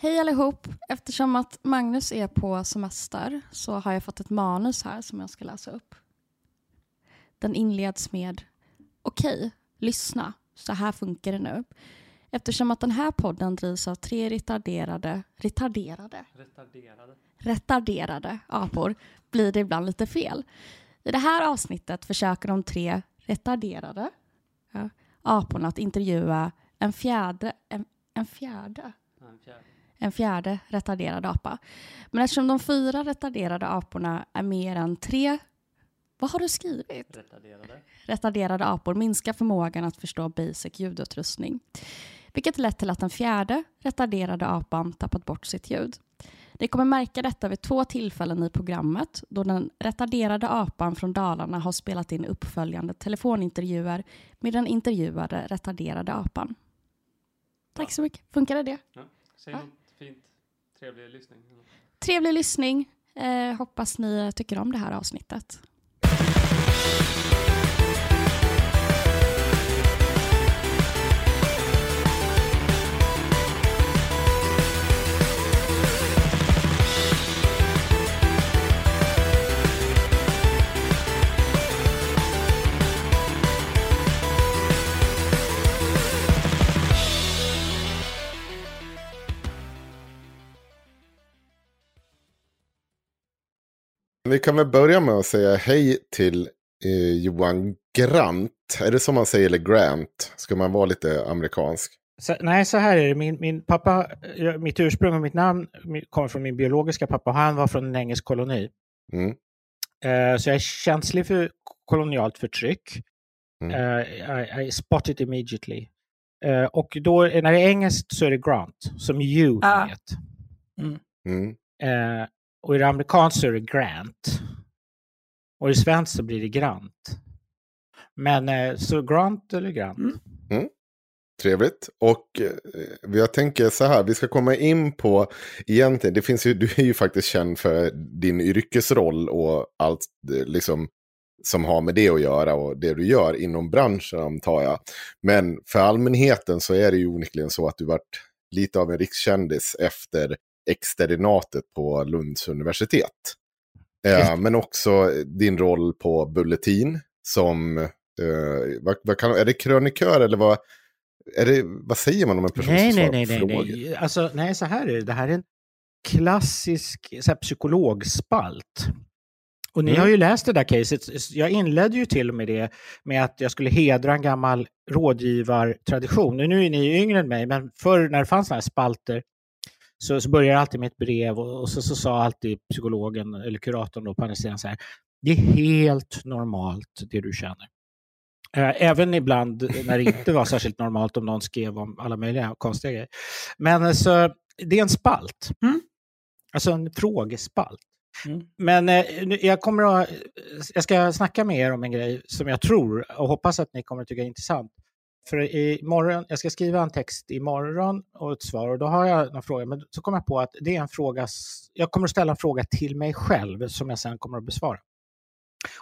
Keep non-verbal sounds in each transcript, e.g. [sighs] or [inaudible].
Hej allihop! Eftersom att Magnus är på semester så har jag fått ett manus här som jag ska läsa upp. Den inleds med Okej, lyssna. Så här funkar det nu. Eftersom att den här podden drivs av tre retarderade, retarderade, Retarderade. retarderade apor blir det ibland lite fel. I det här avsnittet försöker de tre retarderade ja, aporna att intervjua en fjärde, en, en fjärde, En fjärde. en fjärde retarderad apa. Men eftersom de fyra retarderade aporna är mer än tre, vad har du skrivit? Retarderade. retarderade apor minskar förmågan att förstå basic ljudutrustning. Vilket lett till att den fjärde retarderade apan tappat bort sitt ljud. Ni kommer märka detta vid två tillfällen i programmet då den retarderade apan från Dalarna har spelat in uppföljande telefonintervjuer med den intervjuade retarderade apan. Tack så mycket. Funkade det? Ja. Säg Ja. något fint. Trevlig lyssning. Trevlig lyssning. Eh, hoppas ni tycker om det här avsnittet. Vi kan väl börja med att säga hej till eh, Johan Grant. Är det som man säger, eller Grant? Ska man vara lite amerikansk? Så, nej, så här är det. Min, min pappa, mitt ursprung och mitt namn kommer från min biologiska pappa. Han var från en engelsk koloni. Mm. Eh, så jag är känslig för kolonialt förtryck. Mm. Eh, I, I spot it immediately. Eh, och då, när det är engelskt så är det Grant, som you Ah. vet. Mm. Eh, och i det amerikanskt så är det Grant. Och i svenskt så blir det Grant. Men eh, så Grant eller Grant? Mm. Trevligt. Och eh, jag tänker så här, vi ska komma in på egentligen, det finns ju, du är ju faktiskt känd för din yrkesroll och allt eh, liksom som har med det att göra och det du gör inom branschen antar jag. Men för allmänheten så är det ju onekligen så att du varit lite av en rikskändis efter externatet på Lunds universitet. Eh, men också din roll på Bulletin som, eh, vad, vad kan, är det krönikör eller vad, är det, vad säger man om en person Nej, som nej, nej, nej, frågor? nej. Alltså, nej, så här är det. Det här är en klassisk så här, psykologspalt. Och ni Mm. har ju läst det där caset. Jag inledde ju till och med det med att jag skulle hedra en gammal rådgivartradition. Nu är ni yngre än mig, men förr när det fanns sådana här spalter så, så började jag alltid med ett brev och, och så, så sa alltid psykologen eller kuratorn då på andra sidan så här. Det är helt normalt det du känner. Eh, Även ibland när det inte var särskilt normalt om någon skrev om alla möjliga konstiga grejer. Men alltså, det är en spalt. Mm. Alltså en frågespalt. Mm. Men eh, nu- jag, kommer att, jag ska snacka med er om en grej som jag tror och hoppas att ni kommer att tycka är intressant. För imorgon, jag ska skriva en text imorgon och ett svar och då har jag några frågor. Men så kom jag på att det är en fråga, jag kommer att ställa en fråga till mig själv som jag sen kommer att besvara.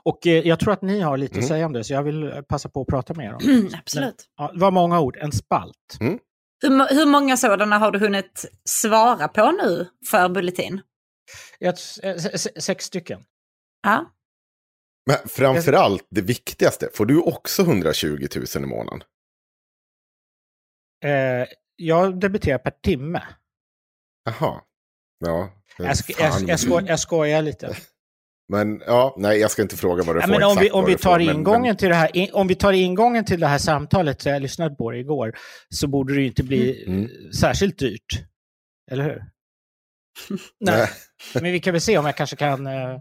Och eh, jag tror att ni har lite Mm. att säga om det, så jag vill eh, passa på att prata med er om Mm, det. absolut. Ja, det var många ord, en spalt. Hur, mo- hur många sådana har du hunnit svara på nu för Bulletin? Ett, eh, se- se- sex stycken. Ja. Men framförallt det viktigaste, får du också 120 000 i månaden? Eh, jag debiterar per timme. Jaha. Ja. Jag, sk jag, jag, sko jag skojar lite. [laughs] Men ja, nej jag ska inte fråga vad du Ja, får men om vi, exakt om vi får, tar ingången men- till det här, in- om vi tar ingången till det här samtalet, så jag lyssnade på det igår, så borde det ju inte bli Mm. eh, särskilt dyrt. Eller hur? [laughs] Nej. [laughs] Men vi kan väl se om jag kanske kan eh,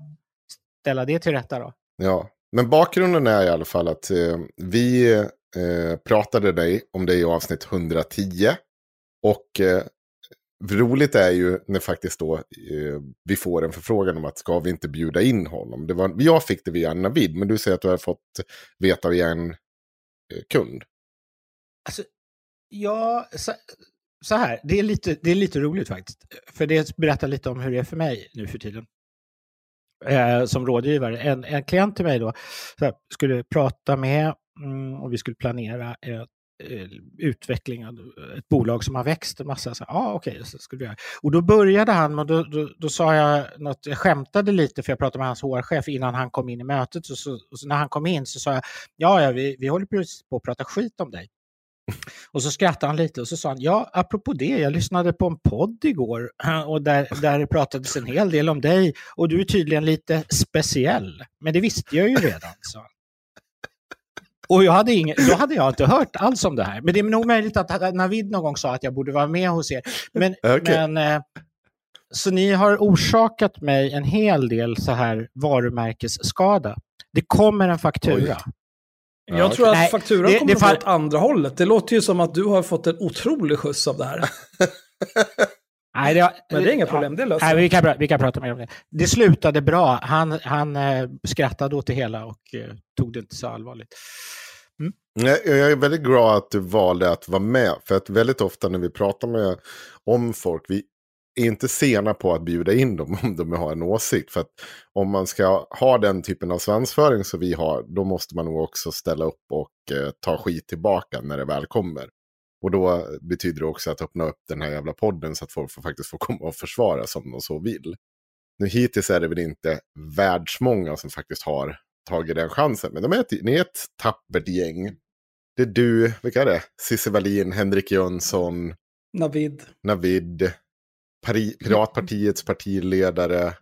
ställa det till rätta då. Ja, men bakgrunden är i alla fall att eh, vi eh, pratade dig om det i avsnitt 110. Och eh, roligt är ju när faktiskt då eh, vi får en förfrågan om att ska vi inte bjuda in honom. Det var, jag fick det via Navid, men du säger att du har fått veta via en eh, kund. Alltså, ja, så, så här, det är, lite, det är lite roligt faktiskt. För det berättar lite om hur det är för mig nu för tiden. Eh, som rådgivare. En, en klient till mig då så här, skulle prata med mm, och vi skulle planera ett eh, utveckling av ett bolag som har växt en massa. Så, ah, okay, så skulle vi göra. Och då började han, och då, då, då sa jag något, jag skämtade lite för jag pratade med hans HR-chef innan han kom in i mötet. Och så, och så när han kom in så sa jag, ja, ja vi, vi håller precis på att prata skit om dig. Och så skrattade han lite och så sa han, ja, apropå det, jag lyssnade på en podd igår [clears throat] och där, där det pratades en hel del om dig och du är tydligen lite speciell. Men det visste jag ju redan, sa han. Och jag hade ingen, då hade jag inte hört alls om det här. Men det är nog möjligt att Navid någon gång sa att jag borde vara med hos er. Men, Okej. men eh, så ni har orsakat mig en hel del så här varumärkesskada. Det kommer en faktura. Ja, Jag tror att Nej, fakturan det- kommer det att fall- åt andra hållet. Det låter ju som att du har fått en otrolig skjuts av det här. [laughs] Nej, det, Men det är inga ja. problem, det löser Nej, vi. kan, pra- vi kan prata mer om det. Det slutade bra. Han, han eh, skrattade åt det hela och eh, tog det inte så allvarligt. Jag, jag är väldigt glad att du valde att vara med. För att väldigt ofta när vi pratar med, om folk, vi är inte sena på att bjuda in dem [laughs] om de har en åsikt. För att om man ska ha den typen av svansföring som vi har, då måste man nog också ställa upp och eh, ta skit tillbaka när det väl kommer. Och då betyder det också att öppna upp den här jävla podden så att folk får, faktiskt får komma och försvara som de så vill. Nu hittills är det väl inte världsmånga som faktiskt har tagit den chansen. Men de är ett, ni är ett tappert gäng. Det är du, vilka är det? Cissi Wallin, Henrik Jönsson, Navid. Navid, Pari, Piratpartiets partiledare,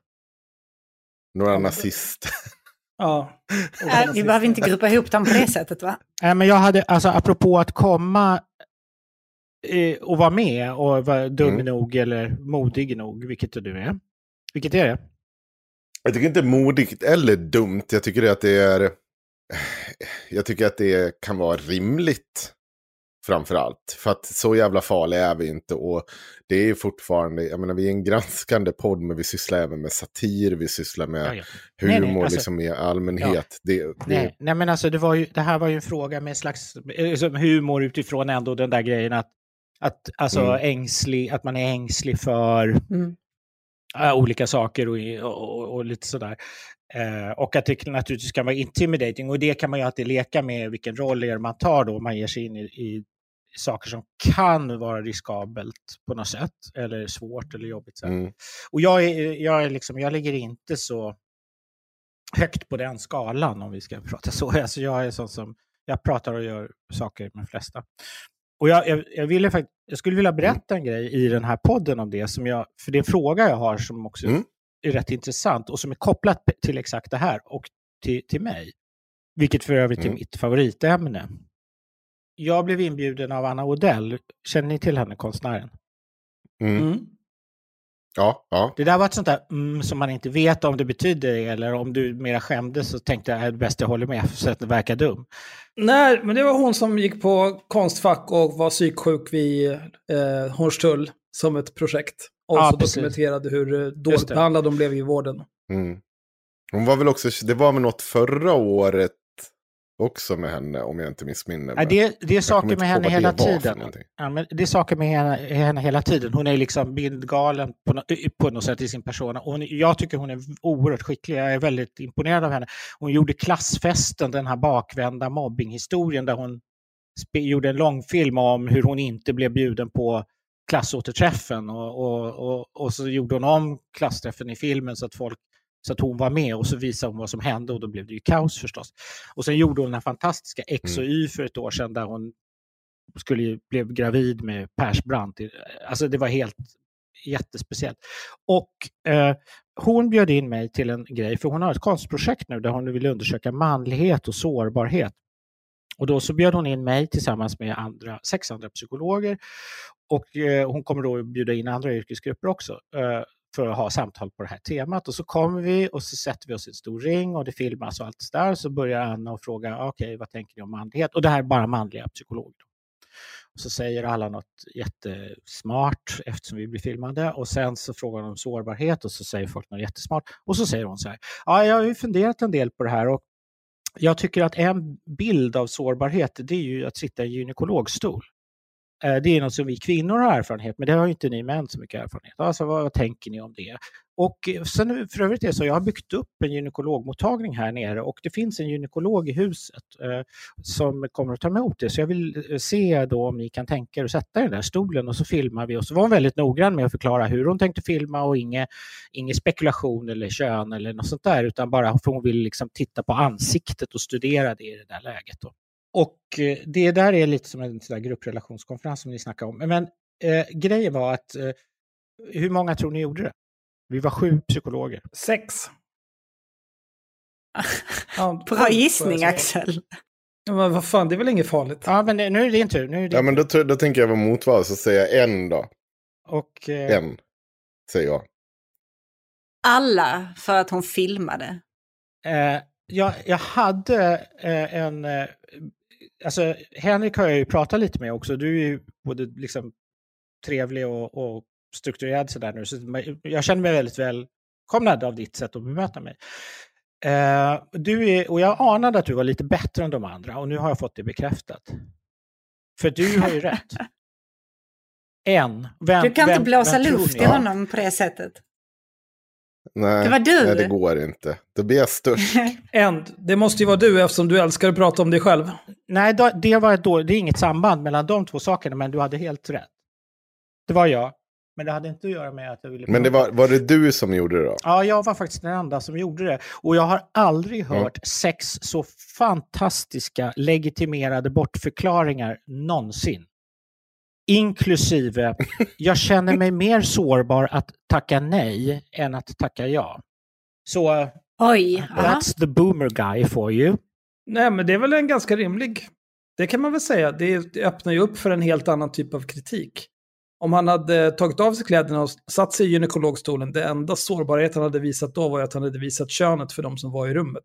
några nazister. [laughs] Ja. Äh, vi behöver inte gruppa ihop dem på det sättet va? Nej, men jag hade, alltså apropå att komma och vara med och vara dum Mm. nog eller modig nog, vilket du är. Vilket är det? Jag tycker inte modigt eller dumt. Jag tycker att det är... Jag tycker att det kan vara rimligt. Framför allt. För att så jävla farliga är vi inte. Och det är fortfarande, jag menar vi är en granskande podd men vi sysslar även med satir, vi sysslar med Ja, ja. Nej, humor nej, alltså- liksom i allmänhet. Det, det, Nej, nej, men alltså det, var ju, det här var ju en fråga med slags eh, humor utifrån ändå den där grejen att, att, alltså Mm. ängslig, att man är ängslig för Mm. äh, olika saker och, och, och, och lite sådär. Eh, och att det naturligtvis kan vara intimidating och det kan man ju alltid leka med vilken roll man tar då om man ger sig in i, i saker som kan vara riskabelt på något sätt eller svårt eller jobbigt. Så mm. Och jag, är, jag, är liksom, jag ligger inte så högt på den skalan om vi ska [laughs] prata så. Alltså jag är sån som, jag pratar och gör saker med de flesta. Och jag, jag, jag, ville jag skulle vilja berätta en grej i den här podden om det, som jag, för det är en fråga jag har som också Mm. är rätt intressant och som är kopplat till exakt det här och till, till mig. Vilket för övrigt är Mm. mitt favoritämne. Jag blev inbjuden av Anna Odell. Känner ni till henne, konstnären? Mm. Ja, ja. Det där var ett sånt där mm, som man inte vet om det betyder eller om du mera skämdes så tänkte jag att det är bäst jag håller med så att det verkar dum. Nej, men det var hon som gick på Konstfack och var psyksjuk vid eh, Hornstull som ett projekt. Och Ja, så precis. dokumenterade hur eh, dåligt det. behandlade de blev i vården. Mm. Hon var väl också, det var väl något förra året också med henne om jag inte missminner mig. det, det är saker med henne hela tiden. Ja, men det är saker med henne, henne hela tiden. Hon är liksom bindgalen på, på något sätt i sin persona. Och Hon, jag tycker hon är oerhört skicklig. Jag är väldigt imponerad av henne. Hon gjorde Klassfesten, den här bakvända mobbinghistorien där hon gjorde en långfilm om hur hon inte blev bjuden på klassåterträffen. Och, och, och, och så gjorde hon om klassträffen i filmen så att folk så att hon var med och så visade hon vad som hände och då blev det ju kaos förstås. Och sen gjorde hon den här fantastiska X och Y för ett år sedan där hon skulle blev gravid med Persbrandt. Alltså det var helt jättespeciellt. Och eh, hon bjöd in mig till en grej, för hon har ett konstprojekt nu där hon vill undersöka manlighet och sårbarhet. Och då så bjöd hon in mig tillsammans med andra, sex andra psykologer. Och eh, hon kommer då att bjuda in andra yrkesgrupper också eh, för att ha samtal på det här temat. Och så kommer vi och så sätter vi oss i en stor ring och det filmas och allt där. Så börjar Anna och fråga, okej, vad tänker ni om manlighet? Och det här är bara manliga psykologer. Och så säger alla något jättesmart eftersom vi blir filmade och sen så frågar de om sårbarhet och så säger folk något jättesmart. Och så säger hon så här, ja, jag har ju funderat en del på det här och jag tycker att en bild av sårbarhet det är ju att sitta i en gynekologstol. Eh, det är något som vi kvinnor har erfarenhet men det har ju inte ni män så mycket erfarenhet. Alltså vad, vad tänker ni om det? Och eh, sen för övrigt är det så, jag har byggt upp en gynekologmottagning här nere och det finns en gynekolog i huset eh, som kommer att ta emot det. Så jag vill eh, se då om ni kan tänka er att sätta er i den där stolen och så filmar vi. Och så var hon väldigt noggrann med att förklara hur hon tänkte filma och inget, ingen spekulation eller kön eller något sånt där utan bara för hon vill liksom titta på ansiktet och studera det i det där läget. Då. Och eh, det där är lite som en sån där grupprelationskonferens som ni snackade om. Men eh, grejen var att eh, hur många tror ni gjorde det? Vi var sju psykologer. Sex. [laughs] Ja, Bra gissning säga. Axel. Ja, men vad fan, det är väl inget farligt? Ja, men nu är det din tur. Nu är det din Ja, men då, då tänker jag vara motval, så säger jag en då. Och, eh, En, säger jag. Alla för att hon filmade. Eh, jag, jag hade eh, en... Alltså, Henrik har jag ju pratat lite med också. Du är ju både liksom trevlig och, och strukturerad sådär nu. Så jag känner mig väldigt välkomnad av ditt sätt att bemöta mig. Eh, du är, och jag anade att du var lite bättre än de andra och nu har jag fått det bekräftat. För du har ju rätt. [laughs] En. Vem, Du kan vem, inte blåsa luft i honom på det sättet. Nej, Det var du. nej, det går inte. Då blir jag störst. [laughs] End, det måste ju vara du eftersom du älskar att prata om dig själv. Nej, då- det, var ett då, det är inget samband mellan de två sakerna, men du hade helt rätt. Det var jag. Men det hade inte att göra med att jag ville... Men det var, var det du som gjorde det då? Ja, jag var faktiskt den enda som gjorde det. Och jag har aldrig hört sex så fantastiska legitimerade bortförklaringar någonsin. Inklusive, jag känner mig mer sårbar att tacka nej än att tacka ja. Så, Oj. aha. that's the boomer guy for you. Nej, men det är väl en ganska rimlig. Det kan man väl säga. Det öppnar ju upp för en helt annan typ av kritik. Om han hade tagit av sig kläderna och satt sig i gynekologstolen, det enda sårbarhet han hade visat då var att han hade visat könet för de som var i rummet.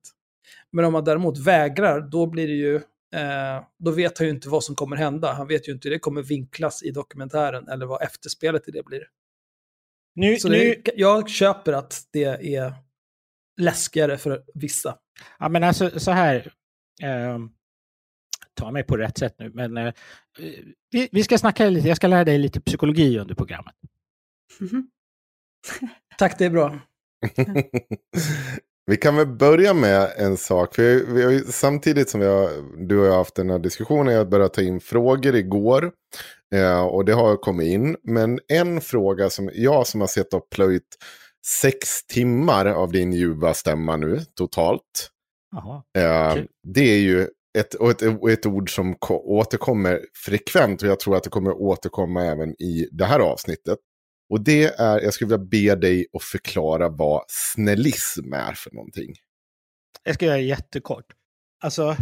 Men om han däremot vägrar, då blir det ju, eh, då vet han ju inte vad som kommer hända. Han vet ju inte hur det kommer vinklas i dokumentären eller vad efterspelet i det blir. Nu, Så nu, det, jag köper att det är läskigare för vissa. Ja, men alltså så här. Eh, ta mig på rätt sätt nu, men eh, vi, vi ska snacka lite. Jag ska lära dig lite psykologi under programmet. Mhm. Tack, det är bra. [laughs] [laughs] vi kan väl börja med en sak. För vi, vi har samtidigt som har, du och jag har haft den här diskussionen, jag började ta in frågor igår. Eh, och det har kommit in. Men en fråga som jag som har sett och plöjt sex timmar av din ljuva stämma nu totalt. Jaha. Eh, Kul. det är ju ett, och ett, och ett ord som ko- återkommer frekvent och jag tror att det kommer återkomma även i det här avsnittet. Och det är, jag skulle vilja be dig att förklara vad snällism är för någonting. Jag ska göra jättekort. Alltså,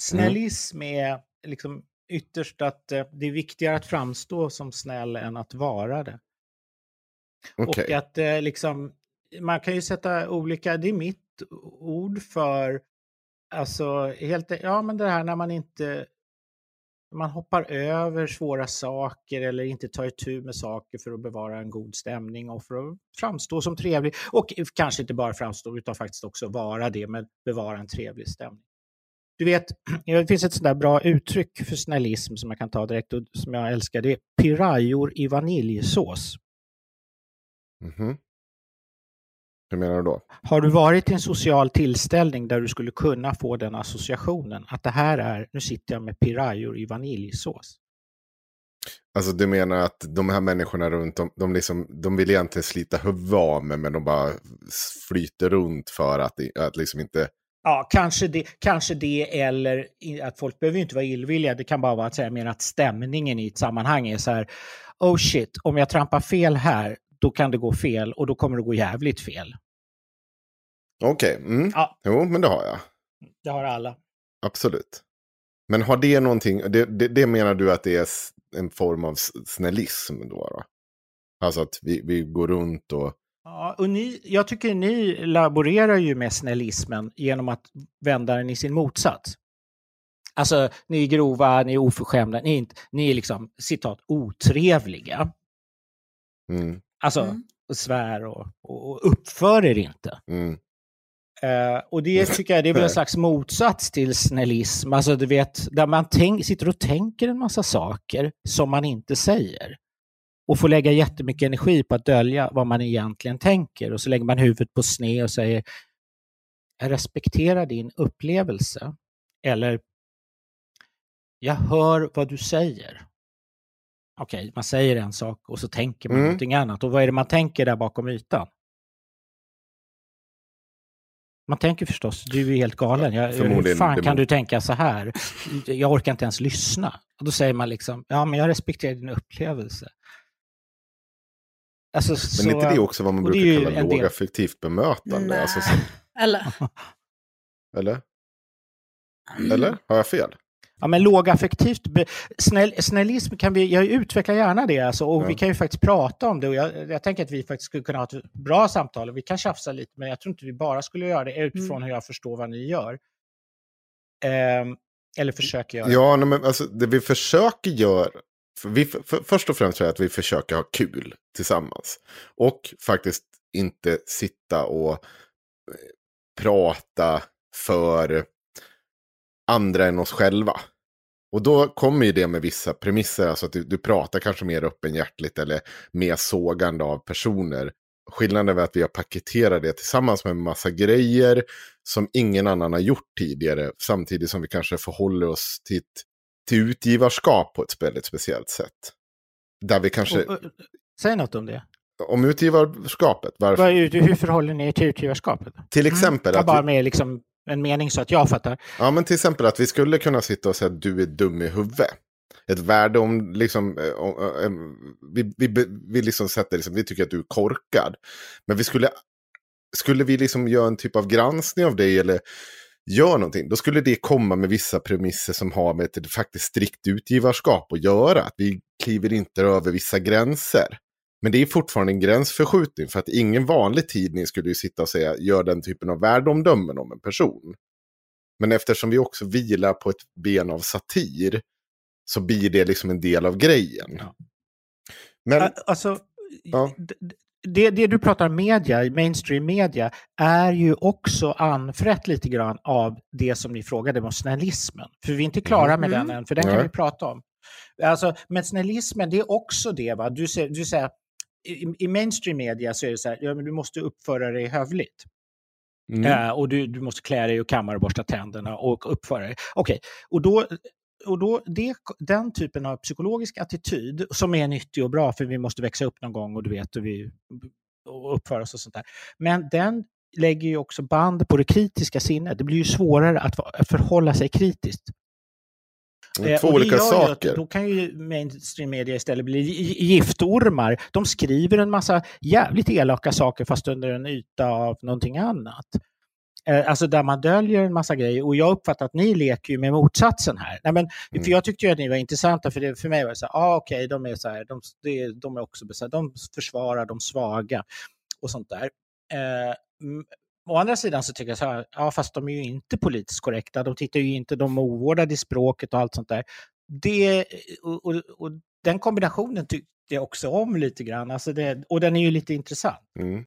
snällism är liksom ytterst att eh, det är viktigare att framstå som snäll än att vara det. Okej. Och att eh, liksom, man kan ju sätta olika, det är mitt ord för, alltså helt, ja men det här när man inte, man hoppar över svåra saker eller inte tar itu med saker för att bevara en god stämning och för att framstå som trevlig. Och kanske inte bara framstå utan faktiskt också vara det, men bevara en trevlig stämning. Du vet, [clears throat] det finns ett sånt där bra uttryck för snällism som jag kan ta direkt och som jag älskar. Det är pirajor i vaniljsås. Mhm. Hur menar du då? Har du varit i en social tillställning där du skulle kunna få den associationen att det här är, nu sitter jag med pirajor i vaniljsås? Alltså du menar att de här människorna runt om, de, liksom, de vill egentligen slita huvudet av mig men de bara flyter runt för att, att liksom inte... Ja, kanske det, kanske det eller att folk behöver ju inte vara illvilliga. Det kan bara vara att säga mer att stämningen i ett sammanhang är så här, oh shit, om jag trampar fel här, då kan det gå fel och då kommer det gå jävligt fel. Okej, mm. Ja. jo men det har jag. Det har alla. Absolut. Men har det någonting, det, det, det menar du att det är en form av snällism då? då? Alltså att vi, vi går runt och... Ja, och ni, jag tycker ni laborerar ju med snällismen genom att vända den i sin motsats. Alltså, ni är grova, ni är oförskämda, ni är, inte, ni är liksom, citat, otrevliga. Mm, Alltså, Mm. och svär och, och, och uppför er inte. mm, Eh, och det tycker jag det är väl en slags motsats till snällism. Alltså du vet, där man tänk, sitter och tänker en massa saker som man inte säger. Och får lägga jättemycket energi på att dölja vad man egentligen tänker. Och så lägger man huvudet på sned och säger jag respekterar din upplevelse. Eller jag hör vad du säger. Okej, man säger en sak och så tänker man Mm. någonting annat. Och vad är det man tänker där bakom ytan? Man tänker förstås, du är helt galen. Jag, hur fan kan du tänka så här? Jag orkar inte ens lyssna. Och då säger man liksom, ja men jag respekterar din upplevelse. Alltså, Men så, är inte det också vad man brukar kalla lågaffektivt bemötande? Nej. Alltså, som, Eller? eller? Eller? Har jag fel? Ja, men lågaffektivt. Snäll, snällism kan vi, jag utvecklar gärna det alltså, och Ja. vi kan ju faktiskt prata om det. Och jag, jag tänker att vi faktiskt skulle kunna ha ett bra samtal och vi kan tjafsa lite, men jag tror inte vi bara skulle göra det utifrån hur jag förstår vad ni gör. Ehm, eller försöker göra. Ja, nej, men alltså det vi försöker göra, för vi, för, först och främst tror jag att vi försöker ha kul tillsammans. Och faktiskt inte sitta och eh, prata för andra än oss själva. Och då kommer ju det med vissa premisser, alltså att du, du pratar kanske mer öppenhjärtligt eller mer sågande av personer. Skillnaden är att vi har paketerat det tillsammans med en massa grejer som ingen annan har gjort tidigare, samtidigt som vi kanske förhåller oss till, till utgivarskap på ett väldigt speciellt sätt. Där vi kanske, Och, och, säg något om det. om utgivarskapet, varför? Hur förhåller ni er till utgivarskapet? Till exempel Jag att bara med liksom en mening så att jag fattar. ja, men till exempel att vi skulle kunna sitta och säga att du är dum i huvudet. Ett värde om, liksom, eh, om, om, vi, vi, vi liksom sätter, liksom, vi tycker att du är korkad. Men vi skulle, skulle vi liksom göra en typ av granskning av dig eller gör någonting, då skulle det komma med vissa premisser som har med ett faktiskt strikt utgivarskap att göra. Att vi kliver inte över vissa gränser. Men det är fortfarande en gränsförskjutning för att ingen vanlig tidning skulle ju sitta och säga gör den typen av värdeomdömen om en person. Men eftersom vi också vilar på ett ben av satir så blir det liksom en del av grejen. Ja. Men, Alltså, Ja. det, det du pratar media, mainstream media, är ju också anfrätt lite grann av det som ni frågade om snällismen. För vi är inte klara med Mm. den än, för den kan Nej. vi prata om. Alltså, men snällismen, det är också det. Va? Du, säger, du säger, i, I mainstream media så är det så här, ja, men du måste uppföra dig hövligt. mm, Eh, och du, du måste klä dig och kamma och borsta tänderna och uppföra dig. Okej, och då, och då det, den typen av psykologisk attityd som är nyttig och bra för vi måste växa upp någon gång och du vet och vi och uppföra oss och sånt där. Men den lägger ju också band på det kritiska sinnet. Det blir ju svårare att förhålla sig kritiskt. Två olika ju att saker. Då kan ju mainstream media istället bli gi- giftormar. De skriver en massa jävligt elaka saker fast under en yta av någonting annat. Eh, Alltså där man döljer en massa grejer. Och jag uppfattar att ni leker ju med motsatsen här. Nej, men, Mm. För jag tyckte ju att ni var intressanta, för, det, för mig var det så här, ah, okej, de är så här, de, de är också besä- de försvarar de svaga och sånt där. Eh, Å andra sidan så tycker jag så här, ja fast de är ju inte politiskt korrekta, de tittar ju inte, de är ovårdade i språket och allt sånt där. Det, eh, och, och, och den kombinationen tyckte jag också om lite grann, alltså det, och den är ju lite intressant. Mm.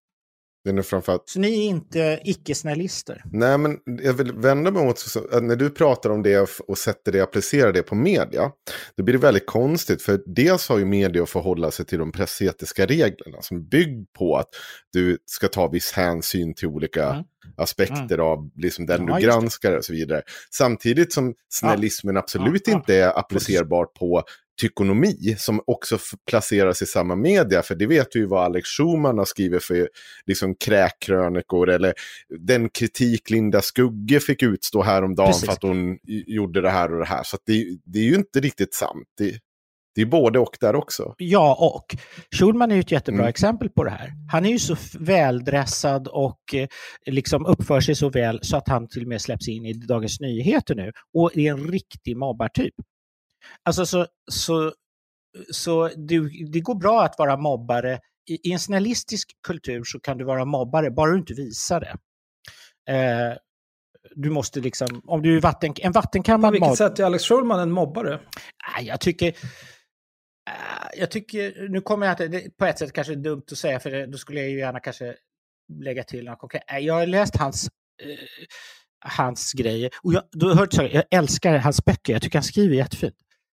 Den är framförallt... Så ni är inte icke-snällister? Nej, men jag vill vända mig mot att när du pratar om det och sätter det, applicerar det på media, då blir det väldigt konstigt. För dels har ju media att förhålla sig till de pressetiska reglerna som bygger på att du ska ta viss hänsyn till olika mm. Aspekter mm. av liksom den ja, du granskar och så vidare. Samtidigt som snällismen ja. absolut ja, inte är applicerbar på tykonomi som också placeras i samma media. För det vet du ju vad Alex Schumann har skrivit för liksom, kräkkrönikor. Eller den kritik Linda Skugge fick utstå häromdagen Precis. för att hon gjorde det här och det här. Så det, det, är ju inte riktigt sant. Det, det är både och där också. Ja, och Schulman är ju ett jättebra mm. exempel på det här. Han är ju så väldressad och eh, liksom uppför sig så väl så att han till och med släpps in i Dagens Nyheter nu och är en riktig mobbartyp. Alltså så, så, så det, det går bra att vara mobbare. I, I, en snällistisk kultur så kan du vara mobbare, bara du inte visar det. Eh, du måste liksom, om du är vatten, en vattenkammad... På vilket sätt är Alex Schulman en mobbare? Jag tycker... Eh, jag tycker, nu kommer jag att, det på ett sätt kanske är dumt att säga, för då skulle jag ju gärna kanske lägga till något konkret. Eh, jag har läst hans eh, hans grejer. Och jag, du har hört sorry, jag älskar hans böcker, jag tycker han skriver jättefint.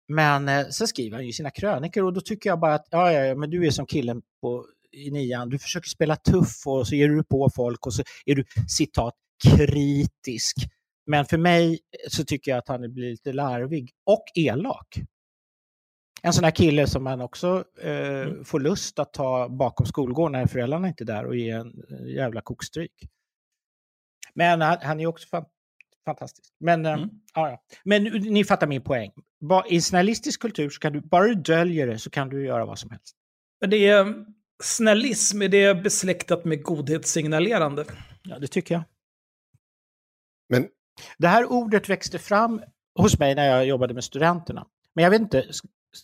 Men eh, sen skriver han ju sina krönikor och då tycker jag bara att ja, ja, men du är som killen på, i nian, du försöker spela tuff och så ger du på folk och så är du citat kritisk. Men för mig så tycker jag att han blir lite larvig och elak. En sån här kille som man också eh, mm. får lust att ta bakom skolgården när föräldrarna inte är där och ge en jävla kokstryk. Men han, han är också fan, fantastisk. Men, eh, mm. ja, ja. Men ni fattar min poäng. I snällistisk kultur, så kan du, bara du döljer det så kan du göra vad som helst. Men det är snällism, är det besläktat med godhetssignalerande? Ja, det tycker jag. Men... Det här ordet växte fram hos mig när jag jobbade med studenterna. Men jag vet inte,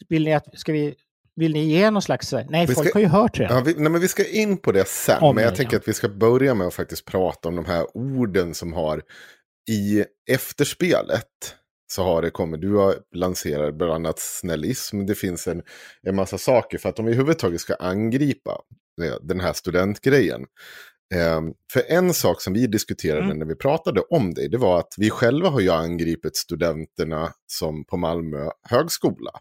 vill ni att, ska vi vill ni ge någon slags... Nej, vi folk ska, har ju hört det. Ja, vi, nej, men vi ska in på det sen. Om men jag det, tänker ja. att vi ska börja med att faktiskt prata om de här orden som har i efterspelet så har det kommit, du har lanserat bland annat snällism, det finns en, en massa saker för att om vi överhuvudtaget ska angripa den här studentgrejen. Eh, för en sak som vi diskuterade mm. när vi pratade om det, det var att vi själva har ju angripit studenterna som på Malmö högskola.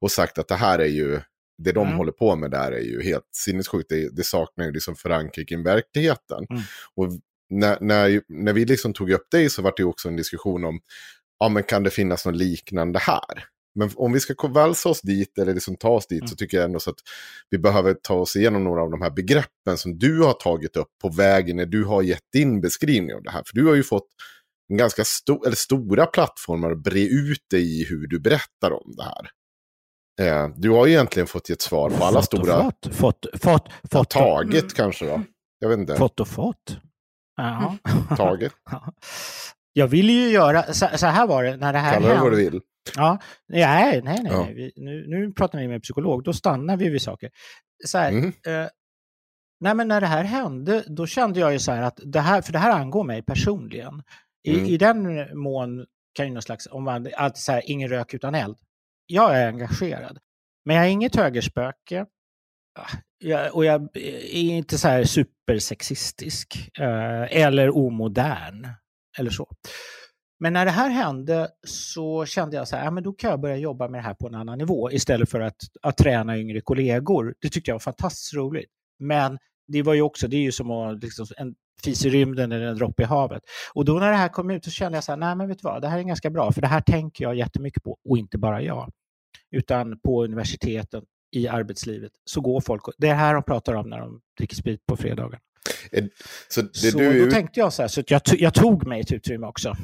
Och sagt att det här är ju, det de mm. håller på med där är ju helt sinnessjukt. Det, det saknar ju liksom förankring i verkligheten. Mm. Och när, när, när vi liksom tog upp det så var det också en diskussion om, ja men kan det finnas något liknande här? Men om vi ska valsa oss dit eller liksom ta oss dit mm. så tycker jag ändå så att vi behöver ta oss igenom några av de här begreppen som du har tagit upp på vägen när du har gett din beskrivning av det här. För du har ju fått en ganska stor, eller stora plattformar att bre ut dig i hur du berättar om det här. Eh, du har ju egentligen fått ge ett svar på alla fått stora... Fått, fått, fått, fått. Taget mm. kanske då? Jag vet inte. Fått och fått. [laughs] Ja. Taget. Jag ville ju göra, så, så, här var det när det här Kalla hände. det vad du vill. Ja, nej, nej, nej. Ja. nej. Nu, nu pratar vi med psykolog, då stannar vi vid saker. Så här, mm. eh, nej men när det här hände, då kände jag ju så här att det här, för det här angår mig personligen. I, mm. i den mån kan ju någon slags, om man alltid säger ingen rök utan eld. Jag är engagerad. Men jag är inget högerspöke. Ah, jag, och jag är inte så här supersexistisk eh, eller omodern eller så. Men när det här hände så kände jag så här, ja, men då kan jag börja jobba med det här på en annan nivå istället för att, att träna yngre kollegor. Det tyckte jag var fantastiskt roligt. Men det var ju också, det är ju som att, liksom, en fis i rymden eller en droppe i havet. Och då när det här kom ut så kände jag så här, nej men vet du vad, det här är ganska bra, för det här tänker jag jättemycket på och inte bara jag. Utan på universiteten, i arbetslivet, så går folk, det är här de pratar om när de dricker sprit på fredagar. Så, så du... då tänkte jag så här, så jag, jag tog mig ett utrymme också.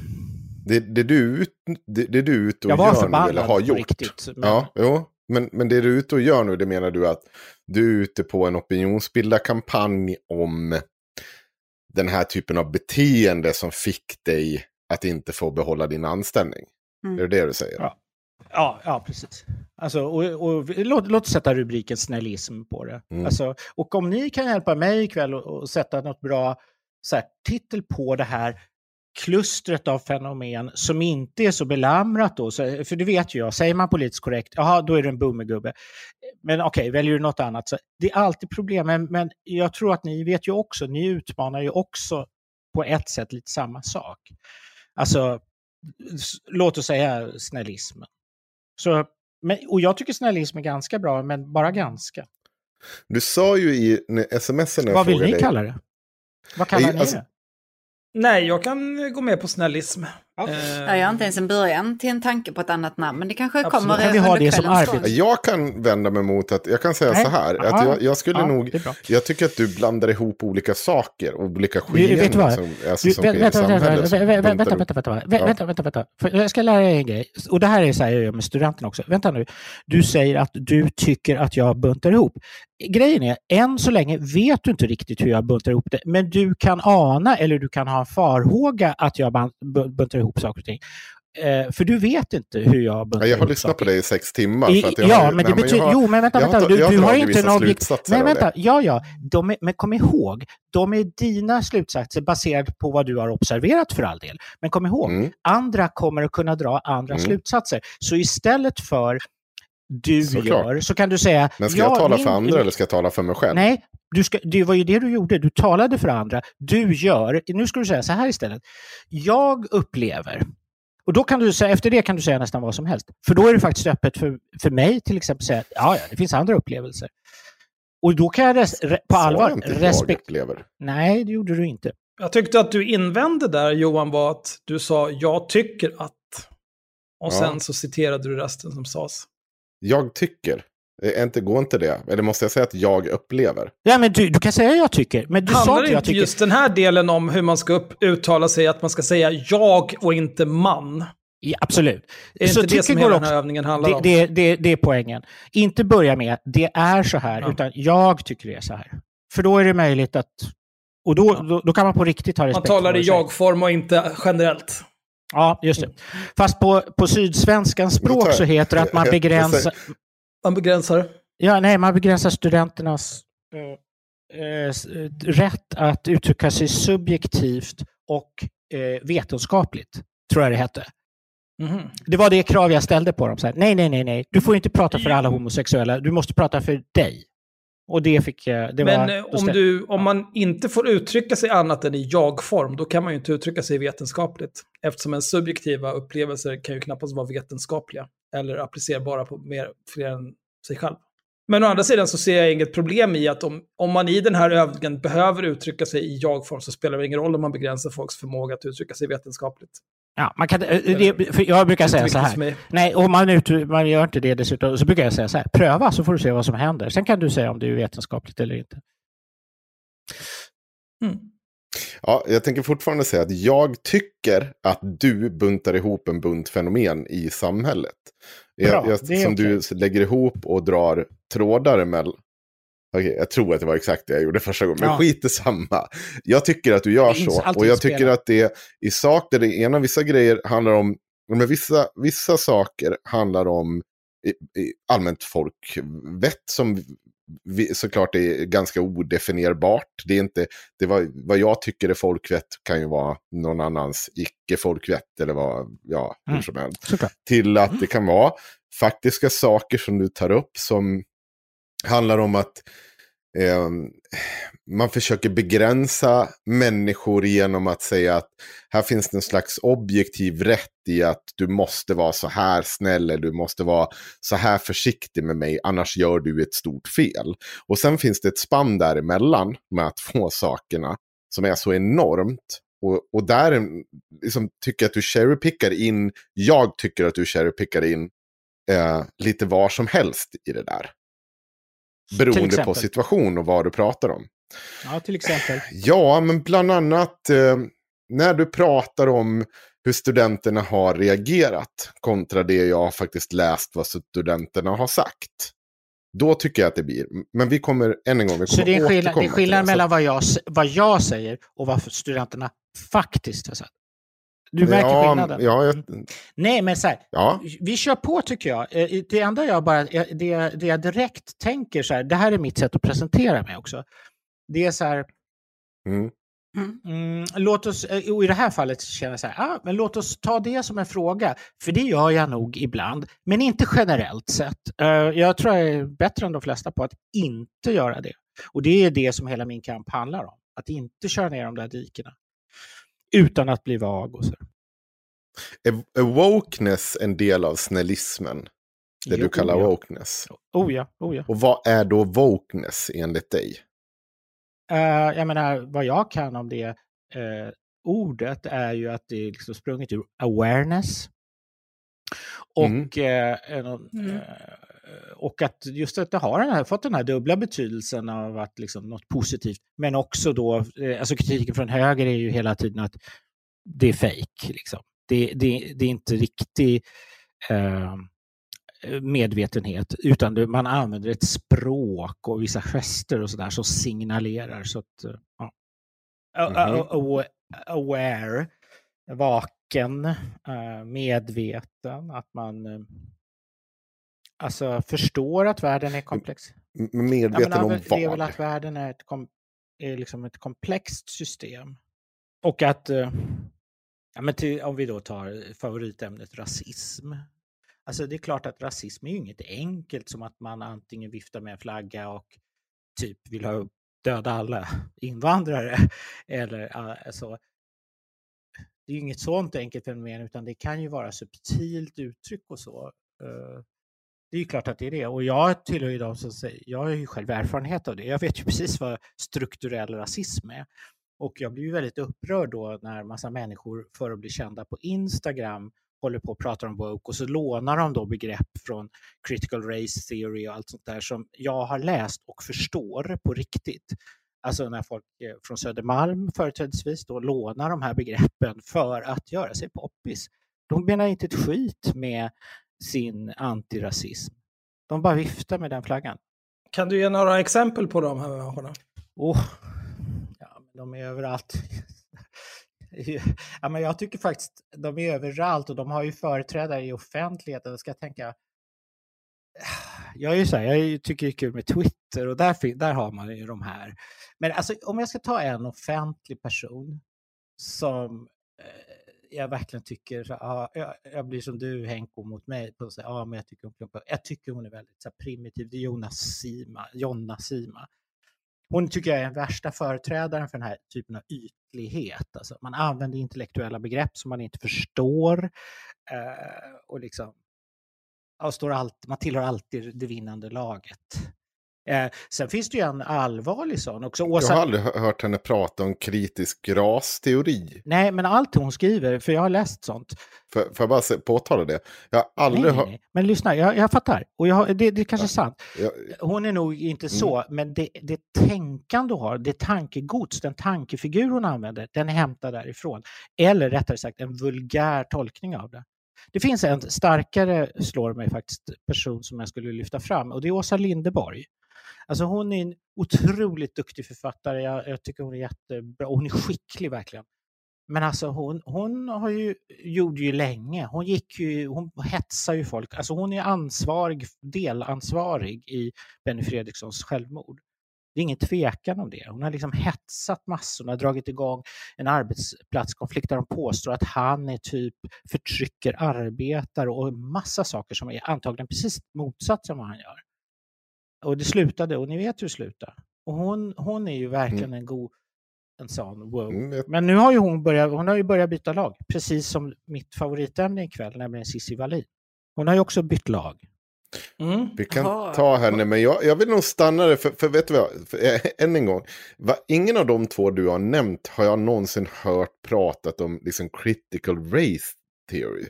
Det, det, du, det, det du är ute och jag gör nu, eller har gjort. Riktigt, men... Ja, jo. Men, men det du är ute och gör nu, det menar du att du är ute på en opinionsbildarkampanj om den här typen av beteende som fick dig att inte få behålla din anställning. Mm. Är det det du säger? Ja, ja, ja precis. Alltså, och, och, låt, låt sätta rubriken snällism på det. Mm. Alltså, och om ni kan hjälpa mig ikväll och, sätta något bra så här, titel på det här klustret av fenomen som inte är så belamrat då. Så, för det vet ju jag, säger man politiskt korrekt, jaha, då är det en boomergubbe. Men okej, väljer du något annat så det är alltid problem. Men, men jag tror att ni vet ju också, ni utmanar ju också på ett sätt lite samma sak. Alltså, låt oss säga snällismen. Så, men, och jag tycker snällism är ganska bra, men bara ganska. Du sa ju i smsen när jag Vad vill ni dig. kalla det? Vad kallar Nej, ni alltså- det? Nej, jag kan gå med på snällism. Ja. Eh, Ja, jag har inte ens en början till en tanke på ett annat namn, men det kanske Absolut. kommer Kan vi ha det som arbete? Jag kan vända mig mot att, jag kan säga Nej. så här, Ja, att jag, jag skulle ja, nog, jag tycker att du blandar ihop olika saker, olika vet du skeenden som, alltså, Du, som vä- sker i vänta, vänta, samhället. vänta, vänta, vänta, vänta, vänta, Ja. vänta, vänta, vänta. Jag ska lära dig en grej. Och det här är så här jag gör med studenterna också. Vänta nu. Du säger att du tycker att jag buntar ihop. Grejen är, än så länge vet du inte riktigt hur jag buntar ihop det, men du kan ana eller du kan ha en farhåga att jag buntar ihop saker och ting. Eh, för du vet inte hur jag buntar Ja, jag har ihop lyssnat saker. på dig i sex timmar. I, jag ja, har, men det nej, betyder... jag har- jo, men vänta, har vänta. ta- Du, har du har inte en objekt... Nej, vänta. det. Ja, ja. Är, men kom ihåg, de är dina slutsatser baserade på vad du har observerat för all del. Men kom ihåg, Mm. andra kommer att kunna dra andra Mm. slutsatser. Så istället för du Såklart. gör, så kan du säga... Men ska ja, jag tala min- för andra eller ska jag tala för mig själv? Nej, du ska, det var ju det du gjorde. Du talade för andra. Du gör... Nu ska du säga så här istället. Jag upplever... Och då kan du säga, efter det kan du säga nästan vad som helst. För då är det faktiskt öppet för, för mig till exempel att säga att ja, ja, det finns andra upplevelser. Och då kan jag res, re, på allvar respektera... Nej, det gjorde du inte. Jag tyckte att du invände där, Johan, var att du sa jag tycker att. Och Ja. sen så citerade du resten som sades. Jag tycker. Är inte, går inte det? Eller måste jag säga att jag upplever? Ja, men du, du kan säga jag tycker, men du sa Handlar inte jag tycker. just den här delen om hur man ska upp, uttala sig, att man ska säga jag och inte man? Ja, absolut. Det är Så inte det som hela går den här också- övningen handlar Det, om. det, det, det är poängen. Inte börja med det är så här, Ja. utan jag tycker det är så här. För då är det möjligt att... Och då, då, då kan man på riktigt ha man respekt talar för i jag-form och inte generellt. Ja, just det. Fast på, på sydsvenskans språk så heter det att man [laughs] begränsar... Man begränsar. Ja, nej, man begränsar studenternas eh, eh, eh, rätt att uttrycka sig subjektivt och eh, vetenskapligt, tror jag det hette. Mhm. Det var det krav jag ställde på dem. Så här, nej, nej, nej, nej. Du får inte prata för alla homosexuella. Du måste prata för dig. Och det fick jag... Det Men var, eh, om, du, om man inte får uttrycka sig annat än i jag-form, då kan man ju inte uttrycka sig vetenskapligt. Eftersom en subjektiva upplevelser kan ju knappast vara vetenskapliga. Eller applicerbara på mer, fler än sig själv. Men å andra sidan så ser jag inget problem i att om, om man i den här övningen behöver uttrycka sig i jag-form så spelar det ingen roll om man begränsar folks förmåga att uttrycka sig vetenskapligt. Ja, man kan, eh, det, jag brukar säga så här. Nej, om man, ut, man gör inte det dessutom, så brukar jag säga så här. Pröva så får du se vad som händer. Sen kan du säga om det är vetenskapligt eller inte. Mm. Ja, jag tänker fortfarande säga att jag tycker att du buntar ihop en bunt fenomen i samhället. Jag, Bra, jag, är som okej. du lägger ihop och drar trådar emellan. Okej, jag tror att det var exakt det jag gjorde första gången, men Ja. skit samma. Jag tycker att du gör så. Och jag tycker att det i sak, där det ena vissa grejer handlar om, men vissa, vissa saker handlar om i, i allmänt folkvett som såklart är ganska odefinierbart. Det är inte, det var, vad jag tycker är folkvett kan ju vara någon annans icke-folkvett eller vad, ja, hur Mm. som helst. Såklart. Till att det kan vara faktiska saker som du tar upp som handlar om att eh, man försöker begränsa människor genom att säga att här finns det en slags objektiv rätt i att du måste vara så här snäll eller du måste vara så här försiktig med mig, annars gör du ett stort fel. Och sen finns det ett spann däremellan med att få sakerna som är så enormt. Och, och där liksom, tycker jag att du cherrypickar in, jag tycker att du cherrypickar in eh, lite var som helst i det där. Beroende på situation och vad du pratar om. Ja, till exempel. Ja, men bland annat eh, när du pratar om hur studenterna har reagerat kontra det jag faktiskt läst vad studenterna har sagt. Då tycker jag att det blir, men vi kommer än en gång, vi kommer Så det är skillnad, det är skillnad mellan vad jag, vad jag säger och vad studenterna faktiskt har sagt. Du märker ja, skillnaden? Ja, jag, Nej, men så här, ja, vi kör på tycker jag. Eh, Det enda jag bara, det, det jag direkt tänker så här, det här är mitt sätt att presentera mig också. Det är så här, mm, Mm, låt oss, eh, och i det här fallet känner jag så här, ah, men låt oss ta det som en fråga. För det gör jag nog ibland, men inte generellt sett. Eh, jag tror jag är bättre än de flesta på att inte göra det. Och det är det som hela min kamp handlar om. Att inte köra ner de där dikena. Utan att bli vag och så. Är, är wokeness en del av snällismen? Det Jo, du kallar oh ja. wokeness. Oh ja, oh ja. Och vad är då wokeness enligt dig? Eh, jag menar, vad jag kan om det eh, ordet är ju att det är liksom sprunget ur awareness. Och, eh, en- Mm. Eh, och att just att det har den här, fått den här dubbla betydelsen av att liksom något positivt, men också då, eh, alltså kritiken från höger är ju hela tiden att det är fake. Liksom. Det, det, det är inte riktig eh, medvetenhet, utan det, man använder ett språk och vissa gester och sådär som signalerar. Så att, eh, ja. Mhm. awa- Aware, vaken, medveten, att man alltså förstår att världen är komplex. M- Ja, Medveten men, om ja, Det är väl vad? att världen är, ett kom, är liksom ett komplext system. Och att, eh, ja, men till, om vi då tar favoritämnet rasism. Alltså det är klart att rasism är ju inget enkelt som att man antingen viftar med en flagga och typ vill ha döda alla [laughs] invandrare. [laughs] Eller eh, alltså, det är ju inget sånt enkelt fenomen utan det kan ju vara subtilt uttryck och så. Det är ju klart att det är det. Och jag tillhör ju de som säger, jag har ju själv erfarenhet av det. Jag vet ju precis vad strukturell rasism är. Och jag blir ju väldigt upprörd då när massa människor för att bli kända på Instagram håller på och pratar om woke och så lånar de då begrepp från critical race theory och allt sånt där som jag har läst och förstår på riktigt. Alltså när folk eh, från Södermalm företrädesvis då lånar de här begreppen för att göra sig poppis. De menar inte ett skit med sin antirasism. De bara viftar med den flaggan. Kan du ge några exempel på de här människorna? Åh, ja, de är överallt. [laughs] Ja, men jag tycker faktiskt de är överallt och de har ju företrädare i offentligheten. Jag ska tänka. [sighs] Jag är ju så här, jag tycker det är kul med Twitter och där, där har man ju de här. Men alltså, om jag ska ta en offentlig person som eh, jag verkligen tycker, så, ah, jag, jag blir som du Henko mot mig. På, så, ah, men jag, tycker, hon- jag tycker hon är väldigt så här, primitiv. Det är Jonas Sima, Jonna Sima. Hon tycker jag är den värsta företrädaren för den här typen av ytlighet. Alltså, man använder intellektuella begrepp som man inte förstår. Eh, och liksom, och står allt, man tillhör alltid det vinnande laget. Eh, sen finns det ju en allvarlig sån också. Jag Åsa, har aldrig hö- hört henne prata om kritisk rasteori. Nej, men allt hon skriver, för jag har läst sånt. Får får jag bara påtala det? Jag har aldrig Nej, nej, hört... nej. Men lyssna, jag, jag fattar. Och jag, det, det kanske är sant. Jag, Hon är nog inte så, men det, det tänkande hon har, det tankegods, den tankefigur hon använder, den är hämtad därifrån. Eller rättare sagt en vulgär tolkning av det. Det finns en starkare, slår mig faktiskt, person som jag skulle lyfta fram och det är Åsa Linderborg. Alltså hon är en otroligt duktig författare, jag, jag tycker hon är jättebra, hon är skicklig verkligen. Men alltså hon, hon har ju, gjorde ju länge, hon gick ju, hon hetsar ju folk. Alltså hon är ansvarig, delansvarig i Benny Fredrikssons självmord. Det är ingen tvekan om det. Hon har liksom hetsat massorna, dragit igång en arbetsplatskonflikt där de påstår att han är typ förtrycker arbetare och en massa saker som är antagligen precis motsatsen vad han gör. Och det slutade, och ni vet hur det slutade. Och hon, hon är ju verkligen en god, en sån wow. Mm, jag- Men nu har ju hon börjat, hon har ju börjat byta lag, precis som mitt favoritämne ikväll, nämligen Cissi Wallin. Hon har ju också bytt lag. Mm. Vi kan Jaha. ta henne, men jag, jag vill nog stanna där, för, för vet du vad, för, eh, [laughs] än en gång. Va, ingen av de två du har nämnt har jag någonsin hört pratat om liksom critical race theory.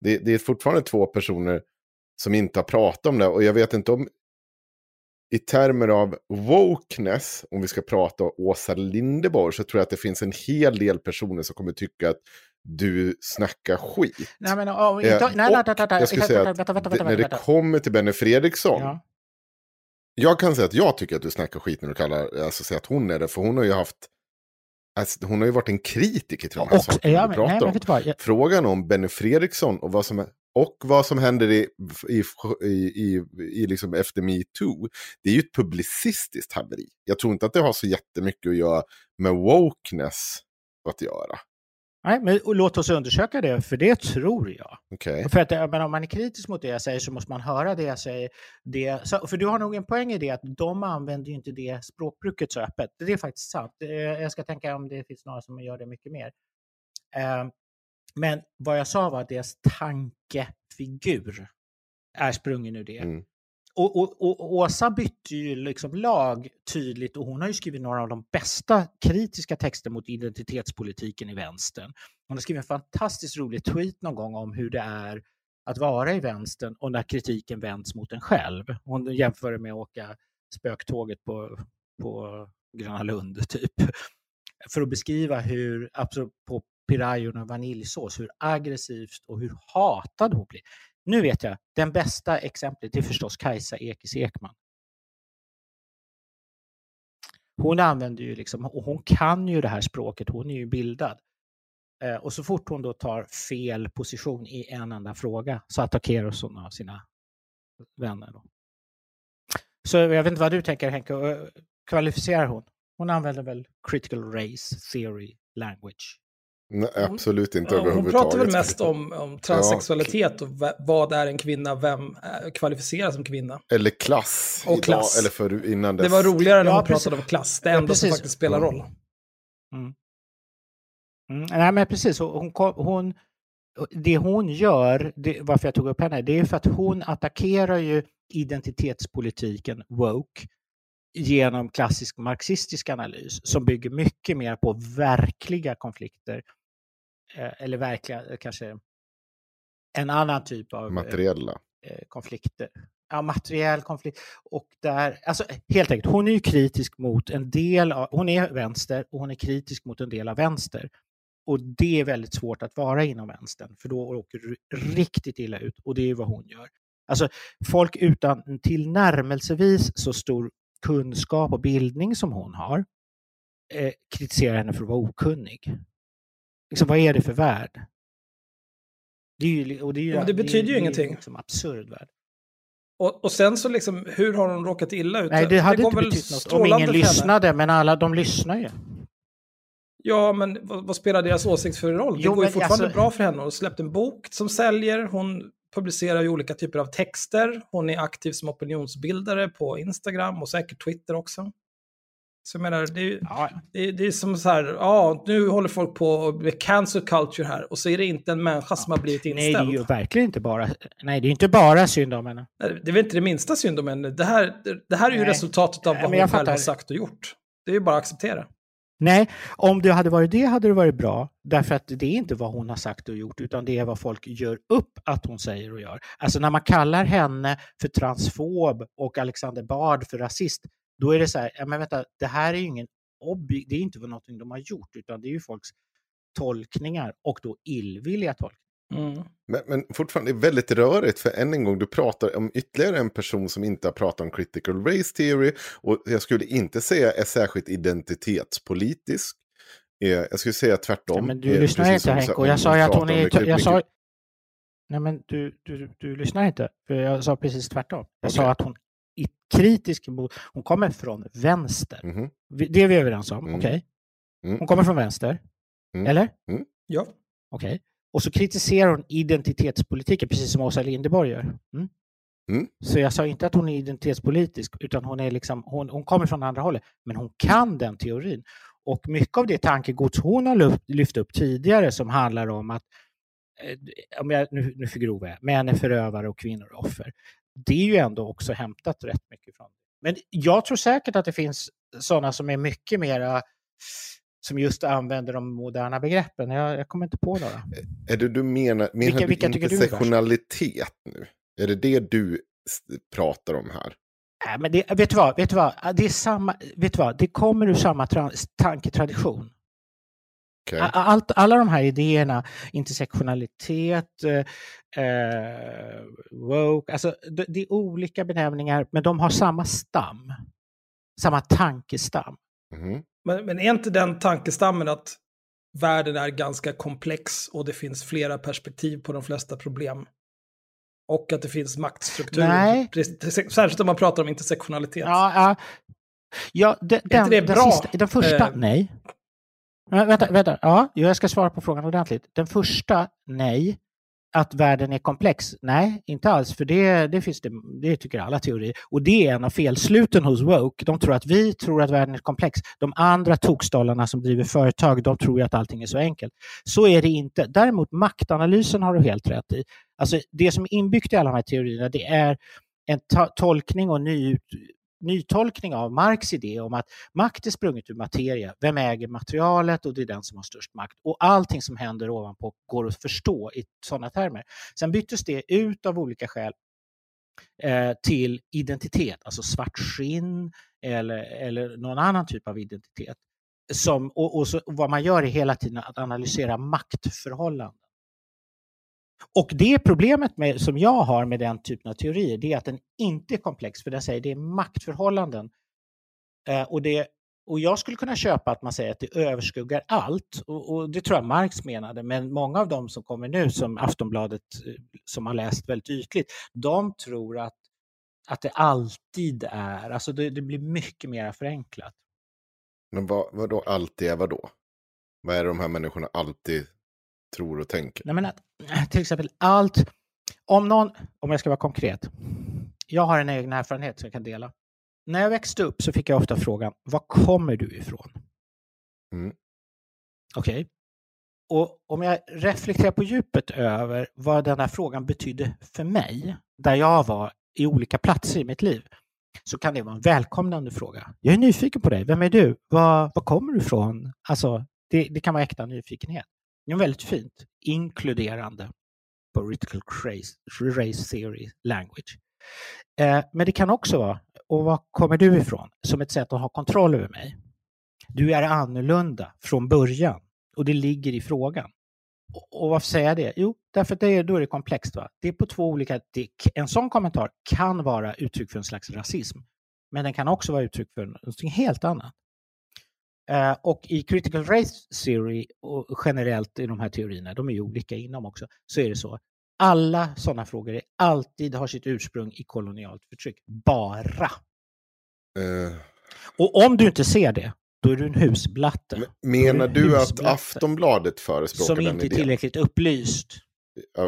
Det, det är fortfarande två personer som inte har pratat om det, och jag vet inte om i termer av wokeness, om vi ska prata om Åsa Linderborg, så tror jag att det finns en hel del personer som kommer tycka att du snackar skit. Nej, men, oh, Eh, inte, nej, och vänta, jag skulle säga att vänta, vänta, när det kommer till Benny Fredriksson, Ja. jag kan säga att jag tycker att du snackar skit när du kallar, alltså säger att hon är det, för hon har ju haft, alltså, hon har ju varit en kritiker till de här Och, sakerna ja, men, pratar nej, om. Jag, Frågan om Benny Fredriksson och vad som och vad som händer i, i, i, i, liksom efter metoo, det är ju ett publicistiskt haveri. Jag tror inte att det har så jättemycket att göra med wokeness att göra. Nej, men låt oss undersöka det, för det tror jag. Okay. För att, men om man är kritisk mot det jag säger så måste man höra det jag säger. Det, så, för du har nog en poäng i det att de använder ju inte det språkbruket så öppet. Det är faktiskt sant. Jag ska tänka om det finns några som gör det mycket mer. Men vad jag sa var att deras tankefigur är sprungen ur det. Mm. Och, och, och, Åsa bytte ju liksom lag tydligt och hon har ju skrivit några av de bästa kritiska texter mot identitetspolitiken i vänstern. Hon har skrivit en fantastiskt rolig tweet någon gång om hur det är att vara i vänstern och när kritiken vänds mot en själv. Hon jämför det med att åka spöktåget på, på Gröna Lund, typ. För att beskriva hur, på pirajon och vaniljsås, hur aggressivt och hur hatad hon blir. Nu vet jag, den bästa exemplet är förstås Kajsa Ekis Ekman. Hon använder ju liksom, och hon kan ju det här språket, hon är ju bildad. Eh, och så fort hon då tar fel position i en enda fråga så attackeras hon av sina vänner. Då. Så jag vet inte vad du tänker Henke, eh, kvalificerar hon? Hon använder väl critical race theory language? Nej, absolut inte ja, Hon pratar väl mest om, om transsexualitet ja. och vad är en kvinna, vem kvalificeras som kvinna. Eller klass. Och idag, klass. Eller för innan dess. Det var roligare när ja, hon precis. pratade om klass, det enda som faktiskt spelar roll. Mm. Mm, nej men precis, hon, hon, det hon gör, det, varför jag tog upp henne, det är för att hon attackerar ju identitetspolitiken woke genom klassisk marxistisk analys som bygger mycket mer på verkliga konflikter eh, eller verkliga, eh, kanske en annan typ av materiella eh, konflikter. Ja, materiell konflikt. Och där, alltså helt enkelt, hon är ju kritisk mot en del av, hon är vänster och hon är kritisk mot en del av vänster. Och det är väldigt svårt att vara inom vänstern, för då åker du riktigt illa ut och det är vad hon gör. Alltså folk utan tillnärmelsevis så stor kunskap och bildning som hon har eh, kritiserar henne för att vara okunnig. Liksom, vad är det för värld? Det, är ju, och det, är ju, ja, det betyder det, ju det ingenting. Liksom absurd värld. Och, och sen så liksom, hur har hon råkat illa ut? Nej, det hade det inte betytt något om ingen lyssnade, men alla de lyssnar ju. Ja, men vad, vad, spelar deras åsikt för roll? Jo, det går ju fortfarande alltså... bra för henne. Hon har släppt en bok som säljer, hon publicerar ju olika typer av texter. Hon är aktiv som opinionsbildare på Instagram och säkert Twitter också. Så jag menar, det är, ja. det är, det är som så här, ja, nu håller folk på med cancer culture här och så är det inte en människa som har blivit inställd. Nej, det är ju verkligen inte bara, nej, det är inte bara synd om henne. Nej, det är väl inte det minsta synd om henne. Det här, det här är ju nej. resultatet av vad hon själv har sagt och gjort. Det är ju bara att acceptera. Nej, om det hade varit det hade det varit bra. Därför att det är inte vad hon har sagt och gjort, utan det är vad folk gör upp att hon säger och gör. Alltså när man kallar henne för transfob och Alexander Bard för rasist, då är det så här, ja men vänta, det här är ju ingen det är inte något de har gjort, utan det är ju folks tolkningar och då illvilliga tolkningar. Mm. Men, men fortfarande är väldigt rörigt, för än en gång, du pratar om ytterligare en person som inte har pratat om critical race theory och jag skulle inte säga är särskilt identitetspolitisk. Eh, jag skulle säga tvärtom. Ja, men du eh, lyssnar inte Henko, jag sa ju att hon är... Jag sa... Nej men du, du, du lyssnar inte, för jag sa precis tvärtom. Jag okay. sa att hon kritisk mot... Hon kommer från vänster. Mm. Det är vi överens om, mm. okej? Okay? Mm. Hon kommer från vänster, mm. eller? Mm. Ja. Okej. Okay. Och så kritiserar hon identitetspolitiken, precis som Åsa Linderborg gör. Mm. Mm. Så jag sa inte att hon är identitetspolitisk, utan hon, är liksom, hon, hon kommer från andra hållet. Men hon kan den teorin. Och mycket av det tankegods hon har lyft upp tidigare som handlar om att, eh, om jag, nu, nu förgrovar jag, män är förövare och kvinnor är offer. Det är ju ändå också hämtat rätt mycket från. Men jag tror säkert att det finns sådana som är mycket mera som just använder de moderna begreppen. Jag, jag kommer inte på några. Är det du menar, menar vilka, vilka du intersektionalitet nu? Är det det du pratar om här? Nej, men det, vet, du vad, vet du vad? Det, är samma, vet du vad? det kommer ur samma tanketradition. Okay. Allt, alla de här idéerna, intersektionalitet, eh, eh, woke, alltså det, det, är olika benämningar men de har samma stam. Samma tankestam. Mm. Men, men är inte den tankestammen att världen är ganska komplex och det finns flera perspektiv på de flesta problem? och att det finns maktstrukturer. Nej. Särskilt om man pratar om intersektionalitet. Ja, ja. ja de, den, inte det den, bra? sista, den första, Eh. nej. Men vänta, vänta. Ja, jag ska svara på frågan ordentligt. Den första, nej. Att världen är komplex? Nej, inte alls. För det, det finns det, det tycker alla teorier. Och det är en av felsluten hos woke. De tror att vi tror att världen är komplex. De andra tokstollarna som driver företag, de tror ju att allting är så enkelt. Så är det inte. Däremot maktanalysen har du helt rätt i. Alltså det som är inbyggt i alla de här teorierna, det är en tolkning och ny, nytolkning av Marx idé om att makt är sprunget ur materia. Vem äger materialet och det är den som har störst makt. Och allting som händer ovanpå går att förstå i sådana termer. Sen byttes det ut av olika skäl eh, till identitet, alltså svart skinn eller, eller någon annan typ av identitet. Som, och, och så, vad man gör är hela tiden att analysera maktförhållanden. Och det problemet med, som jag har med den typen av teorier, det är att den inte är komplex, för den säger det är maktförhållanden. Eh, och, det, och jag skulle kunna köpa att man säger att det överskuggar allt, och, och det tror jag Marx menade, men många av dem som kommer nu, som Aftonbladet, eh, som har läst väldigt ytligt, de tror att, att det alltid är, alltså det, det blir mycket mer förenklat. Men vad, vad då alltid är vad då? Vad är det de här människorna alltid tror och tänker? Nej, men att, [clears throat] till exempel allt, om någon, om jag ska vara konkret, jag har en egen erfarenhet som jag kan dela. När jag växte upp så fick jag ofta frågan, var kommer du ifrån? Mm. Okej. Och om jag reflekterar på djupet över vad den här frågan betydde för mig, där jag var i olika platser i mitt liv, så kan det vara en välkomnande fråga. Jag är nyfiken på dig. Vem är du? Var, var kommer du ifrån? Alltså, det, det kan vara äkta nyfikenhet. Det är väldigt fint, inkluderande political race, race theory language. Eh, men det kan också vara, och var kommer du ifrån? Som ett sätt att ha kontroll över mig. Du är annorlunda från början och det ligger i frågan. Och, och varför säger jag det? Jo, därför att det är, då är det komplext. Va? Det är på två olika... Det, en sån kommentar kan vara uttryck för en slags rasism, men den kan också vara uttryck för något helt annat. Eh, och i critical race theory och generellt i de här teorierna, de är ju olika inom också, så är det så. Alla sådana frågor är alltid har sitt ursprung i kolonialt förtryck. Bara. Eh, Och om du inte ser det, då är du en husblatte. men menar Du du att Aftonbladet förespråkar Som den inte är idén? tillräckligt upplyst.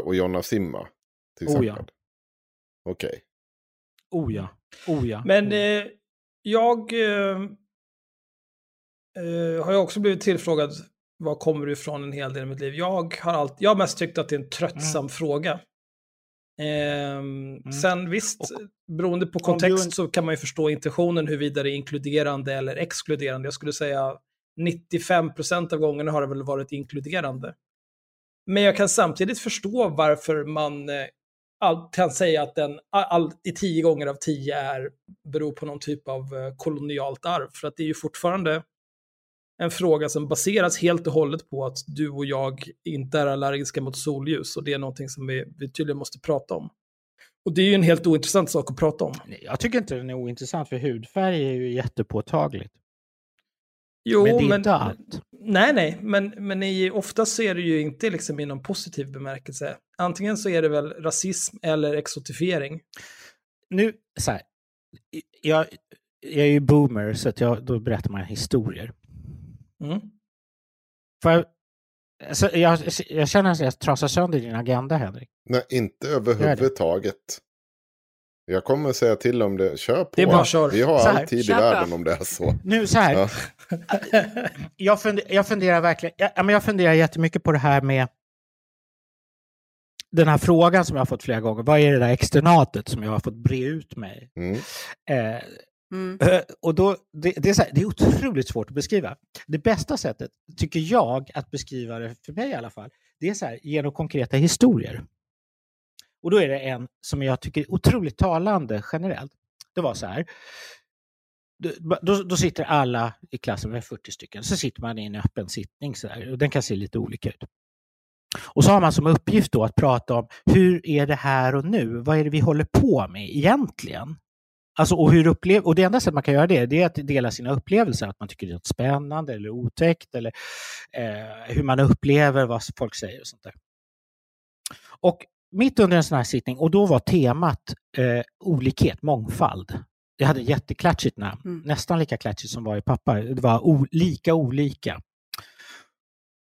Och Jonna Simma? Till Oh, exempel? ja. Okej. Oh ja. Oh ja. Men eh, jag eh, har ju också blivit tillfrågad var kommer du ifrån en hel del i mitt liv. Jag har, allt, jag har mest tyckt att det är en tröttsam Mm. fråga. Ehm, Sen visst, Och- beroende på kontext du- så kan man ju förstå intentionen huruvida det är inkluderande eller exkluderande. Jag skulle säga 95% av gångerna har det väl varit inkluderande. Men jag kan samtidigt förstå varför man eh, all, kan säga att den all, all, i tio gånger av tio är, beror på någon typ av eh, kolonialt arv. För att det är ju fortfarande en fråga som baseras helt och hållet på att du och jag inte är allergiska mot solljus. Och det är någonting som vi, vi tydligen måste prata om. Och det är ju en helt ointressant sak att prata om. Jag tycker inte den är ointressant, för hudfärg är ju jättepåtagligt. Jo, men det är inte allt. Nej, nej, men, men i, oftast så är det ju inte liksom i någon positiv bemärkelse. Antingen så är det väl rasism eller exotifiering. Nu, så här. Jag, jag är ju boomer, så att jag, då berättar man historier. Mm. Jag, alltså, jag, jag känner att jag trasar sönder din agenda, Henrik. Nej, inte överhuvudtaget. Jag kommer säga till om det. Kör på. Det är bara kör. Vi har all tid i världen om det är så. Nu så här. Ja. [laughs] jag, funder, jag funderar verkligen, jag, men jag funderar jättemycket på det här med den här frågan som jag har fått flera gånger. Vad är det där externatet som jag har fått bre ut mig? Mm. Eh, Mm. Eh, och då, det, det, är så här, det är otroligt svårt att beskriva. Det bästa sättet, tycker jag, att beskriva det, för mig i alla fall, det är så här, genom konkreta historier. Och då är det en som jag tycker är otroligt talande generellt. Det var så här. Då, då, då sitter alla i klassen, med 40 stycken, så sitter man i en öppen sittning så här, och den kan se lite olika ut. Och så har man som uppgift då att prata om hur är det här och nu? Vad är det vi håller på med egentligen? Alltså, och, hur upplev och det enda sättet man kan göra det, det är att dela sina upplevelser, att man tycker det är något spännande eller otäckt eller eh, hur man upplever vad folk säger och sånt där. Och mitt under en sån här sittning och då var temat eh, olikhet, mångfald. Det hade jätteklatschigt namn, Mm. nästan lika klatschigt som var i pappa. Det var lika olika.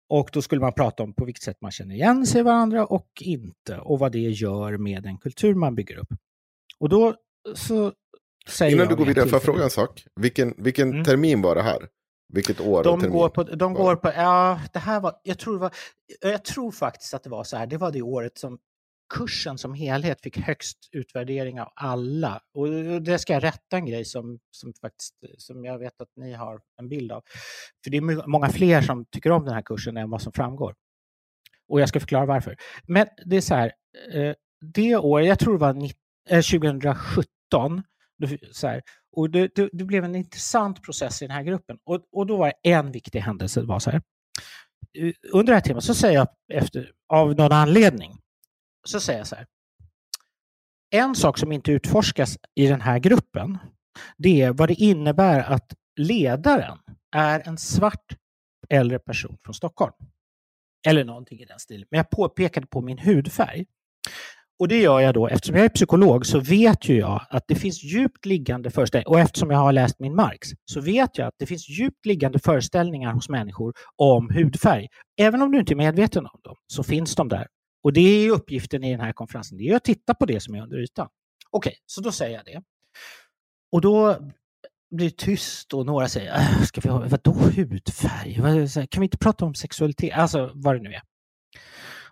Och då skulle man prata om på vilket sätt man känner igen sig varandra och inte och vad det gör med den kultur man bygger upp. Och då så säger Innan du går vidare, får jag fråga en sak? Vilken, vilken Mm. termin var det här? Vilket år De termin? går på, de var går det? på, ja, det här var, jag tror, det var, jag tror faktiskt att det var så här, det var det året som kursen som helhet fick högst utvärdering av alla. Och det ska jag rätta en grej som, som, faktiskt, som jag vet att ni har en bild av. För det är många fler som tycker om den här kursen än vad som framgår. Och jag ska förklara varför. Men det är så här, eh, det året, jag tror det var nitt- eh, 2017, då- så här, och det, det, det blev en intressant process i den här gruppen. Och, och då var det en viktig händelse. Det var så här. Eh, under det här temat så säger jag, efter, av någon anledning, så säger jag så här. En sak som inte utforskas i den här gruppen, det är vad det innebär att ledaren är en svart äldre person från Stockholm. Eller någonting i den stilen. Men jag påpekade på min hudfärg. Och det gör jag då, eftersom jag är psykolog så vet ju jag att det finns djupt liggande föreställningar, och eftersom jag har läst min Marx, så vet jag att det finns djupt liggande föreställningar hos människor om hudfärg. Även om du inte är medveten om dem, så finns de där. Och det är uppgiften i den här konferensen, det är att titta på det som är under ytan. Okej, så då säger jag det. Och då blir det tyst och några säger, äh, ska vi ha, vadå hudfärg? Kan vi inte prata om sexualitet? Alltså vad det nu är.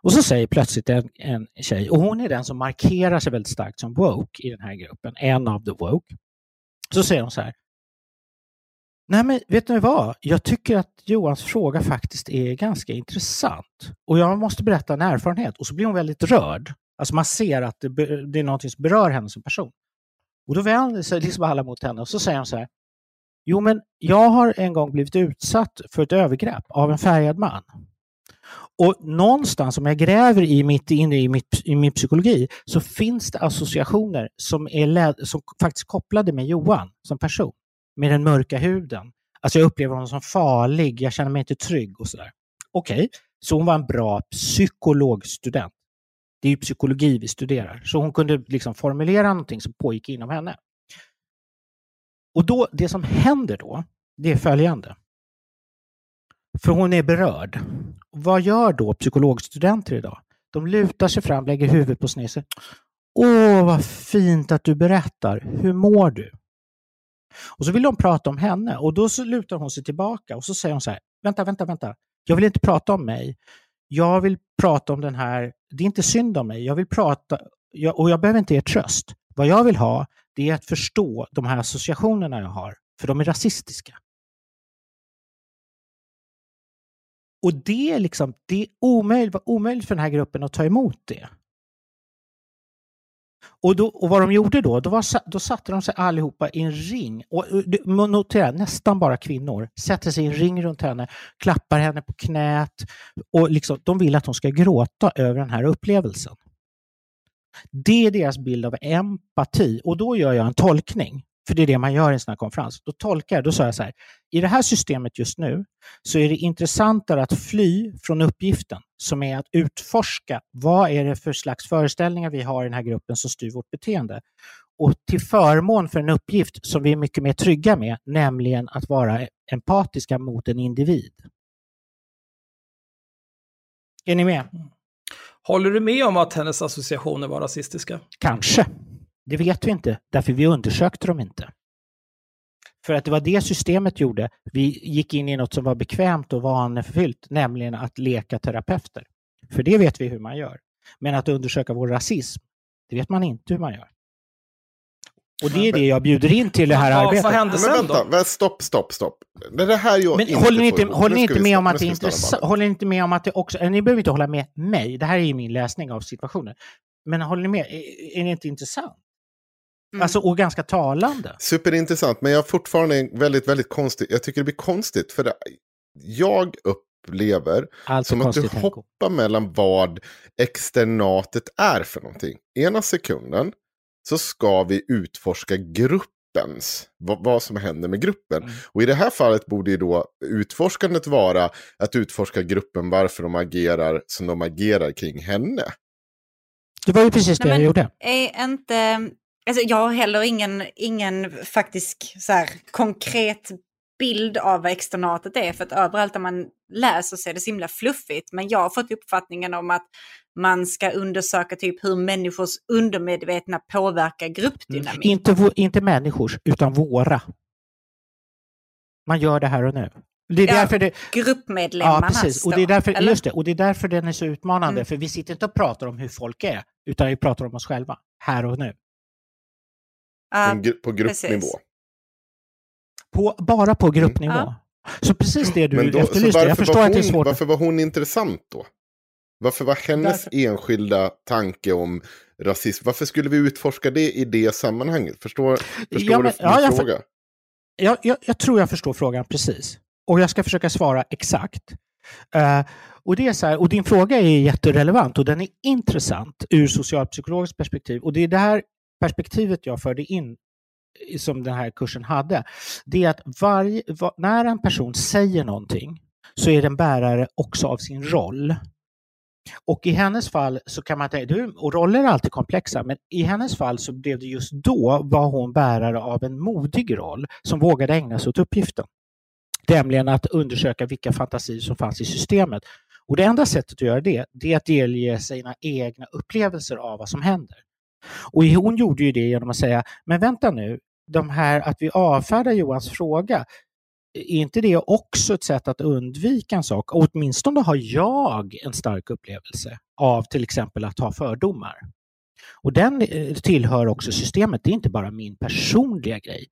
Och så säger plötsligt en, en tjej, och hon är den som markerar sig väldigt starkt som woke i den här gruppen, en av the woke. Så säger hon så här, Nej men vet ni vad? Jag tycker att Johans fråga faktiskt är ganska intressant. Och jag måste berätta en erfarenhet. Och så blir hon väldigt rörd. Alltså man ser att det, det är någonting som berör henne som person. Och då vänder sig liksom alla mot henne och så säger hon så här. Jo men jag har en gång blivit utsatt för ett övergrepp av en färgad man. Och någonstans om jag gräver i mitt, inne i, mitt, i min psykologi så finns det associationer som är led, som faktiskt kopplade med Johan som person. Med den mörka huden. Alltså jag upplever honom som farlig, jag känner mig inte trygg och sådär. Okej, så hon var en bra psykologstudent. Det är ju psykologi vi studerar. Så hon kunde liksom formulera någonting som pågick inom henne. Och då, det som händer då, det är följande. För hon är berörd. Vad gör då psykologstudenter idag? De lutar sig fram, lägger huvudet på sned. Åh, vad fint att du berättar. Hur mår du? Och så vill de prata om henne och då så lutar hon sig tillbaka och så säger hon så här, vänta, vänta, vänta. Jag vill inte prata om mig. Jag vill prata om den här, det är inte synd om mig. Jag vill prata, jag, och jag behöver inte er tröst. Vad jag vill ha, det är att förstå de här associationerna jag har, för de är rasistiska. Och det är liksom, det är omöjligt, var omöjligt för den här gruppen att ta emot det. Och, då, och vad de gjorde då, då, var, då satte de sig allihopa i en ring. Och, och notera, nästan bara kvinnor sätter sig i en ring runt henne, klappar henne på knät och liksom, de vill att hon ska gråta över den här upplevelsen. Det är deras bild av empati och då gör jag en tolkning. För det är det man gör i en sån här konferens. Då tolkar jag, då sa jag så här, i det här systemet just nu så är det intressantare att fly från uppgiften som är att utforska vad är det för slags föreställningar vi har i den här gruppen som styr vårt beteende. Och till förmån för en uppgift som vi är mycket mer trygga med, nämligen att vara empatiska mot en individ. Är ni med? Håller du med om att hennes associationer var rasistiska? Kanske. Det vet vi inte, därför vi undersökte dem inte. För att det var det systemet gjorde. Vi gick in i något som var bekvämt och vanefyllt, nämligen att leka terapeuter. För det vet vi hur man gör. Men att undersöka vår rasism, det vet man inte hur man gör. Och det är det jag bjuder in till det här Vad- vad arbetet. hände Men sen vänta, då? vänta, stopp, stopp, stopp. Det det här jag Men inte håller ni inte, håller inte med om att det är intressant? Håller ni inte med om att det också, ni behöver inte hålla med mig, det här är ju min läsning av situationen. Men håller ni med, är, är det inte intressant? Mm. Alltså, och ganska talande. Superintressant, men jag har fortfarande en väldigt, väldigt konstigt. Jag tycker det blir konstigt, för det, jag upplever Alltså som att du Henko. hoppar mellan vad externatet är för någonting. Ena sekunden så ska vi utforska gruppens, vad, vad som händer med gruppen. Mm. Och i det här fallet borde ju då utforskandet vara att utforska gruppen varför de agerar som de agerar kring henne. Det var ju precis det Nej, jag men gjorde. Är inte... Alltså jag har heller ingen, ingen faktisk så här, konkret bild av vad externatet är. För att överallt där man läser så är det så himla fluffigt. Men jag har fått uppfattningen om att man ska undersöka typ hur människors undermedvetna påverkar gruppdynamik. Inte, vå- inte människors, utan våra. Man gör det här och nu. Det är Ja, därför det, Gruppmedlemmarnas Ja, precis. Och det, är därför, just det, och det är därför den är så utmanande. Mm. För vi sitter inte och pratar om hur folk är, utan vi pratar om oss själva, här och nu. Gru- på gruppnivå. precis. På, bara på gruppnivå. Ja. Så precis det du då, efterlyste. Jag varför, förstår var att det är hon, svårt. varför var hon intressant då? Varför var hennes enskilda tanke om rasism, varför skulle vi utforska det i det sammanhanget? Förstår, förstår Ja, men- du min ja, jag för- fråga? Jag, jag, jag tror jag förstår frågan precis. Och jag ska försöka svara exakt. Eh, och, det är så här, och din fråga är jätterelevant och den är intressant ur socialpsykologiskt perspektiv. Och det är det här perspektivet jag förde in som den här kursen hade. Det är att varje, när en person säger någonting så är den bärare också av sin roll. Och i hennes fall så kan man tänka, och roller är alltid komplexa, men i hennes fall så blev det just då var hon bärare av en modig roll som vågade ägna sig åt uppgiften. Nämligen att undersöka vilka fantasier som fanns i systemet. Och det enda sättet att göra det, det är att delge sina egna upplevelser av vad som händer. Och hon gjorde ju det genom att säga, men vänta nu, de här att vi avfärdar Johans fråga, är inte det också ett sätt att undvika en sak? Och åtminstone har jag en stark upplevelse av till exempel att ha fördomar. Och den eh, tillhör också systemet, det är inte bara min personliga grej.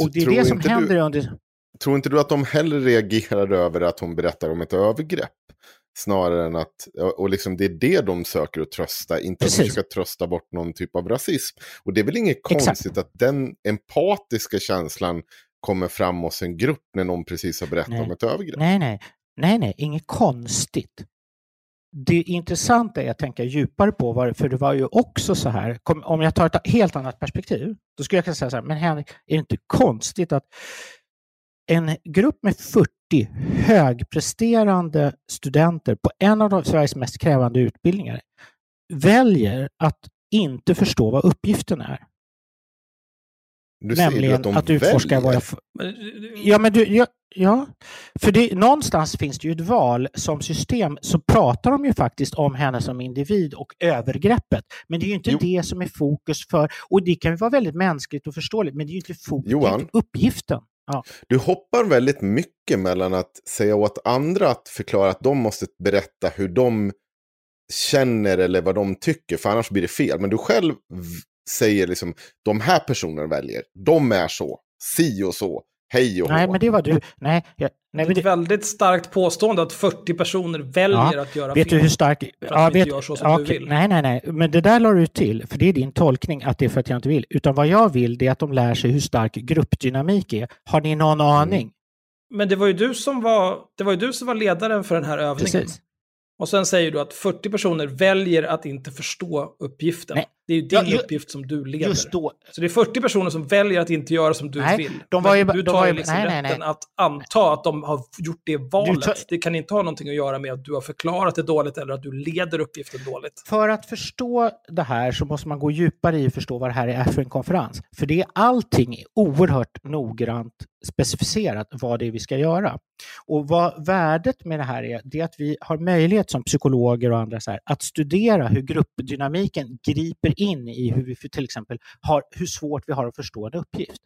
Och det är Tror det som inte du- händer under... Tror inte du att de hellre reagerar över att hon berättar om ett övergrepp? Snarare än att, och liksom det är det de söker att trösta, inte att de Precis. försöker trösta bort någon typ av rasism. Och det är väl inget Exakt. konstigt att den empatiska känslan kommer fram hos en grupp när någon precis har berättat Nej. om ett övergrepp. Nej, nej, nej, nej, inget konstigt. Det intressanta är att tänka djupare på, var, för det var ju också så här, om jag tar ett helt annat perspektiv, då skulle jag kunna säga så här, men Henrik, är det inte konstigt att en grupp med 40 högpresterande studenter på en av de, Sveriges mest krävande utbildningar väljer att inte förstå vad uppgiften är. Du Nämligen att de att utforska väljer. våra... Ja, men du, ja, ja. för det, någonstans finns det ju ett val som system så pratar de ju faktiskt om henne som individ och övergreppet. Men det är ju inte Jo. det som är fokus för, och det kan ju vara väldigt mänskligt och förståeligt, men det är ju inte fokus, inte uppgiften. Ja. Du hoppar väldigt mycket mellan att säga åt andra att förklara att de måste berätta hur de känner eller vad de tycker, för annars blir det fel. Men du själv säger liksom, de här personerna väljer, de är så, si och så, hej och Nej, hå. men det var du. Nej, jag, nej Det är ett det, väldigt starkt påstående att 40 personer väljer Ja, att göra vet fel. du hur stark... För att vi inte gör så som du okej. vill. Nej, nej, nej. Men det där la du till, för det är din tolkning att det är för att jag inte vill. Utan vad jag vill det är att de lär sig hur stark gruppdynamik är. Har ni någon Mm. aning? Men det var ju du som var, det var, ju du som var ledaren för den här övningen. Precis. Och sen säger du att 40 personer väljer att inte förstå uppgiften. Nej. Det är ju din Ja, ju- uppgift som du leder. Då, Så det är 40 personer som väljer att inte göra som du Nej, vill. de var ju- du tar var ju liksom nej, nej, rätten nej. att anta att de har gjort det valet. tar- Det kan inte ha någonting att göra med att du har förklarat det dåligt eller att du leder uppgiften dåligt. För att förstå det här så måste man gå djupare i och förstå vad det här är för en konferens. För det är allting är oerhört noggrant specificerat vad det är vi ska göra. Och vad värdet med det här är, det är att vi har möjlighet som psykologer och andra så här, att studera hur gruppdynamiken griper in i hur vi till exempel har, hur svårt vi har att förstå en uppgift.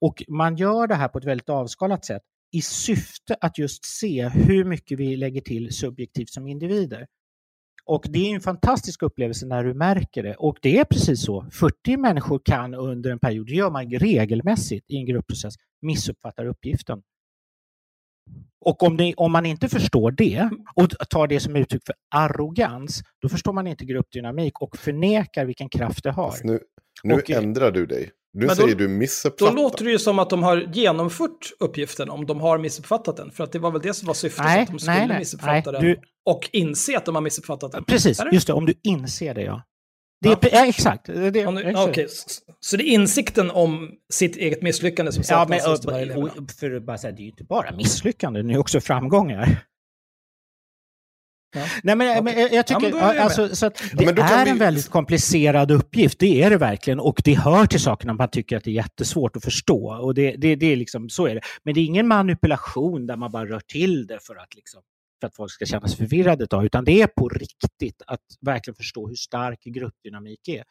Och man gör det här på ett väldigt avskalat sätt i syfte att just se hur mycket vi lägger till subjektivt som individer. Och det är en fantastisk upplevelse när du märker det. Och det är precis så. 40 människor kan under en period, det gör man regelmässigt i en gruppprocess, missuppfattar uppgiften. Och om, det, om man inte förstår det och tar det som uttryck för arrogans, då förstår man inte gruppdynamik och förnekar vilken kraft det har. Fast nu nu Och- ändrar du dig. Nu då- säger du Då missuppfattat. låter det ju som att de har genomfört uppgiften om de har missuppfattat den. För att det var väl det som var syftet, Nej, att de skulle nej, nej, missuppfatta nej, den. du- Och inse att de har missuppfattat den. Precis, just det, om du inser det ja. Det är, Ja. ja. exakt. Det, du- exakt. Okej, s- så det är insikten om sitt eget misslyckande som Ja, men, och, och, för att bara säga, det är ju inte bara misslyckanden, det är också framgångar. Nej, men, men jag tycker, Ja, men alltså, så att det kan är vi- en väldigt komplicerad uppgift, det är det verkligen. Och det hör till sakerna man tycker att det är jättesvårt att förstå. Och det, det, det är liksom, så är det. Men det är ingen manipulation där man bara rör till det för att, liksom, för att folk ska känna sig förvirrade, då, utan det är på riktigt att verkligen förstå hur stark gruppdynamik är.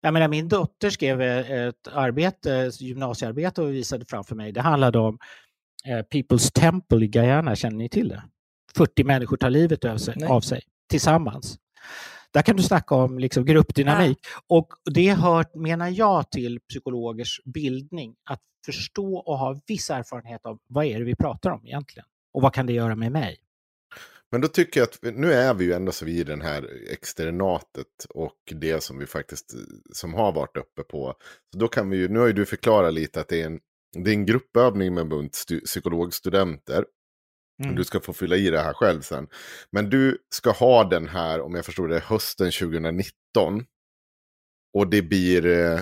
Jag menar, min dotter skrev ett arbete, ett gymnasiearbete och visade framför mig. Det handlade om eh, People's Temple i Guyana, känner ni till det? 40 människor tar livet av sig, av sig tillsammans. Där kan du snacka om liksom gruppdynamik. Och det hör, menar jag, till psykologers bildning. Att förstå och ha viss erfarenhet av vad är det vi pratar om egentligen? Och vad kan det göra med mig? Men då tycker jag att nu är vi ju ändå så vid den här externatet och det som vi faktiskt som har varit uppe på. Så då kan vi ju, nu har ju du förklarat lite att det är en, det är en gruppövning med en bunt stu, psykologstudenter. Mm. Du ska få fylla i det här själv sen. Men du ska ha den här, om jag förstår det, hösten 2019. Och det blir eh,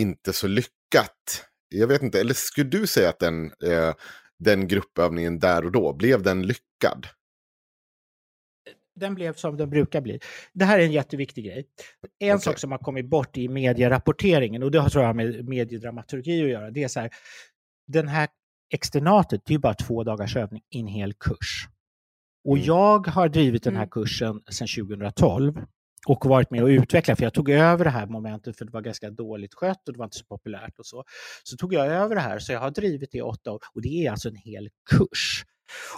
inte så lyckat. Jag vet inte, eller skulle du säga att den, eh, den gruppövningen där och då, blev den lyckad? Den blev som den brukar bli. Det här är en jätteviktig grej. En Okej. sak som har kommit bort i medierapporteringen, och det har tror jag med mediedramaturgi att göra, det är så här, den här externatet, det är ju bara två dagars övning i en hel kurs. Och Mm. jag har drivit den här Mm. kursen sedan 2012 och varit med och utvecklat, för jag tog över det här momentet för det var ganska dåligt skött och det var inte så populärt och så. Så tog jag över det här, så jag har drivit det i åtta år och det är alltså en hel kurs.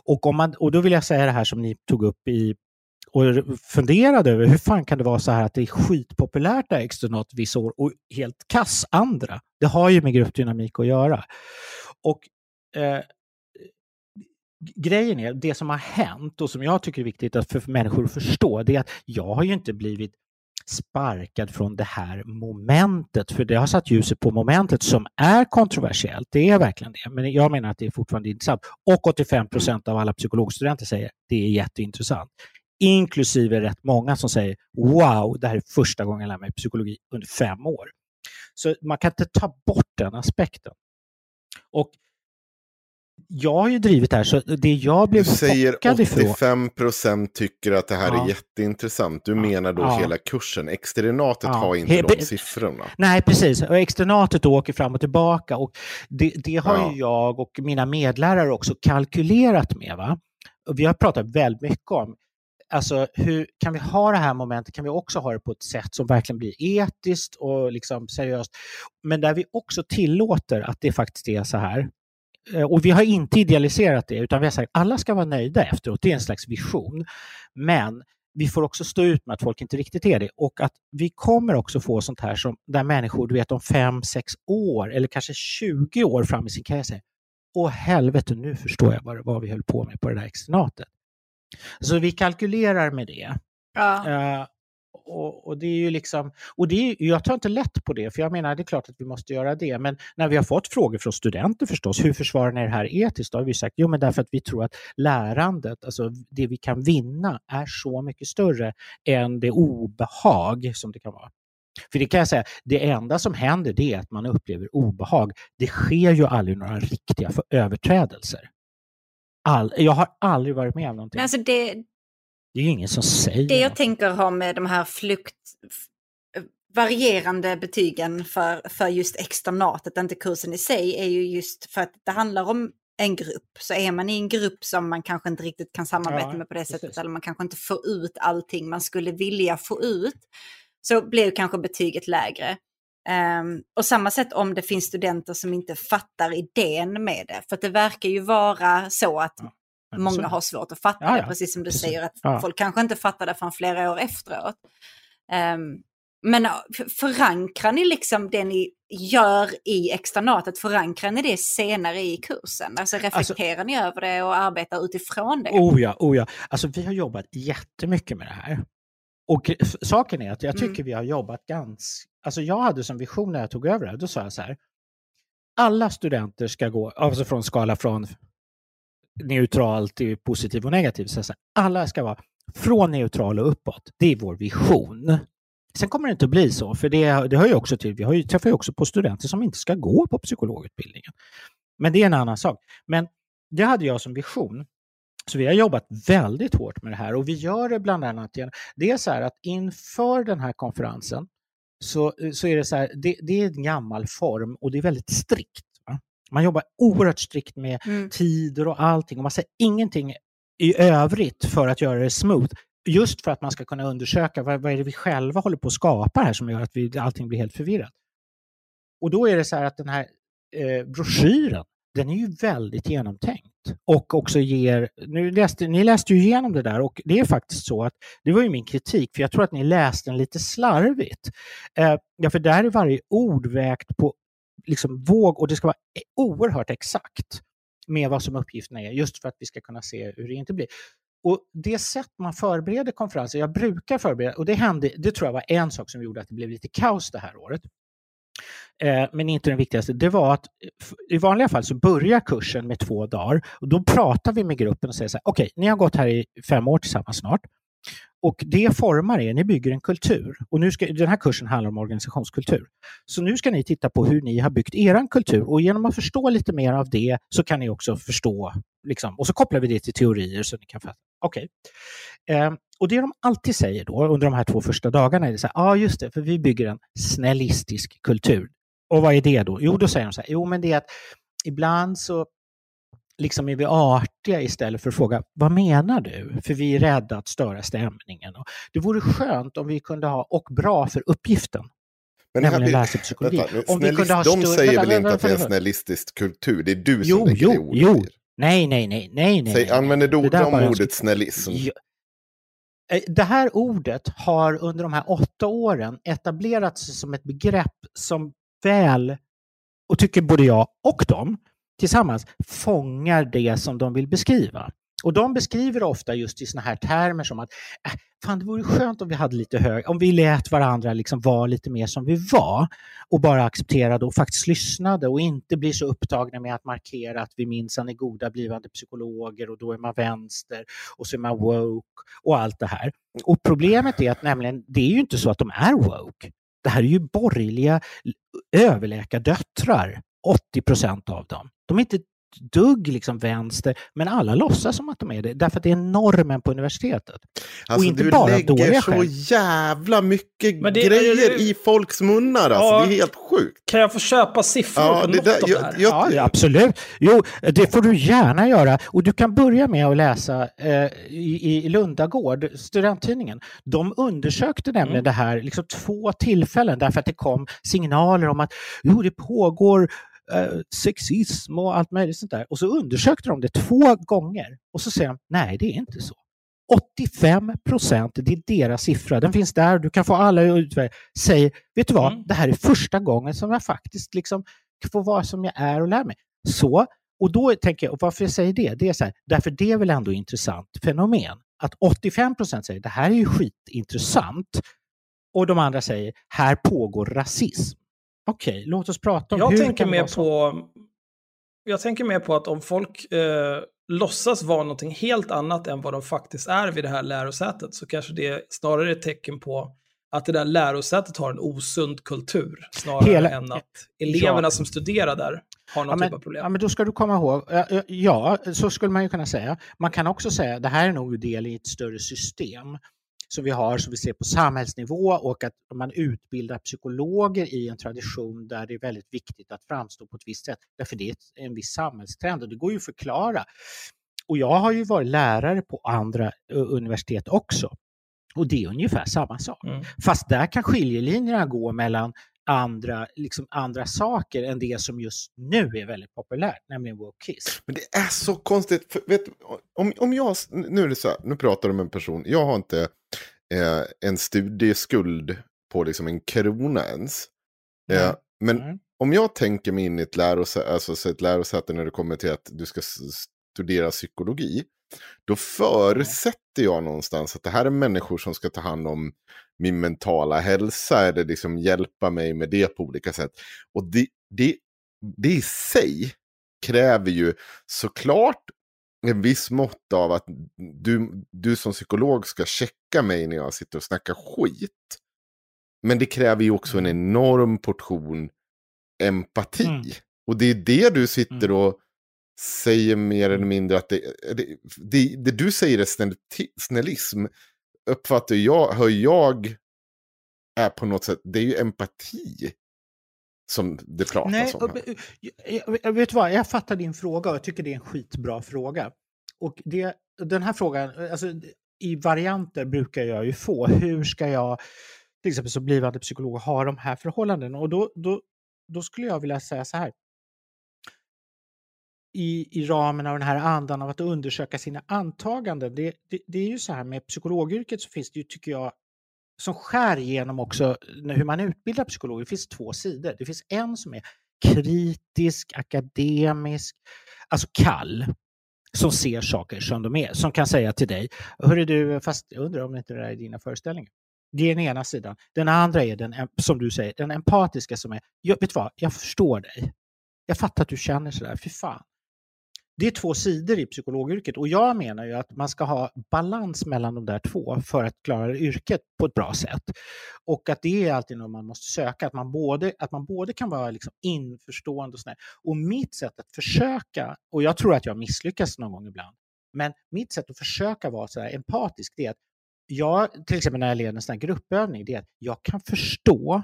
Och, om man, och då vill jag säga det här som ni tog upp i och funderade över hur fan kan det vara så här att det är skitpopulärt där externat vissa år och helt kass andra. Det har ju med gruppdynamik att göra. Och eh, grejen är, det som har hänt och som jag tycker är viktigt att för människor att förstå, det är att jag har ju inte blivit sparkad från det här momentet, för det har satt ljuset på momentet som är kontroversiellt. Det är verkligen det, men jag menar att det är fortfarande intressant. Och 85 procent av alla psykologstudenter säger det är jätteintressant. Inklusive rätt många som säger wow, det här är första gången jag lär mig psykologi under fem år. Så man kan inte ta bort den aspekten. Och jag har ju drivit det här, så det jag blev Du säger chockad ifrån... 85% tycker att det här Ja. är jätteintressant. Du Ja. menar då Ja. hela kursen. Externatet har inte He- de siffrorna. Nej, precis. Och externatet åker fram och tillbaka. Och det, det har ju jag och mina medlärare också kalkylerat med. Va? Och vi har pratat väldigt mycket om alltså, hur kan vi ha det här momentet, kan vi också ha det på ett sätt som verkligen blir etiskt och liksom seriöst, men där vi också tillåter att det faktiskt är så här. Eh, och vi har inte idealiserat det, utan vi har sagt att alla ska vara nöjda efteråt. Det är en slags vision. Men vi får också stå ut med att folk inte riktigt är det och att vi kommer också få sånt här som där människor, du vet om fem, sex år eller kanske 20 år fram i sin karriär säger Åh helvete, nu förstår jag vad, vad vi höll på med på det där externatet. Så vi kalkylerar med det. Ja. Eh, och, och det är ju liksom, och det är, jag tar inte lätt på det, för jag menar det är klart att vi måste göra det. Men när vi har fått frågor från studenter förstås, hur försvarar ni det här etiskt? Då har vi sagt, jo men därför att vi tror att lärandet, alltså det vi kan vinna, är så mycket större än det obehag som det kan vara. För det kan jag säga, det enda som händer det är att man upplever obehag. Det sker ju aldrig några riktiga överträdelser. All, jag har aldrig varit med om någonting. Men alltså det, det är ju ingen som säger det jag något. tänker ha med de här flukt f- varierande betygen för, för just externatet, inte kursen i sig, är ju just för att det handlar om en grupp. Så är man i en grupp som man kanske inte riktigt kan samarbeta Ja, med på det precis. sättet, eller man kanske inte får ut allting man skulle vilja få ut, så blir kanske betyget lägre. Ehm, och samma sätt om det finns studenter som inte fattar idén med det. För det verkar ju vara så att Ja, många har svårt att fatta Ja, det, precis som du Precis. säger, att folk kanske inte fattar det förrän flera år efteråt. Ehm, men förankrar ni liksom det ni gör i externatet, förankrar ni det senare i kursen? Alltså reflekterar ni över det och arbetar utifrån det? Oh ja, oh ja. Alltså vi har jobbat jättemycket med det här. Och saken är att jag tycker Mm. vi har jobbat ganska... Alltså jag hade som vision när jag tog över det här, då sa jag så här. Alla studenter ska gå, alltså från skala från neutral till positiv och negativ, så här, alla ska vara från neutral och uppåt. Det är vår vision. Sen kommer det inte att bli så, för det, det hör ju också till, vi har ju, träffar ju också på studenter som inte ska gå på psykologutbildningen. Men det är en annan sak. Men det hade jag som vision. Så vi har jobbat väldigt hårt med det här och vi gör det bland annat genom, det är så här att inför den här konferensen så, så är det så här, det, det är en gammal form och det är väldigt strikt. Va? Man jobbar oerhört strikt med Mm. tider och allting och man säger ingenting i övrigt för att göra det smooth. Just för att man ska kunna undersöka vad, vad är det vi själva håller på att skapa här som gör att vi, allting blir helt förvirrat. Och då är det så här att den här eh, broschyren, den är ju väldigt genomtänkt och också ger, nu läste, ni läste ju igenom det där och det är faktiskt så att, det var ju min kritik, för jag tror att ni läste den lite slarvigt. Eh, ja, för där är varje ord vägt på liksom våg och det ska vara e, oerhört exakt med vad som uppgifterna är, just för att vi ska kunna se hur det inte blir. Och det sätt man förbereder konferenser, jag brukar förbereda, och det hände, det tror jag var en sak som gjorde att det blev lite kaos det här året. Eh, men inte den viktigaste, det var att i vanliga fall så börjar kursen med två dagar och då pratar vi med gruppen och säger så här, okej, ni har gått här i fem år tillsammans snart och det formar er, ni bygger en kultur. Och nu ska, den här kursen handlar om organisationskultur. Så nu ska ni titta på hur ni har byggt er kultur och genom att förstå lite mer av det så kan ni också förstå, liksom, och så kopplar vi det till teorier så ni kan fatta. Okej. Eh, och det de alltid säger då under de här två första dagarna är det så här, ja ah, just det, för vi bygger en snällistisk kultur. Och vad är det då? Jo, då säger de så här, jo men det är att ibland så liksom är vi artiga istället för att fråga vad menar du? För vi är rädda att störa stämningen. Och det vore skönt om vi kunde ha, och bra för uppgiften, Men nämligen blir- läsa psykologi. Vänta, nu, Om vi kunde ha de större- säger vänta, väl inte att det är en snällistisk kultur? Det är du som Jo, lägger jo, det ordet jo. Nej, nej, nej, nej, nej. Säg, använder du de bara- ordet snällism? Ja. Eh, Det här ordet har under de här åtta åren etablerats som ett begrepp som väl, och tycker både jag och de tillsammans, fångar det som de vill beskriva. Och de beskriver ofta just i såna här termer som att äh, fan, det vore skönt om vi hade lite hög, om vi lät varandra liksom vara lite mer som vi var och bara accepterade och faktiskt lyssnade och inte blir så upptagna med att markera att vi minsann är goda blivande psykologer och då är man vänster och så är man woke och allt det här. Och problemet är att nämligen, det är ju inte så att de är woke. Det här är ju borgerliga överläkardöttrar, 80 procent av dem. De är inte dugg liksom vänster, men alla låtsas som att de är det, därför att det är normen på universitetet. Alltså, inte du bara lägger dåliga så skäl. jävla mycket det- grejer det- i folks munnar. Alltså. Ja. Det är helt sjukt. Kan jag få köpa siffror Ja, på det något där- av jag- det här? jag- Ja, ja, absolut. Jo, det får du gärna göra. Och du kan börja med att läsa eh, i, i Lundagård, studenttidningen. De undersökte nämligen Mm. det här liksom två tillfällen därför att det kom signaler om att jo, det pågår sexism och allt möjligt sånt där. Och så undersökte de det två gånger och så säger de nej, det är inte så. 85 procent, det är deras siffra. Den finns där, du kan få alla utvärderingar. Säger, vet du vad, Mm. det här är första gången som jag faktiskt liksom får vara som jag är och lära mig. Så, och då tänker jag, och varför jag säger det, det är så här, därför det är väl ändå intressant fenomen. Att 85 procent säger det här är ju skitintressant och de andra säger här pågår rasism. Okej, låt oss prata om Jag hur tänker mer på... Jag tänker mer på att om folk eh, låtsas vara någonting helt annat än vad de faktiskt är vid det här lärosätet så kanske det snarare är ett tecken på att det där lärosätet har en osund kultur snarare Hela- än att eleverna Ja. som studerar där har någon Ja men, typ av problem. ja, men då ska du komma ihåg, ja, så skulle man ju kunna säga. Man kan också säga, det här är nog del i ett större system som vi har, som vi ser på samhällsnivå och att man utbildar psykologer i en tradition där det är väldigt viktigt att framstå på ett visst sätt. Därför det är en viss samhällstrend och det går ju att förklara. Och jag har ju varit lärare på andra universitet också. Och det är ungefär samma sak. Mm. Fast där kan skiljelinjerna gå mellan andra, liksom andra saker än det som just nu är väldigt populärt, nämligen wokeism. Men det är så konstigt. För, vet, om, om jag, nu är det så här, nu pratar du med en person, jag har inte eh, en studieskuld på liksom en krona ens. Eh, men Mm. om jag tänker mig in i ett lärosäte, alltså så ett lärosäte när det kommer till att du ska studera psykologi. Då förutsätter jag någonstans att det här är människor som ska ta hand om min mentala hälsa eller liksom hjälpa mig med det på olika sätt. Och det, det, det i sig kräver ju såklart en viss mått av att du, du som psykolog ska checka mig när jag sitter och snackar skit. Men det kräver ju också en enorm portion empati. Mm. Och det är det du sitter Mm. och säger mer eller mindre att det, det, det, det du säger är snäll, snällism. Uppfattar jag, hör jag, är på något sätt, det är ju empati som det pratas Nej, om. Här. jag, jag, vet vad, jag fattar din fråga och jag tycker det är en skitbra fråga. Och det, den här frågan, alltså, i varianter brukar jag ju få. Hur ska jag, till exempel som blivande psykolog, ha de här förhållandena? Och då, då, då skulle jag vilja säga så här. I, i ramen av den här andan av att undersöka sina antaganden. Det, det, det är ju så här med psykologyrket så finns det ju, tycker jag, som skär igenom också eh, hur man utbildar psykologer. Det finns två sidor. Det finns en som är kritisk, akademisk, alltså kall som ser saker som de är, som kan säga till dig, hörru du, fast jag undrar om inte det där är dina föreställningar. Det är den ena sidan. Den andra är den, som du säger, den empatiska som är, jag, vet du vad, jag förstår dig. Jag fattar att du känner sådär, fy fan. Det är två sidor i psykologyrket och jag menar ju att man ska ha balans mellan de där två för att klara yrket på ett bra sätt. Och att det är alltid något man måste söka, att man både, att man både kan vara liksom införstående och sådär. Och mitt sätt att försöka, och jag tror att jag misslyckas någon gång ibland, men mitt sätt att försöka vara sådär empatisk, det är att jag, till exempel när jag leder en sån här gruppövning, det är att jag kan förstå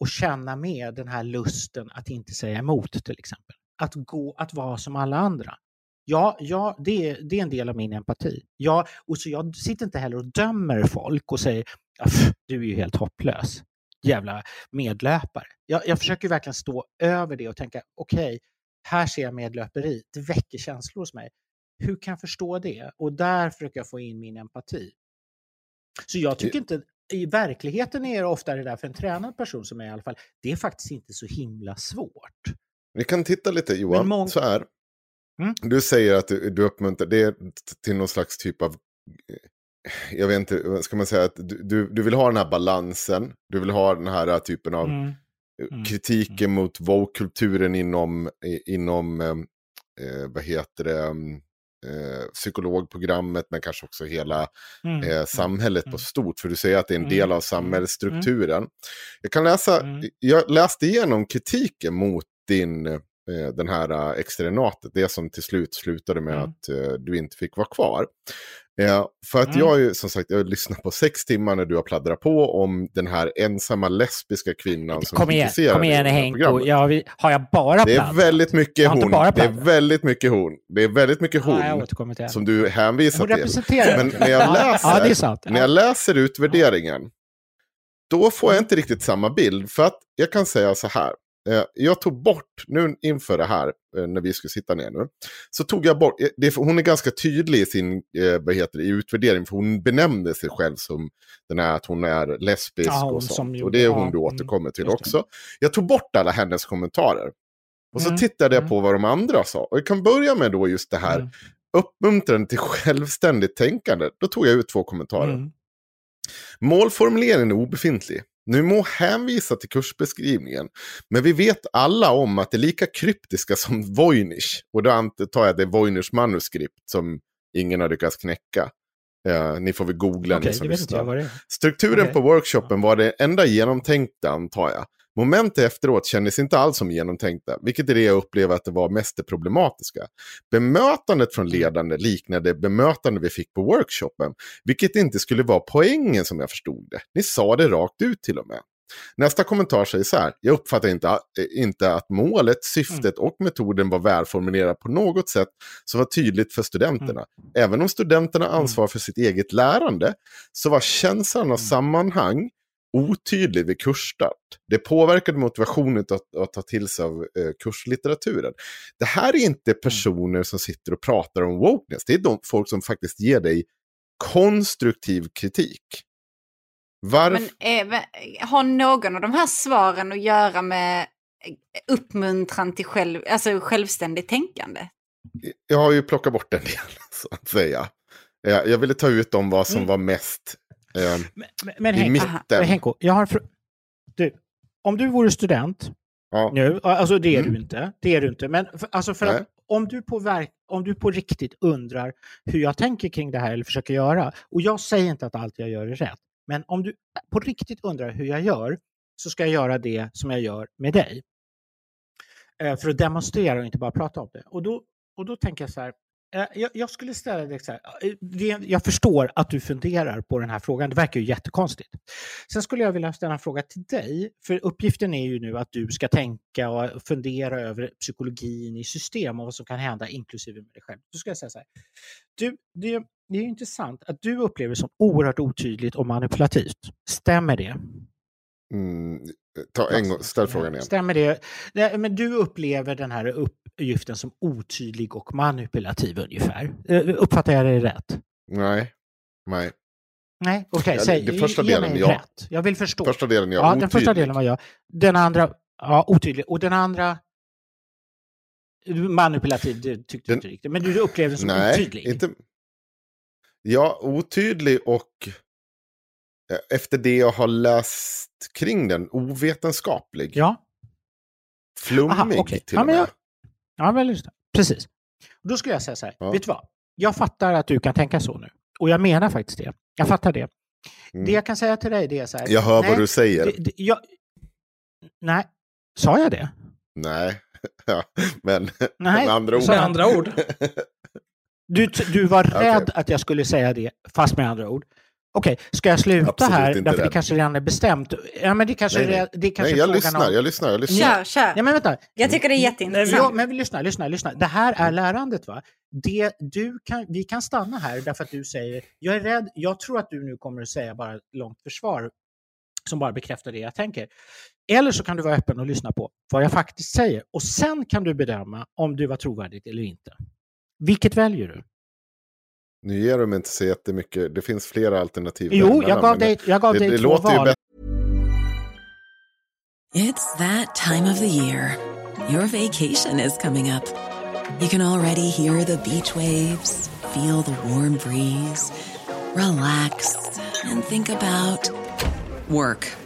och känna med den här lusten att inte säga emot till exempel att gå, att vara som alla andra. Ja, ja det, är, det är en del av min empati. Ja, och så jag sitter inte heller och dömer folk och säger du är ju helt hopplös, jävla medlöpare. Jag, jag försöker verkligen stå över det och tänka okej, okay, här ser jag medlöperi, det väcker känslor hos mig. Hur kan jag förstå det? Och där försöker jag få in min empati. Så jag tycker inte, i verkligheten är det ofta det där för en tränad person som är i alla fall, det är faktiskt inte så himla svårt. Vi kan titta lite Johan, mång... så här. Mm. Du säger att du, du uppmuntrar det till någon slags typ av, jag vet inte, ska man säga att du, du vill ha den här balansen, du vill ha den här typen av mm. Mm. kritiken mm. mot woke-kulturen inom, inom eh, vad heter det, eh, psykologprogrammet, men kanske också hela mm. eh, samhället på stort. För du säger att det är en del av samhällsstrukturen. Jag kan läsa, jag läste igenom kritiken mot din, eh, den här eh, externatet, det som till slut slutade med mm. att eh, du inte fick vara kvar. Eh, för att mm. jag ju som sagt, jag lyssnat på sex timmar när du har pladdrat på om den här ensamma lesbiska kvinnan som kom igen, Kom igen Henko, ja, vi, har jag bara Det är väldigt mycket hon. Det är väldigt mycket hon. Det är väldigt mycket hon ja, som du hänvisar till. Men när jag läser, ja, när jag läser utvärderingen, då får jag inte riktigt samma bild. För att jag kan säga så här, jag tog bort, nu inför det här, eh, när vi ska sitta ner nu, så tog jag bort, eh, det, hon är ganska tydlig i sin vad heter det, i utvärdering, för hon benämner sig själv som den här att hon är lesbisk ja, och sånt. Och det är hon ja, du mm, återkommer till också. Jag tog bort alla hennes kommentarer. Och så mm, tittade jag mm. på vad de andra sa. Och jag kan börja med då just det här mm. uppmuntran till självständigt tänkande. Då tog jag ut två kommentarer. Mm. Målformuleringen är obefintlig. Nu må hänvisa till kursbeskrivningen, men vi vet alla om att det är lika kryptiska som [laughs] Voynich. Och då antar jag att det är Voynichs manuskript som ingen har lyckats knäcka. Uh, ni får väl googla okay, ni som lyssnar. Strukturen okay. på workshopen var det enda genomtänkta antar jag. Momenten efteråt kändes inte alls som genomtänkta, vilket är det jag upplever att det var mest det problematiska. Bemötandet från ledande liknade bemötande vi fick på workshopen, vilket inte skulle vara poängen som jag förstod det. Ni sa det rakt ut till och med. Nästa kommentar säger så här, jag uppfattar inte, inte att målet, syftet och metoden var välformulerad på något sätt som var tydligt för studenterna. Mm. Även om studenterna ansvarar för sitt eget lärande så var känslan av mm. sammanhang otydlig vid kursstart. Det påverkade motivationen att, att ta till sig av eh, kurslitteraturen. Det här är inte mm. personer som sitter och pratar om wokeness. Det är de folk som faktiskt ger dig konstruktiv kritik. Varf... Men eh, har någon av de här svaren att göra med eh, uppmuntran till själv, alltså självständigt tänkande? Jag har ju plockat bort en del, [laughs] så att säga. Jag ville ta ut om vad som mm. var mest Eh, men, men I mitten. Henko, jag har du, om du vore student ja. nu, alltså det är mm. du inte, det är du inte, men för, alltså för att om du, på verk, om du på riktigt undrar hur jag tänker kring det här eller försöker göra, och jag säger inte att allt jag gör är rätt, men om du på riktigt undrar hur jag gör så ska jag göra det som jag gör med dig. Eh, för att demonstrera och inte bara prata om det. Och då och då tänker jag så här. Eh, jag, jag skulle ställa dig så här. Eh, jag förstår att du funderar på den här frågan. Det verkar ju jättekonstigt. Sen skulle jag vilja ställa en fråga till dig. För uppgiften är ju nu att du ska tänka och fundera över psykologin i system och vad som kan hända inklusive med dig själv. Då ska jag säga så här. Du, det, det är ju intressant att du upplever det som oerhört otydligt och manipulativt. Stämmer det? Mm, ta en gång, ställ frågan igen. Stämmer det? Nej, men du upplever den här uppgiften som otydlig och manipulativ ungefär. Eh, Uppfattar jag det rätt? Nej. Nej. Nej, okej, Ja, säg. det första ge delen, mig ja. rätt. Jag vill förstå. Första delen, ja. ja, otydlig. den första delen var jag. Den andra, ja, otydlig. Och den andra, manipulativ, det tyckte Den- du inte riktigt. Men du upplevde det som Nej, otydlig. inte... Ja, otydlig och eh, efter det jag har läst kring den, ovetenskaplig. Ja, Flummig Aha, okej. till Ja, och men med. jag- ja väl just det. Precis. Då skulle jag säga så här, Ja. vet du vad? Jag fattar att du kan tänka så nu. Och jag menar faktiskt det. Jag fattar det. Mm. Det jag kan säga till dig det är så här. Jag hör nej, vad du säger. Det, det, jag, nej, sa jag det? Nej, [laughs] ja, men Nej, med andra ord. Med andra ord. [laughs] Du, du var rädd att jag skulle säga det, fast med andra ord. Okej, ska jag sluta Absolut här? Därför det kanske redan är bestämt. Ja, men det kanske, Nej, nej. det kanske Nej, jag lyssnar, om... jag lyssnar, jag lyssnar. Kör, kör. Ja, men vänta. Jag tycker det är Ja, jätteintressant. men lyssna, lyssna, lyssna. lyssna. Det här är lärandet. va? Det, du kan, vi kan stanna här därför att du säger, jag är rädd, jag tror att du nu kommer att säga bara ett långt försvar som bara bekräftar det jag tänker. Eller så kan du vara öppen och lyssna på vad jag faktiskt säger och sen kan du bedöma om du var trovärdigt eller inte. Vilket väljer du? Nu ger du mig inte så jättemycket, det finns flera alternativ. Jo, jag gav dig, jag gav det, dig det två låter ju val. bättre. It's that time of the year. Your vacation is coming up. You can already hear the beach waves, feel the warm breeze, relax, and think about work.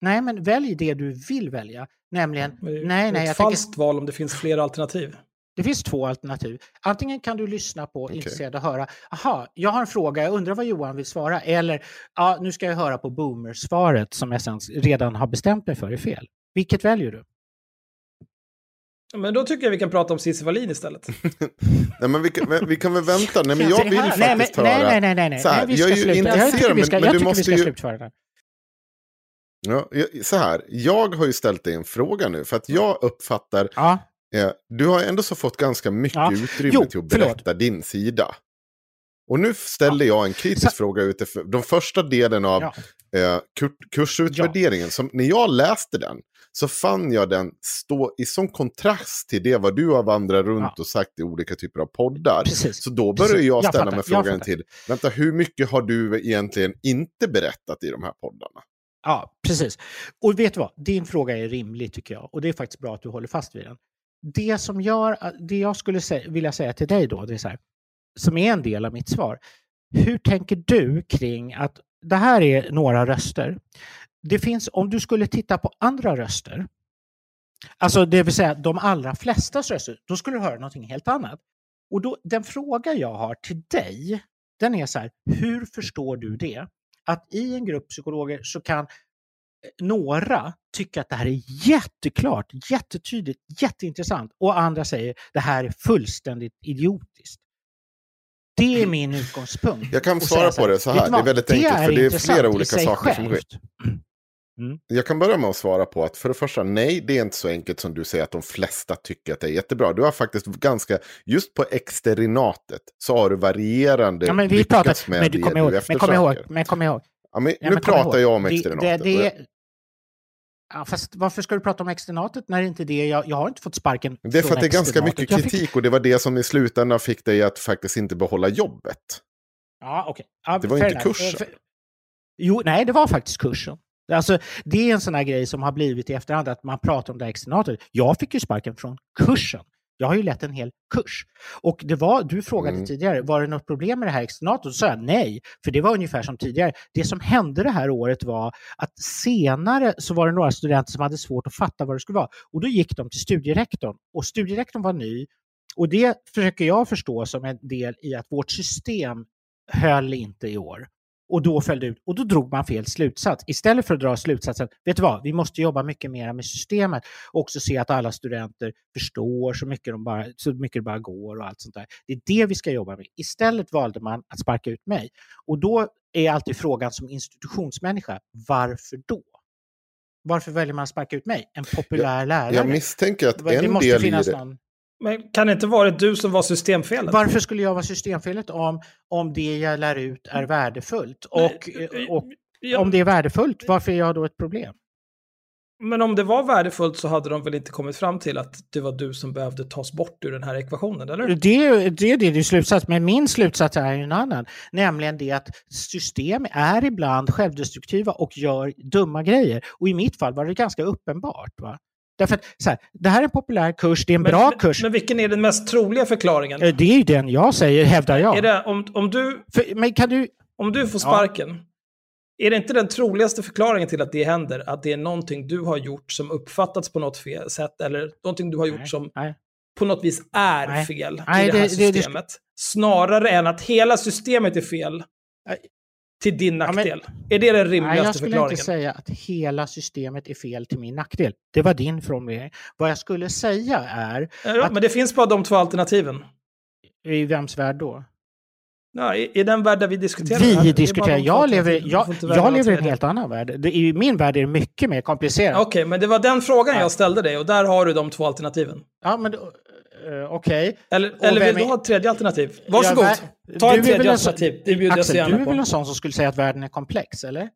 Nej, men välj det du vill välja. Nämligen, nej, nej, ett jag tänker, falskt val om det finns flera alternativ. det finns två alternativ. Antingen kan du lyssna på, Okej. intresserad och höra, aha, jag har en fråga, jag undrar vad Johan vill svara. Eller, ja, nu ska jag höra på boomersvaret som jag sen redan har bestämt mig för är fel. Vilket väljer du? Men då tycker jag vi kan prata om Cissi Wallin istället. [laughs] Nej, men vi, kan, vi kan väl vänta. Nej, men jag vill faktiskt nej, men, höra. nej, nej, nej, nej, nej. Nej vi jag ska är ju sluta. Jag intresserad, men- men jag du tycker vi måste ska ju- slutföra det. Ja, jag- så här, jag har ju ställt dig en fråga nu. För att jag uppfattar, Ja, eh, du har ändå så fått ganska mycket Ja. utrymme Jo, till att förlåt. berätta din sida. Och nu ställer jag en kritisk Så- fråga utifrån de första delen av ja. eh, kur kursutvärderingen. Som, när jag läste den så fann jag den stå i sån kontrast till det vad du har vandrat runt Ja. och sagt i olika typer av poddar. Precis. Så då börjar Precis. jag Jag ställa fattar, mig jag frågan till, vänta hur mycket har du egentligen inte berättat i de här poddarna? Ja, precis. Och vet du vad? Din fråga är rimlig tycker jag. Och det är faktiskt bra att du håller fast vid den. Det som gör, det jag skulle sä- vilja säga till dig då, det är så här, som är en del av mitt svar. Hur tänker du kring att det här är några röster. Det finns, om du skulle titta på andra röster, alltså det vill säga de allra flesta röster, då skulle du höra någonting helt annat. Och då, den fråga jag har till dig, den är så här, hur förstår du det? Att i en grupp psykologer så kan eh, några tycka att det här är jätteklart, jättetydligt, jätteintressant och andra säger det här är fullständigt idiotiskt. Det är min utgångspunkt. Jag kan svara på det så här, det är väldigt enkelt, för det är flera olika saker som självt. Jag kan börja med att svara på att för det första, nej, det är inte så enkelt som du säger att de flesta tycker att det är jättebra. Du har faktiskt ganska, just på exterinatet så har du varierande Ja, men vi pratar, med men du det ihåg, du men kom ihåg, men kom ihåg. Ja, men, Ja, nu men pratar jag om det- exterinatet. Det, det, är- Ja, fast varför ska du prata om externatet när det inte är det? Jag, jag har inte fått sparken Det är för att det är ganska mycket Jag fick- kritik och det var det som i slutändan fick dig att faktiskt inte behålla jobbet. Ja, okej. Ja, Det var inte enough. kursen. Eh, för- Jo, nej, det var faktiskt kursen. Alltså, det är en sån här grej som har blivit i efterhand, att man pratar om det här externatet. Jag fick ju sparken från kursen. Jag har ju lett en hel kurs. Och det var, du frågade Mm. tidigare, var det något problem med det här externatet? Då sa jag nej, för det var ungefär som tidigare. Det som hände det här året var att senare så var det några studenter som hade svårt att fatta vad det skulle vara. Och då gick de till studierektorn. Och studierektorn var ny. Och det försöker jag förstå som en del i att vårt system höll inte i år. Och då föll det ut. Och då drog man fel slutsats. Istället för att dra slutsatsen, vet du vad, vi måste jobba mycket mer med systemet och också se att alla studenter förstår så mycket, de bara, så mycket det bara går och allt sånt där. Det är det vi ska jobba med. Istället valde man att sparka ut mig. Och då är alltid frågan som institutionsmänniska, varför då? Varför väljer man att sparka ut mig? En populär lärare? Jag misstänker att det en måste del i finnas det... någon... Men kan det inte varit du som var systemfelet? Varför skulle jag vara systemfelet om, om det jag lär ut är värdefullt? Och, och Ja, om det är värdefullt, varför är jag då ett problem? Men om det var värdefullt så hade de väl inte kommit fram till att det var du som behövde tas bort ur den här ekvationen, eller? Det, det är det din slutsats, men min slutsats är en annan. Nämligen det att system är ibland självdestruktiva och gör dumma grejer. Och i mitt fall var det ganska uppenbart. Va? Därför att så här, det här är en populär kurs, det är en Men- bra men, kurs. Men vilken är den mest troliga förklaringen? Eh, Det är ju den jag säger, hävdar jag. Är det, om, om, du, För, men kan du... om du får sparken, är det inte den troligaste förklaringen till att det händer att det är någonting du har gjort som uppfattats på något fel sätt eller någonting du har gjort Nej, som nej. på något vis är Nej. fel i det här det- det- det- systemet? Snarare än att hela systemet är fel. Till din men- nackdel. är det den Nej, rimligaste jag skulle förklaringen? inte säga att hela systemet är fel till min nackdel. Det var din formulering. Vad jag skulle säga är, Ja, att- Men det finns bara de två alternativen. i vems värld då? Ja, i, I den värld där vi diskuterar här, Vi är bara diskuterar, jag lever, jag, jag lever i en helt annan värld. Det, I min värld är det mycket mer komplicerat. Okej, men det var den frågan Ja. jag ställde dig och där har du de två alternativen. Ja, men då- eh, okej. Eller, Och eller vem vill du är- ha ett tredje alternativ? Varsågod, Ja, ta du ett tredje alternativ. Det bjuder jag Axel, du gärna är väl en sån som skulle säga att världen är komplex, eller?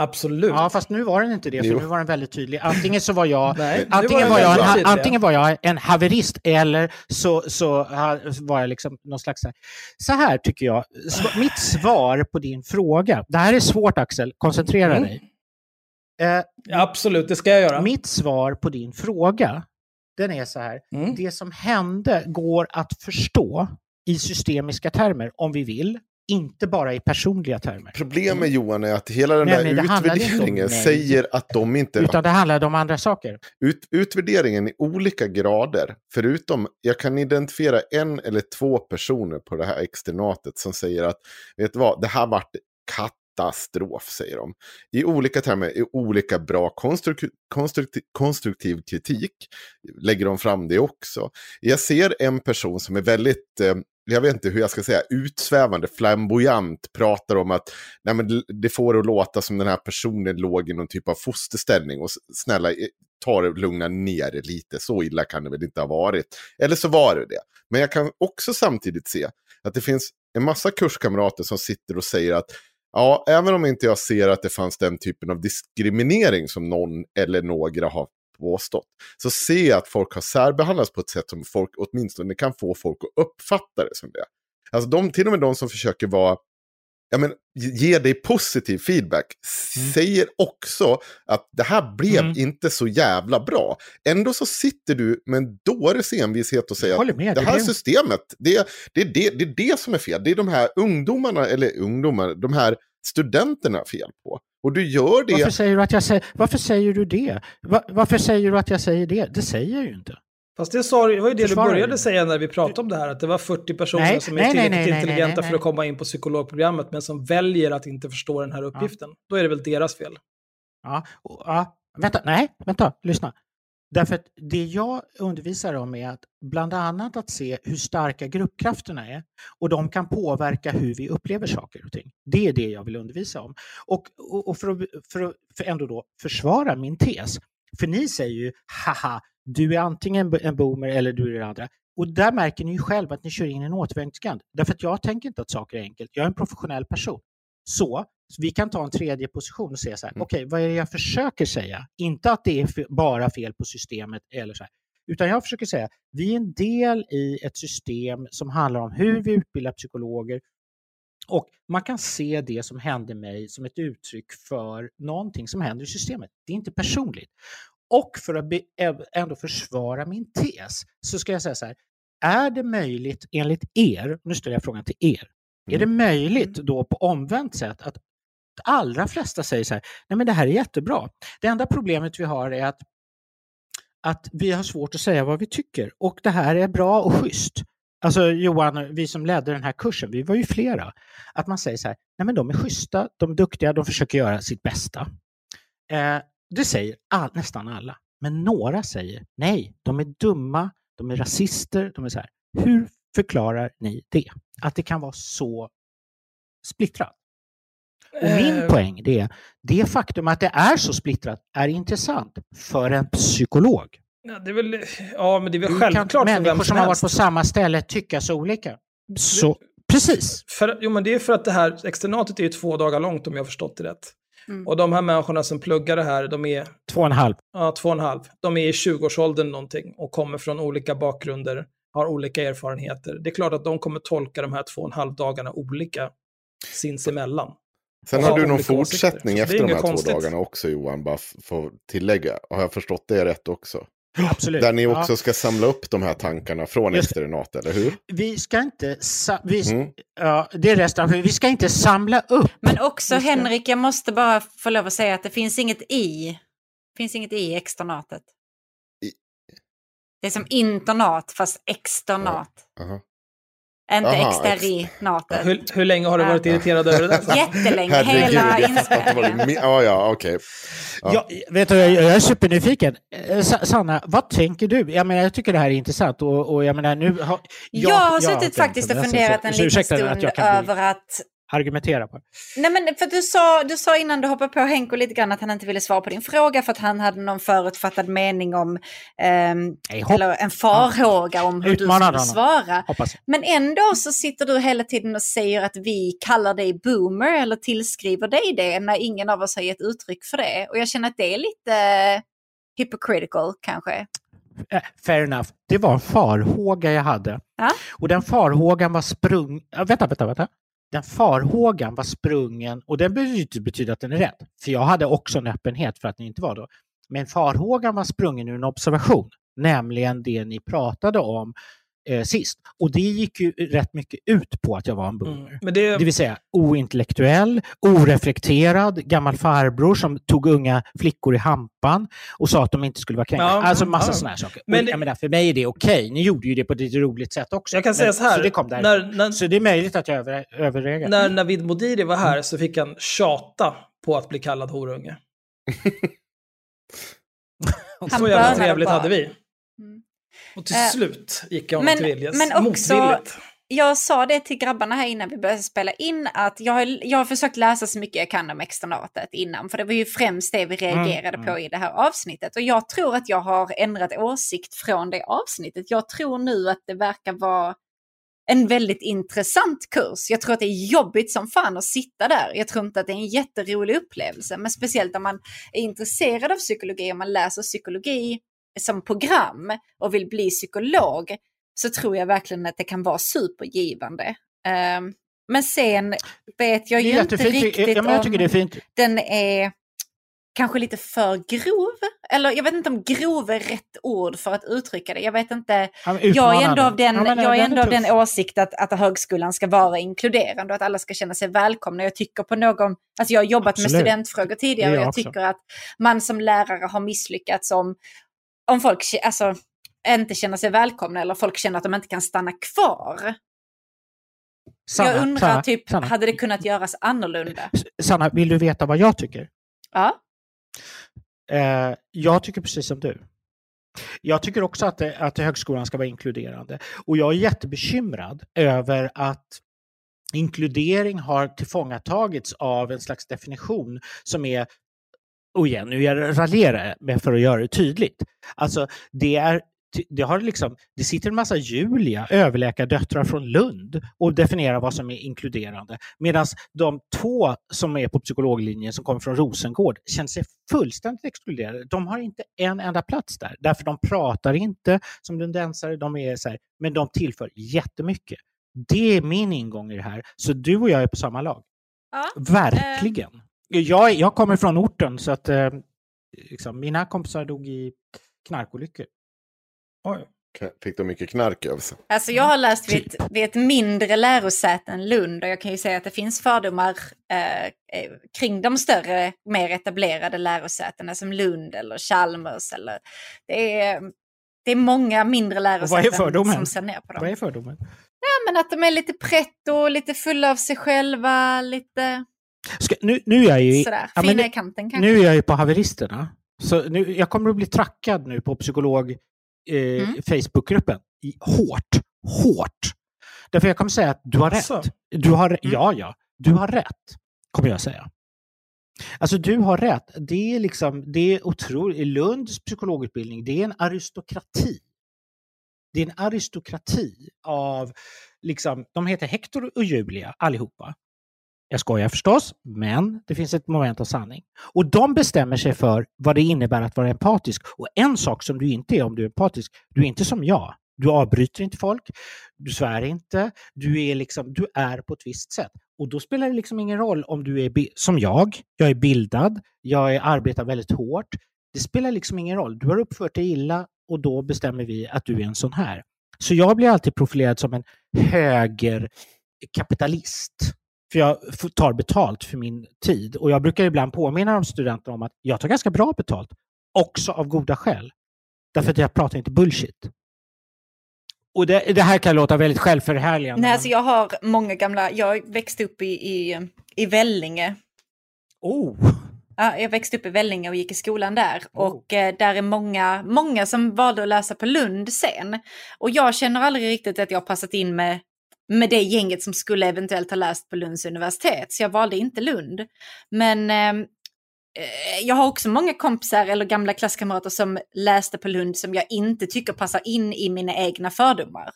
Absolut. Ja, fast nu var den inte det, för Jo. nu var den väldigt tydlig. Antingen så var jag, [laughs] Nej, antingen den var jag, en, antingen var jag en haverist eller så, så var jag liksom någon slags... så här- Så här tycker jag, mitt svar på din fråga, det här är svårt Axel, koncentrera Mm. dig. Eh, Ja, absolut, det ska jag göra. Mitt svar på din fråga, den är så här. Mm. Det som hände går att förstå i systemiska termer om vi vill, inte bara i personliga termer. Problemet Johan är att hela den Nej, där inte om utvärderingen säger att de inte... Utan det handlade om andra saker. Ut, utvärderingen i olika grader, förutom jag kan identifiera en eller två personer på det här externatet som säger att, vet du vad, det här vart katastrof, säger de. I olika termer, i olika bra konstruktiv, konstruktiv, konstruktiv kritik lägger de fram det också. Jag ser en person som är väldigt, eh, jag vet inte hur jag ska säga, utsvävande, flamboyant, pratar om att nej men det- får det att låta som den här personen låg i någon typ av fosterställning. Och snälla, eh, ta det och lugna ner det lite, så illa kan det väl inte ha varit. Eller så var det det. Men jag kan också samtidigt se att det finns en massa kurskamrater som sitter och säger att ja, även om inte jag ser att det fanns den typen av diskriminering som någon eller några har påstått, så ser jag att folk har särbehandlats på ett sätt som folk åtminstone kan få folk att uppfatta det som det. Alltså de, till och med de som försöker vara ja, men, ge dig positiv feedback säger också att det här blev Mm. inte så jävla bra. Ändå så sitter du med en dåres envishet och säger att det det här blev- systemet, det, det, det, det är det som är fel. Det är de här ungdomarna, eller ungdomar, de här studenterna fel på. Och du gör det... Varför säger du, att jag säger, varför säger du det? Va, varför säger du att jag säger det? Det säger jag ju inte. Fast det, sa, det var ju det Försvarar du började du? säga när vi pratade om det här, att det var 40 personer Nej, som är nej, tillräckligt nej, intelligenta för att komma in på psykologprogrammet, men som väljer att inte förstå den här uppgiften. Då är det väl deras fel. Ja, och, ja, vänta, nej, vänta, lyssna. Därför att det jag undervisar om är att bland annat att se hur starka gruppkrafterna är och de kan påverka hur vi upplever saker och ting. Det är det jag vill undervisa om. Och, och, och för, att, för att för ändå då försvara min tes, för ni säger ju haha, du är antingen en boomer eller du är det andra. Och där märker ni ju själva att ni kör in en återvändsgränd. Därför att jag tänker inte att saker är enkelt. Jag är en professionell person. Så Så vi kan ta en tredje position och säga så här, Mm. okej, vad är det jag försöker säga? Inte att det är bara fel på systemet eller så här, utan jag försöker säga, vi är en del i ett system som handlar om hur vi utbildar psykologer och man kan se det som hände mig som ett uttryck för någonting som händer i systemet. Det är inte personligt. Och för att be, ändå försvara min tes så ska jag säga så här, är det möjligt enligt er, nu ställer jag frågan till er, är det möjligt då på omvänt sätt att allra flesta säger så här, nej men det här är jättebra. Det enda problemet vi har är att, att vi har svårt att säga vad vi tycker och det här är bra och schysst. Alltså Johan, vi som ledde den här kursen, vi var ju flera. Att man säger så här, nej men de är schyssta, de är duktiga, de försöker göra sitt bästa. Eh, det säger all, nästan alla. Men några säger nej, de är dumma, de är rasister, de är så här. Hur förklarar ni det? Att det kan vara så splittrat? Och min Eh, poäng det är, det faktum att det är så splittrat är intressant för en psykolog. Ja, det är väl, ja, men det är väl kan självklart för vem människor som som har varit på samma ställe tycka så olika? Så, precis. För, jo, men det är för att det här externatet är ju två dagar långt om jag har förstått det rätt. Mm. Och de här människorna som pluggar det här, de är Två och en halv. ja, två och en halv. De är i 20-årsåldern någonting och kommer från olika bakgrunder, har olika erfarenheter. Det är klart att de kommer tolka de här två och en halv dagarna olika sinsemellan. Sen har ha du någon fortsättning efter de här två konstigt. dagarna också Johan, bara för att tillägga. Har jag förstått det rätt också? Absolut. Där ni också Ja. ska samla upp de här tankarna från Just det. externat, eller hur? Vi ska inte... Vi, Mm. ja, det är resten. Vi ska inte samla upp. Men också Henrik, jag måste bara få lov att säga att det finns inget i. finns inget i externatet. I- Det är som internat fast externat. Aha. Inte Aha, exterinatet. Hur, hur länge har du varit Ja. irriterad över det där? [laughs] Jättelänge, Herregud, hela jag inspelningen. Ja, ja, okej. Ja. Ja, vet du, jag, jag är supernyfiken. Eh, Sa- Sanna, vad tänker du? Jag, menar, jag tycker det här är intressant. Och, och jag, menar, nu har, Jag, har jag suttit tänkt faktiskt och funderat en liten stund att jag över att argumentera på. Nej men för du sa, du sa innan du hoppade på Henko lite grann att han inte ville svara på din fråga för att han hade någon förutfattad mening om, hopp, eller en farhåga om hur Utmanade du skulle honom. svara. hoppas. Men ändå så sitter du hela tiden och säger att vi kallar dig boomer eller tillskriver dig det när ingen av oss har gett uttryck för det. Och jag känner att det är lite eh, hypocritical kanske. Eh, Fair enough. Det var en farhåga jag hade. Ja. Och den farhågan var sprung... Vänta, vänta, vänta. Den farhågan var sprungen, och det behöver ju inte betyda att den är rätt, för jag hade också en öppenhet för att ni inte var då. Men farhågan var sprungen ur en observation, nämligen det ni pratade om eh, sist. Och det gick ju rätt mycket ut på att jag var en boomer. Mm. Men det, Det vill säga ointellektuell, oreflekterad, gammal farbror som tog unga flickor i hampan och sa att de inte skulle vara kränkta. Ja, alltså massa ja. sådana här saker. Men det- menar, för mig är det okej. Ni gjorde ju det på ett roligt sätt också. jag kan säga Men- så här, Så det kom där. när, när, Så det är möjligt att jag över, överreagerar. när Navid Modiri var här så fick han tjata på att bli kallad horunge. [laughs] Så jävla trevligt hade vi. Mm. Och till Eh, slut gick jag honom men- till viljes. men också- Motvilligt. Jag sa det till grabbarna här innan vi började spela in att jag har, jag har försökt läsa så mycket jag kan om externatet innan. För det var ju främst det vi reagerade Mm, på i det här avsnittet. Och jag tror att jag har ändrat åsikt från det avsnittet. Jag tror nu att det verkar vara en väldigt intressant kurs. Jag tror att det är jobbigt som fan att sitta där. Jag tror inte att det är en jätterolig upplevelse. Men speciellt om man är intresserad av psykologi, om man läser psykologi som program och vill bli psykolog, så tror jag verkligen att det kan vara supergivande. Ehm, men sen vet jag ju inte riktigt ja, jag om tycker det är fint. den är kanske lite för grov. Eller jag vet inte om grov är rätt ord för att uttrycka det. Jag vet inte. Jag är ändå av den, Ja, jag är den ändå av den åsikt att, att högskolan ska vara inkluderande och att alla ska känna sig välkomna. Jag tycker på någon, alltså jag har jobbat med Absolut. studentfrågor tidigare och jag jag också. tycker att man som lärare har misslyckats om, om folk alltså, inte känner sig välkomna eller folk känner att de inte kan stanna kvar. Sanna, jag undrar Sanna, typ, Sanna, hade det kunnat göras annorlunda? Sanna, vill du veta vad jag tycker? Ja. Eh, jag tycker precis som du. Jag tycker också att, det, att högskolan ska vara inkluderande. Och jag är jättebekymrad över att inkludering har tillfångatagits av en slags definition som är, och igen, nu jag raljerar med för att göra det tydligt. Alltså, det är det, har liksom, det sitter en massa Julia, överläkardöttrar från Lund och definierar vad som är inkluderande. Medan de två som är på psykologlinjen som kommer från Rosengård känner sig fullständigt exkluderade. De har inte en enda plats där, därför de pratar inte som lundensare, de är så här, men de tillför jättemycket. Det är min ingång i det här. Så du och jag är på samma lag. Ja. Verkligen. Jag, jag kommer från orten så att eh, liksom, mina kompisar dog i knarkolyckor. Oj. Fick de mycket knark över sig? Alltså jag har läst vid ett, vid ett mindre lärosäte än Lund och jag kan ju säga att det finns fördomar eh, eh, kring de större, mer etablerade lärosätena som Lund eller Chalmers. Eller, det, är, det är många mindre lärosäten som ser ner på dem. Vad är fördomen? Ja, men att de är lite pretto, lite fulla av sig själva, lite Ska, nu, nu är jag ju, sådär, ja, nu, kanten nu är jag ju på haveristerna. Så nu, jag kommer att bli trackad nu på psykolog eh, Mm. Facebookgruppen. I, hårt, hårt. Därför jag kommer säga att du har Asså? rätt. Du har, Mm. Ja, ja. Du har rätt, kommer jag säga. Alltså du har rätt. Det är liksom, det är otroligt. Lunds psykologutbildning, det är en aristokrati. Det är en aristokrati av, liksom, de heter Hector och Julia allihopa. Jag skojar förstås, men det finns ett moment av sanning. Och de bestämmer sig för vad det innebär att vara empatisk. Och en sak som du inte är om du är empatisk, du är inte som jag. Du avbryter inte folk, du svär inte, du är, liksom, du är på ett visst sätt. Och då spelar det liksom ingen roll om du är som jag, jag är bildad, jag är, arbetar väldigt hårt. Det spelar liksom ingen roll. Du har uppfört dig illa och då bestämmer vi att du är en sån här. Så jag blir alltid profilerad som en högerkapitalist. För jag tar betalt för min tid. Och jag brukar ibland påminna de studenterna om att jag tar ganska bra betalt. Också av goda skäl. Därför att jag pratar inte bullshit. Och det, det här kan låta väldigt självförhärligande. Nej, alltså jag har många gamla, jag växte upp i, i, i Vellinge. Oh! Ja, jag växte upp i Vellinge och gick i skolan där. Oh. Och eh, där är många, många som valde att läsa på Lund sen. Och jag känner aldrig riktigt att jag har passat in med, med det gänget som skulle eventuellt ha läst på Lunds universitet. Så jag valde inte Lund. Men eh, eh, jag har också många kompisar eller gamla klasskamrater som läste på Lund som jag inte tycker passar in i mina egna fördomar.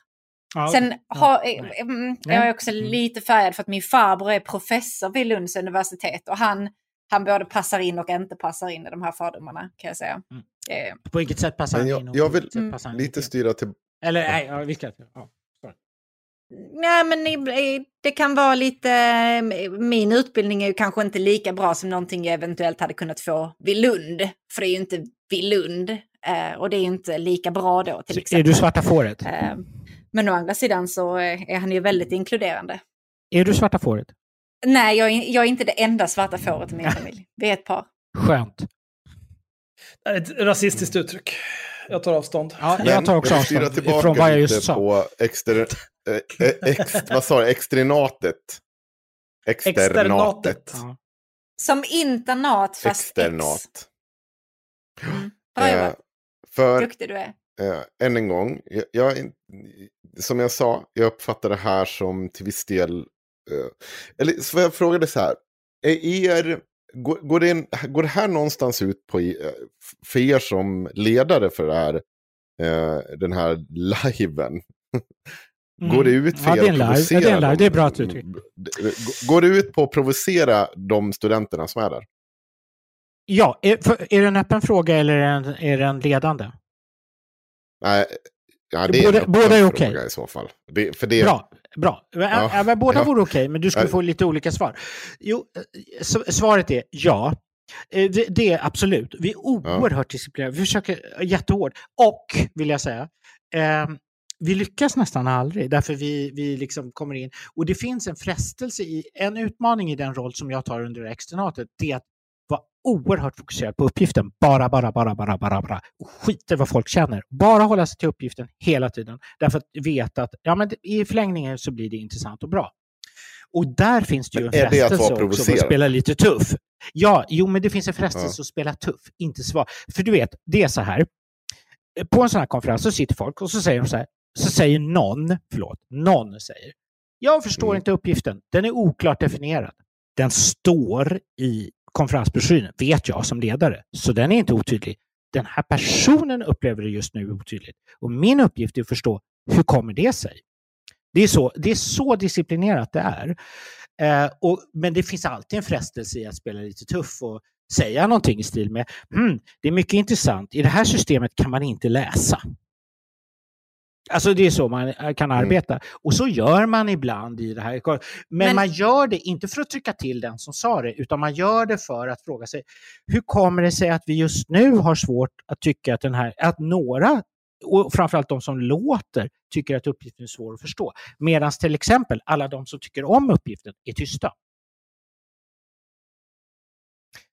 Ja, Sen ja, har, eh, mm, Nej. jag är också Mm. lite färgad för att min farbror är professor vid Lunds universitet och han, han både passar in och inte passar in i de här fördomarna kan jag säga. Mm. Eh, På vilket sätt passar han jag- in? jag vill Lite styra till... Eller nej, ja, vilket? Ja. Nej, men det kan vara lite... Min utbildning är ju kanske inte lika bra som någonting jag eventuellt hade kunnat få vid Lund. För det är ju inte vid Lund. eh, Och det är ju inte lika bra då till Så exempel. Är du svarta fåret? Eh, Men å andra sidan så eh, är han ju väldigt inkluderande. Är du svarta fåret? Nej, jag är, jag är inte det enda svarta fåret i min familj. Vi är ett par. Skönt. Det är ett rasistiskt uttryck. Jag tar avstånd. Ja, jag tar också avstånd från vad jag just sa. på exter, eh, eh, ex, [laughs] vad sa du, externatet. Externatet. Ja. Som internat fast ex. Externat. Mm. Bra Eh, jobbat. för Duktig du är. eh, än en gång, jag, jag, som jag sa, jag uppfattar det här som till viss del, eh, eller så jag frågade så här, är er, går, går, det en, går det här någonstans ut på, eh, för er som ledare för det här, eh, den här [laughs] liven? Mm. Går det ut för Ja, det är en att live. Ja, det är en live. Det är bra att du. Går det ut på att provocera de studenterna som är där? Ja, är, för, är det en öppen fråga eller är den, är den ledande? Nej, ja, det är Båda- en öppen båda är okej. i så fall. Det, för det, Bra, bra. Ja. Ja. Ja, men båda Ja. vore okej, men du skulle Ja. få lite olika svar. Jo, eh, svaret är ja. Eh, Det, det är absolut. Vi är oerhört disciplinerade. Vi försöker eh, jättehårt. Och, vill jag säga, eh, vi lyckas nästan aldrig därför vi, vi liksom kommer in. Och det finns en frestelse i, en utmaning i den roll som jag tar under externatet, det är att vara oerhört fokuserad på uppgiften. Bara, bara, bara, bara, bara, bara. Och skiter vad folk känner. Bara hålla sig till uppgiften hela tiden. Därför att veta att ja, men i förlängningen så blir det intressant och bra. Och där finns det ju en att frestelse vara också att spela lite tuff. Ja, jo, men det finns en frestelse Ja. att spela tuff, inte svar. För du vet, det är så här. På en sån här konferens så sitter folk och så säger de så här, så säger någon, förlåt, någon säger, jag förstår Mm. inte uppgiften, den är oklart definierad. Den står i konferensbroschyren, vet jag som ledare, så den är inte otydlig. den här personen upplever det just nu otydligt. Och min uppgift är att förstå hur kommer det sig? Det är så, det är så disciplinerat det är. Eh, och, men det finns alltid en frestelse i att spela lite tuff och säga någonting i stil med mm, det är mycket intressant, i det här systemet kan man inte läsa. Alltså det är så man eh, kan Mm. arbeta. Och så gör man ibland i det här. Men, Men- man gör det inte för att trycka till den som sa det, utan man gör det för att fråga sig, hur kommer det sig att vi just nu har svårt att tycka att den här, att några, och framförallt de som låter, tycker att uppgiften är svår att förstå. Medan till exempel alla de som tycker om uppgiften är tysta.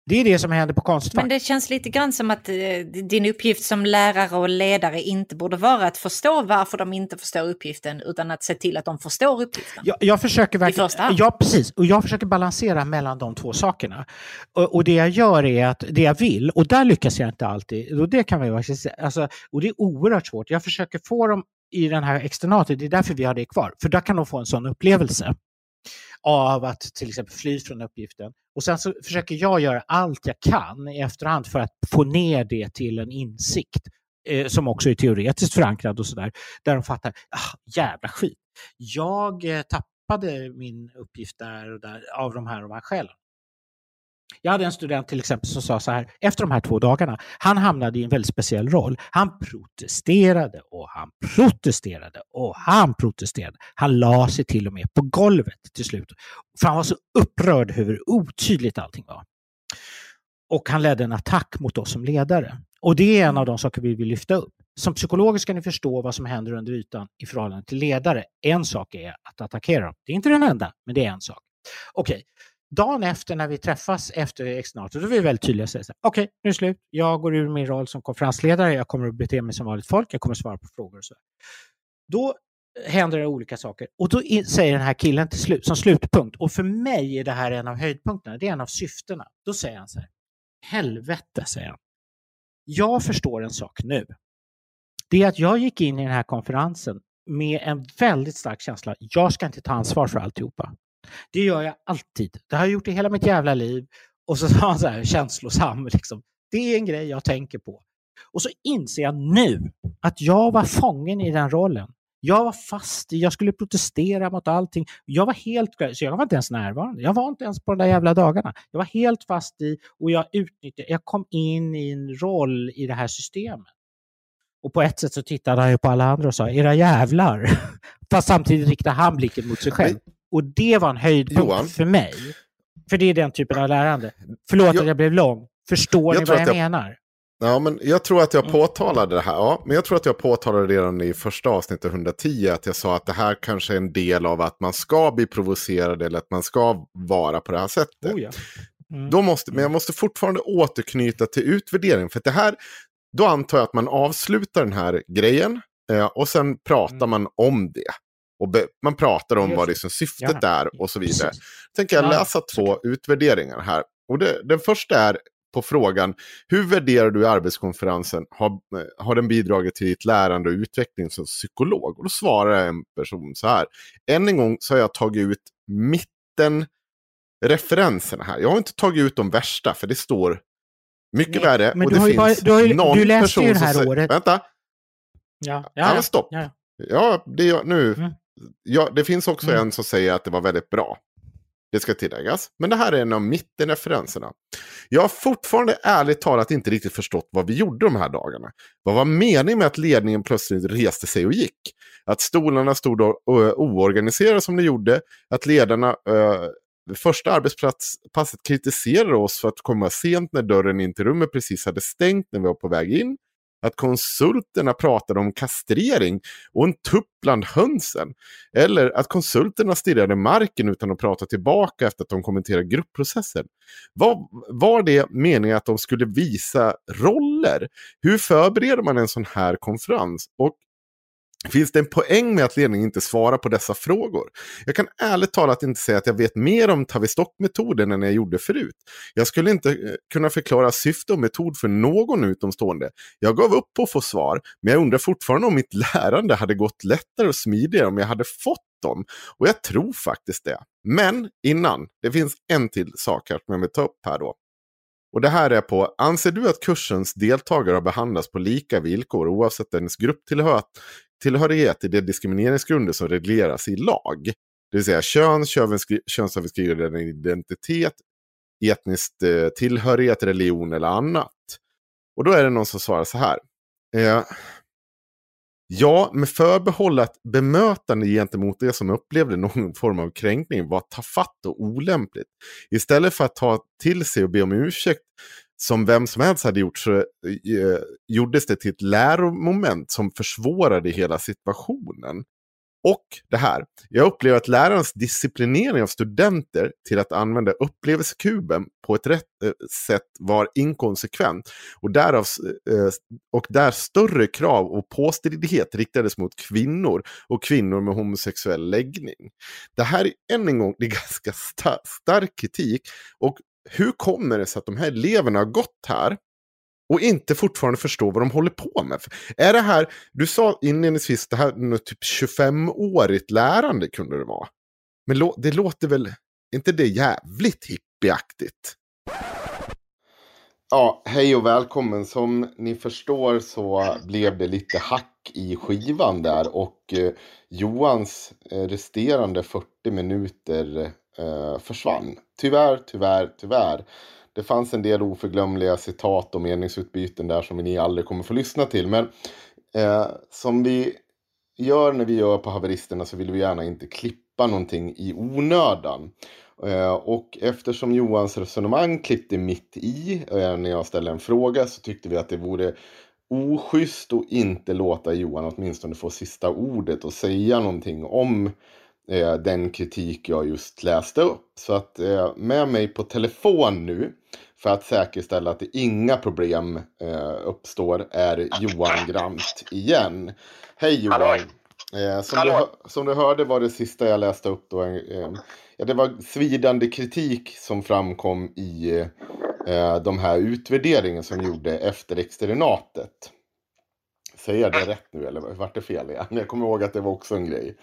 Det är det som händer på Konstfack. Men det känns lite grann som att eh, din uppgift som lärare och ledare inte borde vara att förstå varför de inte förstår uppgiften, utan att se till att de förstår uppgiften. Jag, jag försöker verkligen, ja, precis. Och jag försöker balansera mellan de två sakerna. Och, och det jag gör är att det jag vill, och där lyckas jag inte alltid, och det kan man ju säga, alltså, och det är oerhört svårt. Jag försöker få dem i den här externatet, det är därför vi har det kvar, för där kan de få en sån upplevelse av att till exempel fly från uppgiften. Och sen så försöker jag göra allt jag kan i efterhand för att få ner det till en insikt eh, som också är teoretiskt förankrad och sådär, där de fattar, ah, jävla skit. Jag eh, tappade min uppgift där och där av de här, de här skälen. Jag hade en student till exempel som sa så här, efter de här två dagarna, han hamnade i en väldigt speciell roll. Han protesterade och han protesterade och han protesterade. Han la sig till och med på golvet till slut. För han var så upprörd över hur otydligt allting var. Och han ledde en attack mot oss som ledare. Och det är en av de saker vi vill lyfta upp. Som psykologer ska ni förstå vad som händer under ytan i förhållande till ledare. En sak är att attackera dem. Det är inte den enda, men det är en sak. Okej, dagen efter när vi träffas efter externatet, då är vi väldigt tydliga och säger så här, okej, nu är det slut. Jag går ur min roll som konferensledare, jag kommer att bete mig som vanligt folk, jag kommer att svara på frågor och så. Då händer det olika saker och då säger den här killen till slut, som slutpunkt, och för mig är det här en av höjdpunkterna, det är en av syftena. Då säger han så här, helvete, säger han. Jag förstår en sak nu. Det är att jag gick in i den här konferensen med en väldigt stark känsla, jag ska inte ta ansvar för alltihopa. Det gör jag alltid. Det har jag gjort i hela mitt jävla liv. Och så sa han så här känslosam, liksom. det är en grej jag tänker på. Och så inser jag nu att jag var fången i den rollen. Jag var fast i, jag skulle protestera mot allting. Jag var helt, så jag var inte ens närvarande. Jag var inte ens på de där jävla dagarna. Jag var helt fast i och jag utnyttjade, jag kom in i en roll i det här systemet. Och på ett sätt så tittade han ju på alla andra och sa, era jävlar. [laughs] Fast samtidigt riktade han blicken mot sig själv. Och det var en höjdpunkt Johan? för mig. För det är den typen av lärande. Förlåt Jag- att jag blev lång. Förstår Jag ni vad jag, jag- menar? Ja, men jag tror att jag Mm. påtalade det här. Ja, men jag tror att jag påtalade det redan i första avsnittet 110. Att jag sa att det här kanske är en del av att man ska bli provocerad eller att man ska vara på det här sättet. Oh, ja. Mm. Då måste, men jag måste fortfarande återknyta till utvärdering. För det här, då antar jag att man avslutar den här grejen eh, och sen pratar Mm. man om det. Och be, man pratar om Just vad liksom syftet Ja. är och så vidare. Tänker jag Ja, läsa två utvärderingar här. Och det, den första är på frågan, hur värderar du arbetskonferensen? Har, eh, har den bidragit till ditt lärande och utveckling som psykolog? Och då svarar en person så här. Än en gång så har jag tagit ut mitten referenserna här. Jag har inte tagit ut de värsta, för det står mycket Nej, värre. men och du det finns bara- du har ju- någon du läste person ju det som här säger- året. Vänta, Ja, Ja, men stopp. Ja, Ja, det, är- nu, Mm. Ja, det finns också Mm. en som säger att det var väldigt bra. Det ska tilläggas. Men det här är en av mittenreferenserna. Jag har fortfarande ärligt talat inte riktigt förstått vad vi gjorde de här dagarna. Vad var meningen med att ledningen plötsligt reste sig och gick? Att stolarna stod oorganiserade som de gjorde. Att ledarna det första arbetspasset kritiserade oss för att komma sent när dörren in till rummet precis hade stängt när vi var på väg in. Att konsulterna pratade om kastrering och en tupp bland hönsen. Eller att konsulterna stirrade marken utan att prata tillbaka efter att de kommenterade gruppprocessen. Var, var det meningen att de skulle visa roller? Hur förbereder man en sån här konferens? Och Finns det en poäng med att ledningen inte svarar på dessa frågor? Jag kan ärligt talat inte säga att jag vet mer om Tavistock-metoden än jag gjorde förut. Jag skulle inte eh, kunna förklara syfte och metod för någon utomstående. Jag gav upp på att få svar, men jag undrar fortfarande om mitt lärande hade gått lättare och smidigare om jag hade fått dem. Och jag tror faktiskt det. Men innan, det finns en till sak här som jag vill ta upp här då. Och det här är på, anser du att kursens deltagare har behandlats på lika villkor oavsett dennes grupptillhörighet i de diskrimineringsgrunder som regleras i lag? Det vill säga kön, könsöverskridande identitet, etnisk eh, tillhörighet, religion eller annat. Och då är det någon som svarar så här. Eh, Ja, med förbehåll att bemötande gentemot det som upplevde någon [laughs] form av kränkning var tafatt och olämpligt. Istället för att ta till sig och be om ursäkt som vem som helst hade gjort så eh, gjordes det till ett läromoment som försvårade hela situationen. Och det här, jag upplever att lärarens disciplinering av studenter till att använda upplevelsekuben på ett rätt eh, sätt var inkonsekvent. Och, därav, eh, och där större krav och påstridighet riktades mot kvinnor och kvinnor med homosexuell läggning. Det här är än en gång det är [laughs] ganska sta stark kritik. Och hur kommer det sig att de här eleverna har gått här och inte fortfarande förstår vad de håller på med. Är det här, du sa inledningsvis, det här något typ 25-årigt lärande kunde det vara. Men det låter väl, inte det jävligt hippieaktigt? Ja, hej och välkommen. Som ni förstår så blev det lite hack i skivan där och eh, Johans eh, resterande 40 minuter eh, försvann. Tyvärr, tyvärr, tyvärr. Det fanns en del oförglömliga citat och meningsutbyten där som ni aldrig kommer få lyssna till. Men eh, som vi gör när vi gör på haveristerna så vill vi gärna inte klippa någonting i onödan. Eh, och eftersom Johans resonemang klippte mitt i eh, när jag ställde en fråga så tyckte vi att det vore oschysst att inte låta Johan åtminstone få sista ordet och säga någonting om eh, den kritik jag just läste upp. Så att eh, med mig på telefon nu för att säkerställa att det inga problem eh, uppstår är Johan [clears throat] Grant igen. Hej Johan! Eh, som, du, som, du, hörde var det sista jag läste upp då, eh, ja, det var svidande kritik som framkom i eh, de här utvärderingen som gjorde efter externatet. Säger jag det rätt nu eller vart det fel igen? Jag kommer ihåg att det var också en grej.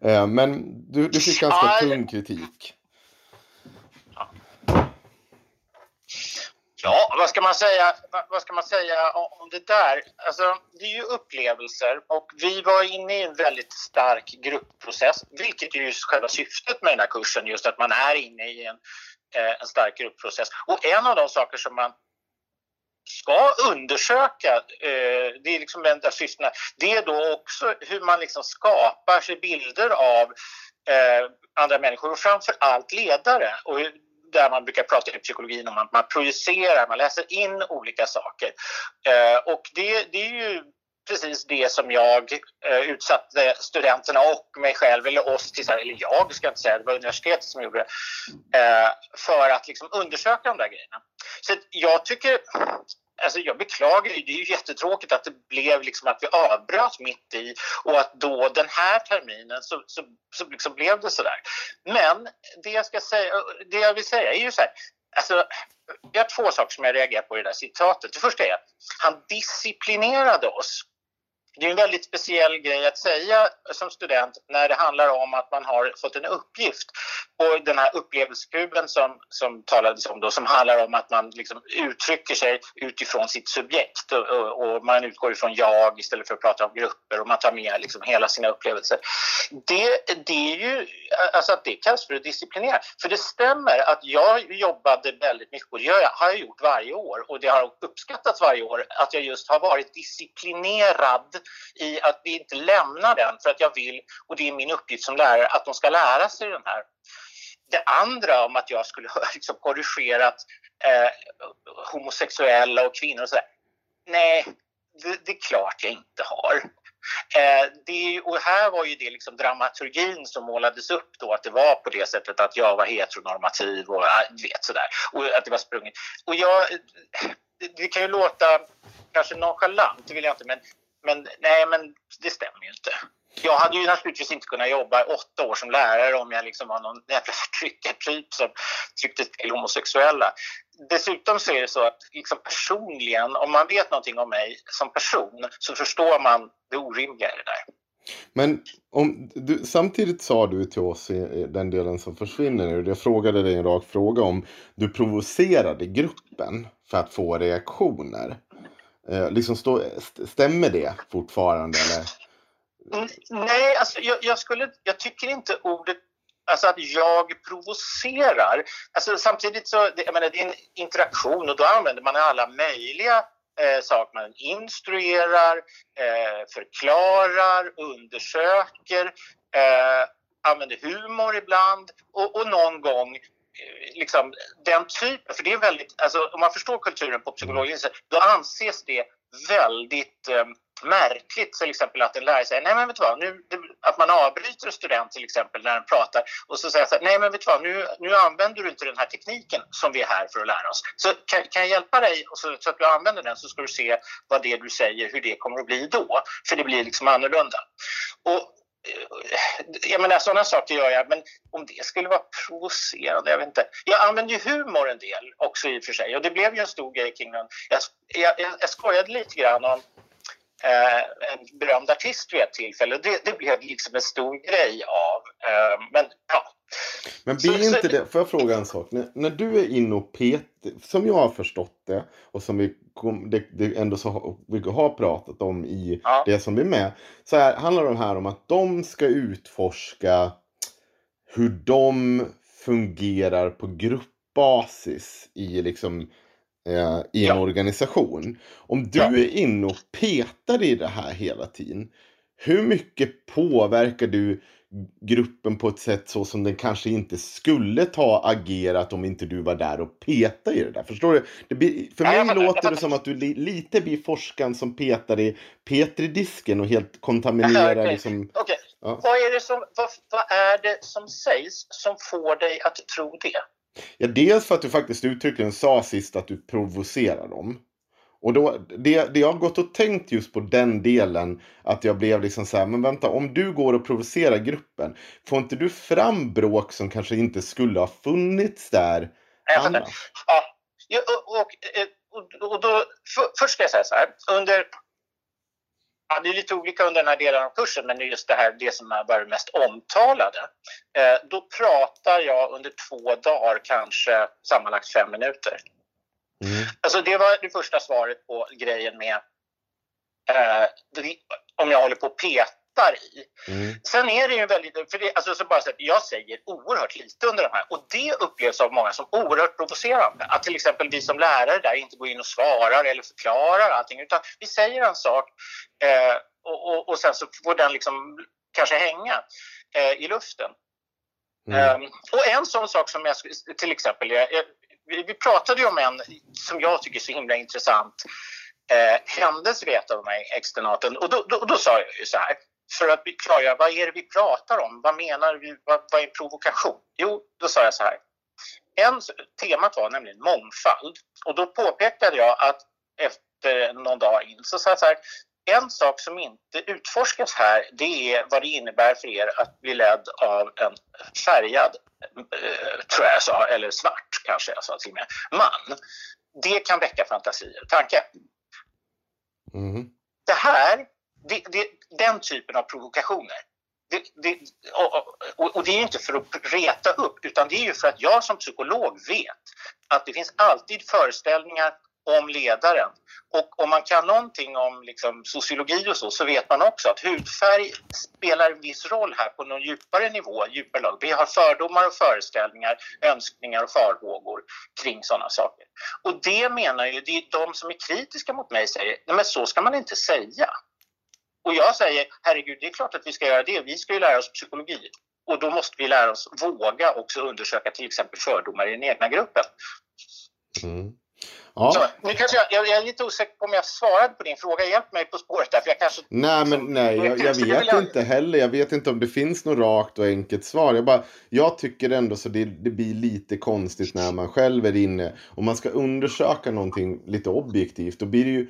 Eh, men du, du fick ganska tung kritik. Ja, vad ska man säga, vad ska man säga om det där? Alltså, det är ju upplevelser och vi var inne i en väldigt stark gruppprocess, vilket är ju själva syftet med den här kursen, just att man är inne i en, eh, en stark gruppprocess. Och en av de saker som man ska undersöka, eh, det är liksom en av syftena, det är då också hur man liksom skapar sig bilder av eh, andra människor och framför allt ledare. Och där man brukar prata i psykologin om att man projicerar, man läser in olika saker. Eh, och det, det är ju precis det som jag eh, utsatte studenterna och mig själv, eller oss, till, eller jag ska jag inte säga, det var universitetet som gjorde det, eh, för att liksom undersöka de där grejerna. Så jag tycker, alltså jag beklagar ju, det är ju jättetråkigt att det blev liksom att vi avbröt mitt i och att då den här terminen så, så, så liksom blev det sådär. Men det jag, ska säga, det jag vill säga är ju så här, alltså, jag har två saker som jag reagerar på i det där citatet. Det första är att han disciplinerade oss det är en väldigt speciell grej att säga som student när det handlar om att man har fått en uppgift. Och den här upplevelsekuben som, som talades om då, som handlar om att man liksom uttrycker sig utifrån sitt subjekt och, och, och, man utgår ifrån jag istället för att prata om grupper och man tar med liksom hela sina upplevelser. Det, det är ju, alltså att det kallas för att disciplinera. För det stämmer att jag jobbade väldigt mycket och det har jag gjort varje år och det har uppskattats varje år att jag just har varit disciplinerad i att vi inte lämnar den för att jag vill, och det är min uppgift som lärare, att de ska lära sig den här. Det andra om att jag skulle [laughs] ha liksom korrigerat eh, homosexuella och kvinnor och sådär. Nej, det, det, är klart jag inte har. Eh, det, och här var ju det liksom dramaturgin som målades upp då, att det var på det sättet att jag var heteronormativ och eh, vet sådär. Och att det var sprunget. Och jag, det, det kan ju låta kanske nonchalant, det vill jag inte, men men nej, men det stämmer ju inte. Jag hade ju naturligtvis inte kunnat jobba åtta år som lärare om jag liksom var någon jävla förtryckartyp som tryckte till homosexuella. Dessutom så är det så att liksom personligen, om man vet någonting om mig som person så förstår man det orimliga i det där. Men om, du, samtidigt sa du till oss i, i den delen som försvinner nu, jag frågade dig en rak fråga om du provocerade gruppen för att få reaktioner. Eh, liksom stå, stämmer det fortfarande? Eller? Mm, nej, alltså jag, jag, skulle, jag tycker inte ordet Alltså att jag provocerar. Alltså samtidigt så, det, jag menar, det är en interaktion och då använder man alla möjliga eh, saker. Man instruerar, eh, förklarar, undersöker, eh, använder humor ibland och, och någon gång liksom den typen, för det är väldigt, alltså om man förstår kulturen på psykologiskt sätt, då anses det väldigt eh, märkligt till exempel att en lärare säger nej men vet du vad, nu, att man avbryter en student till exempel när den pratar och så säger så här, nej men vet du vad, nu, nu använder du inte den här tekniken som vi är här för att lära oss. Så kan, kan jag hjälpa dig och så, så att du använder den så ska du se vad det du säger, hur det kommer att bli då. För det blir liksom annorlunda. Och jag menar sådana saker gör jag, men om det skulle vara provocerande, jag vet inte. Jag använder ju humor en del också i och för sig och det blev ju en stor grej kring den. Jag, jag, jag skojade lite grann om eh, en berömd artist vid ett tillfälle. Det, det blev liksom en stor grej av. Eh, men ja. Men blir Så- så- inte det, får jag fråga en sak? När, när du är inne och petar, som jag har förstått det och som vi, kom, det, det ändå så, vi har pratat om i Ja. det som är med. Så här, handlar det här om att de ska utforska hur de fungerar på gruppbasis i liksom eh, i en Ja. organisation. Om du Ja. är inne och petar i det här hela tiden. Hur mycket påverkar du gruppen på ett sätt så som den kanske inte skulle ta agerat om inte du var där och petade i det där? Förstår du? Det blir, för Ja, mig jag låter det som att du li, lite blir forskaren som petar i Petri-disken och helt kontaminerar Okej. liksom... Okej. Ja. Vad, är det som, vad, vad är det som sägs som får dig att tro det? Ja, dels för att du faktiskt uttryckligen sa sist att du provocerar dem. Och då, det, det jag har gått och tänkt just på den delen, att jag blev liksom så här, men vänta, om du går och provocerar gruppen, får inte du fram bråk som kanske inte skulle ha funnits där Jag annars? Ja, ja, och, och, eh, och, och då, för, först ska jag säga så här. Under, ja, det är lite olika under den här delen av kursen, men just det här det som har varit mest omtalade. Eh, då pratar jag under två dagar, kanske sammanlagt fem minuter. Mm. Alltså det var det första svaret på grejen med eh, om jag håller på och petar i. Mm. Sen är det ju väldigt, för det, alltså så bara så att jag säger oerhört lite under de här och det upplevs av många som oerhört provocerande. Att till exempel vi som lärare där inte går in och svarar eller förklarar allting utan vi säger en sak eh, och, och, och sen så får den liksom kanske hänga eh, i luften. Mm. Ehm, och en sån sak som jag till exempel, jag, vi, vi pratade ju om en som jag tycker är så himla intressant eh, händelse vid ett av de här externaten och då, då, då sa jag ju så här för att vi klargöra vad är det vi pratar om, vad menar vi, vad, vad är provokation? Jo, då sa jag så här. En, temat var nämligen mångfald och då påpekade jag att efter någon dag in så sa jag så här en sak som inte utforskas här det är vad det innebär för er att bli ledd av en färgad, eh, tror jag jag sa, eller svart kanske jag sa till och med, man. Det kan väcka fantasier och tankar. Mm. Det här, det, det, den typen av provokationer, det, det, och, och, det är inte för att reta upp utan det är ju för att jag som psykolog vet att det finns alltid föreställningar om ledaren. Och om man kan någonting om liksom, sociologi och så, så vet man också att hudfärg spelar en viss roll här på någon djupare nivå, djupare lag. Vi har fördomar och föreställningar, önskningar och farhågor kring sådana saker. Och det menar ju, det är de som är kritiska mot mig säger, nej men så ska man inte säga. Och jag säger, herregud, det är klart att vi ska göra det. Vi ska ju lära oss psykologi. Och då måste vi lära oss våga också undersöka till exempel fördomar i den egna gruppen. Mm. Ja. Så, nu kanske jag, jag, jag är lite osäker på om jag svarade på din fråga. Hjälp mig på spåret där, för jag kanske... Nej, men nej, jag, jag vet inte heller. Jag vet inte om det finns något rakt och enkelt svar. Jag, bara, jag tycker ändå så det, det blir lite konstigt när man själv är inne. Om man ska undersöka någonting lite objektivt, då blir det ju...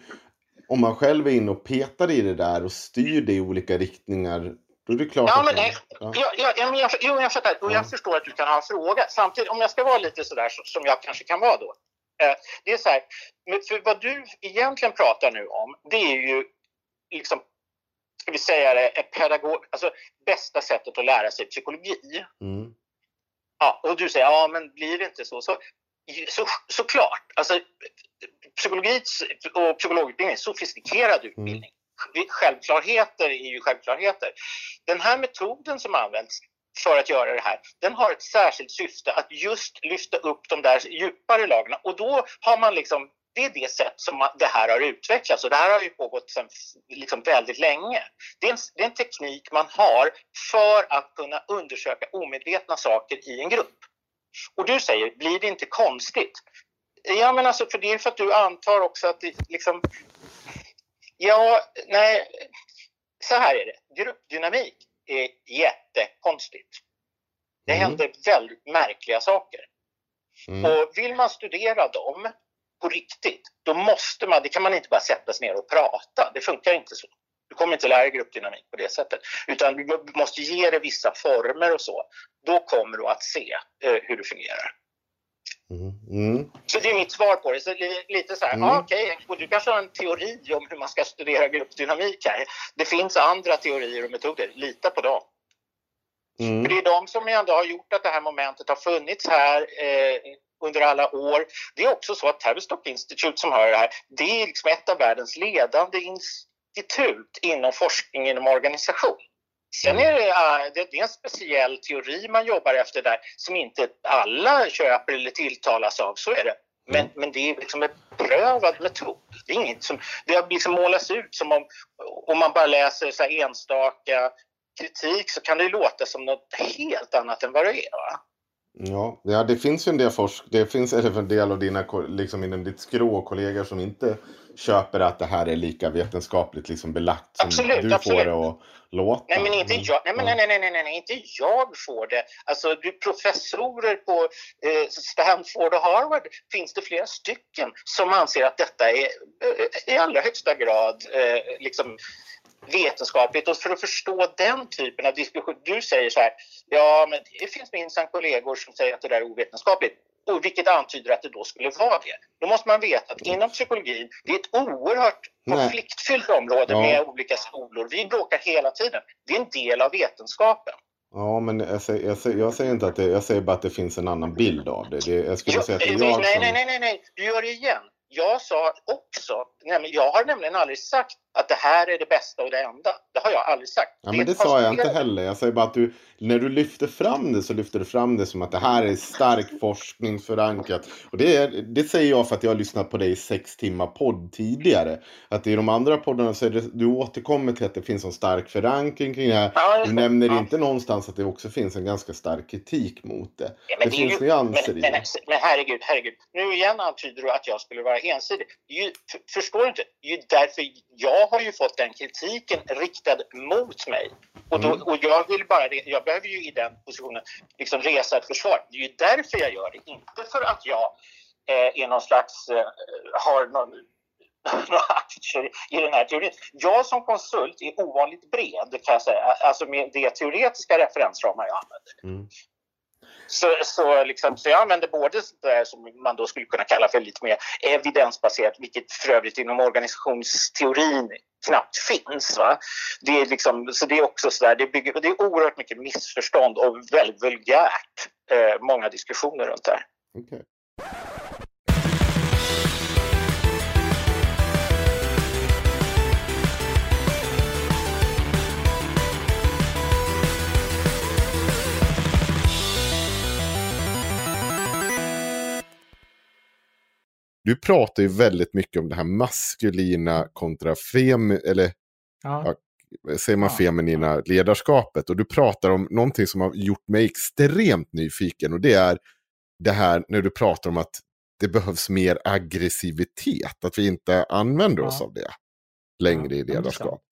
Om man själv är inne och petar i det där och styr det i olika riktningar. Då är det klart Ja, men, nej, ja. ja, ja, ja, men jag, jo, jag fattar. Och jag förstår att du kan ha en fråga. Samtidigt, om jag ska vara lite sådär så- som jag kanske kan vara då. Eh, det är så här, för vad du egentligen pratar nu om, det är ju liksom ska vi säga det, pedagog, alltså bästa sättet att lära sig psykologi. Mm. Ja, och du säger, ja men blir det inte så? Så, så, såklart, alltså psykologi och psykologutbildning är en sofistikerad utbildning. Självklarheter är ju självklarheter. Den här metoden som används för att göra det här, den har ett särskilt syfte att just lyfta upp de där djupare lagren. Och då har man liksom, det är det sätt som det här har utvecklats och det här har ju pågått sedan liksom väldigt länge. Det är, en, det är en teknik man har för att kunna undersöka omedvetna saker i en grupp. Och du säger, blir det inte konstigt? Ja, men alltså, för det är för att du antar också att det liksom... Ja, nej, så här är det. Gruppdynamik är jättekonstigt. Det Mm. händer väldigt märkliga saker. Mm. Och vill man studera dem på riktigt, då måste man, det kan man inte bara sätta sig ner och prata. Det funkar inte så. Du kommer inte lära dig gruppdynamik på det sättet. Utan du måste ge det vissa former och så. Då kommer du att se eh, hur det fungerar. Mm. Så det är mitt svar på det. Så li- lite så här, Mm. ah, okej, och du kanske har en teori om hur man ska studera gruppdynamik här. Det finns andra teorier och metoder, lita på dem. För Mm. det är de som ändå har gjort att det här momentet har funnits här eh, under alla år. Det är också så att Tavistock Institute som har det här, det är liksom ett av världens ledande institut inom forskning inom organisation. Sen är det, det, är en speciell teori man jobbar efter där som inte alla köper eller tilltalas av, så är det. Men, men det är liksom en prövad metod. Det, är inget som, det har liksom målats ut som om, om man bara läser så enstaka kritik så kan det låta som något helt annat än vad det är. Va? Ja, ja, det finns ju en del forsk... Det finns [laughs] en del av dina, liksom inom ditt skrå kollegor som inte köper att det här är lika vetenskapligt liksom belagt som Absolut, du absolut. får det att låta. Nej, men inte Mm. jag. Nej, men nej, nej, nej, nej, nej, inte jag får det. Alltså, du, professorer på eh, Stanford och Harvard finns det flera stycken som anser att detta är eh, i allra högsta grad eh, liksom vetenskapligt. Och för att förstå den typen av diskussion, du säger så här, ja, men det finns minsann kollegor som säger att det där är ovetenskapligt. Och vilket antyder att det då skulle vara det. Då måste man veta att inom psykologin, det är ett oerhört Nej. konfliktfyllt område Ja. med olika skolor. Vi bråkar hela tiden. Det är en del av vetenskapen. Ja, men jag säger, jag, säger, jag säger inte att det, jag säger bara att det finns en annan bild av det. det jag skulle Jo, säga att det är jag nej, som... nej, nej, nej, nej, du gör det igen. Jag sa också, jag har nämligen aldrig sagt att det här är det bästa och det enda. Det har jag aldrig sagt. Ja, är men det sa jag inte heller. Jag säger bara att du, när du lyfter fram det så lyfter du fram det som att det här är stark forskningsförankrat. Och det, är, det säger jag för att jag har lyssnat på dig i sex timmar podd tidigare. Att i de andra poddarna så är det, du återkommer till att det finns en stark förankring kring det här. Ja, Du det. nämner Ja. inte någonstans att det också finns en ganska stark kritik mot det. Ja, men det är finns ju- nyanser men, i men, det. men herregud, herregud. Nu igen antyder du att jag skulle vara ensidig. Ju, förstår du inte? Ju därför jag har ju fått den kritiken riktad mot mig. Och, då, Mm. och jag vill bara, jag behöver ju i den positionen liksom resa ett försvar. Det är ju därför jag gör det. Inte för att jag eh, är någon slags, eh, har någon [laughs] några aktier i den här teorin. Jag som konsult är ovanligt bred kan jag säga, alltså med de teoretiska referensramar jag använder. Mm. Så, så, liksom, så jag använder både det som man då skulle kunna kalla för lite mer evidensbaserat, vilket för övrigt inom organisationsteorin knappt finns. Va? Det är liksom, så det är också så där, det, bygger, det är oerhört mycket missförstånd och väldigt vulgärt, eh, många diskussioner runt det här. Okay. Du pratar ju väldigt mycket om det här maskulina kontra fem, eller Ja. säger man Ja. feminina ledarskapet. Och du pratar om någonting som har gjort mig extremt nyfiken. Och det är det här när du pratar om att det behövs mer aggressivitet. Att vi inte använder oss Ja. av det längre Ja, i ledarskap.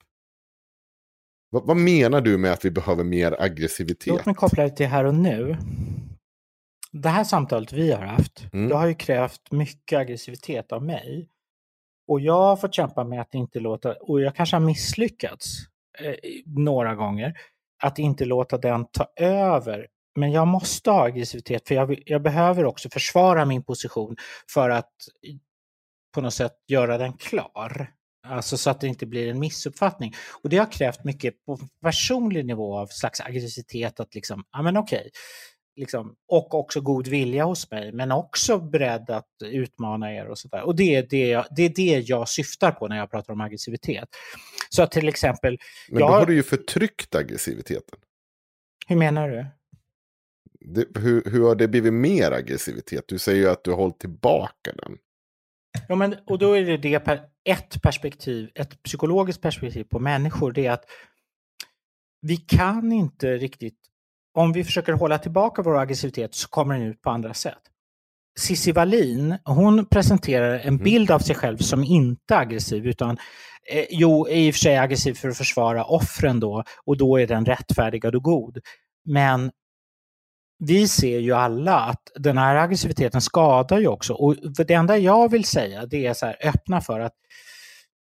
vad menar du med att vi behöver mer aggressivitet? Låt mig koppla det till här och nu. Det här samtalet vi har haft, Mm. det har ju krävt mycket aggressivitet av mig. Och jag har fått kämpa med att inte låta, och jag kanske har misslyckats eh, några gånger, att inte låta den ta över. Men jag måste ha aggressivitet för jag, jag behöver också försvara min position för att på något sätt göra den klar. Alltså så att det inte blir en missuppfattning. Och det har krävt mycket på personlig nivå av slags aggressivitet att liksom, ja men okej. Liksom, och också god vilja hos mig, men också beredd att utmana er och sådär. Och det är det, jag, det är det jag syftar på när jag pratar om aggressivitet. Så att till exempel... Men jag, då har du ju förtryckt aggressiviteten. Hur menar du? Det, hur, hur har det blivit mer aggressivitet? Du säger ju att du har hållit tillbaka den. Ja, men, och då är det, det per, ett perspektiv, ett psykologiskt perspektiv på människor, det är att vi kan inte riktigt, om vi försöker hålla tillbaka vår aggressivitet så kommer den ut på andra sätt. Cissi Wallin, hon presenterar en bild av sig själv som inte aggressiv utan eh, jo, i och för sig aggressiv för att försvara offren då och då är den rättfärdigad och god. Men vi ser ju alla att den här aggressiviteten skadar ju också. Och det enda jag vill säga det är så här, öppna för att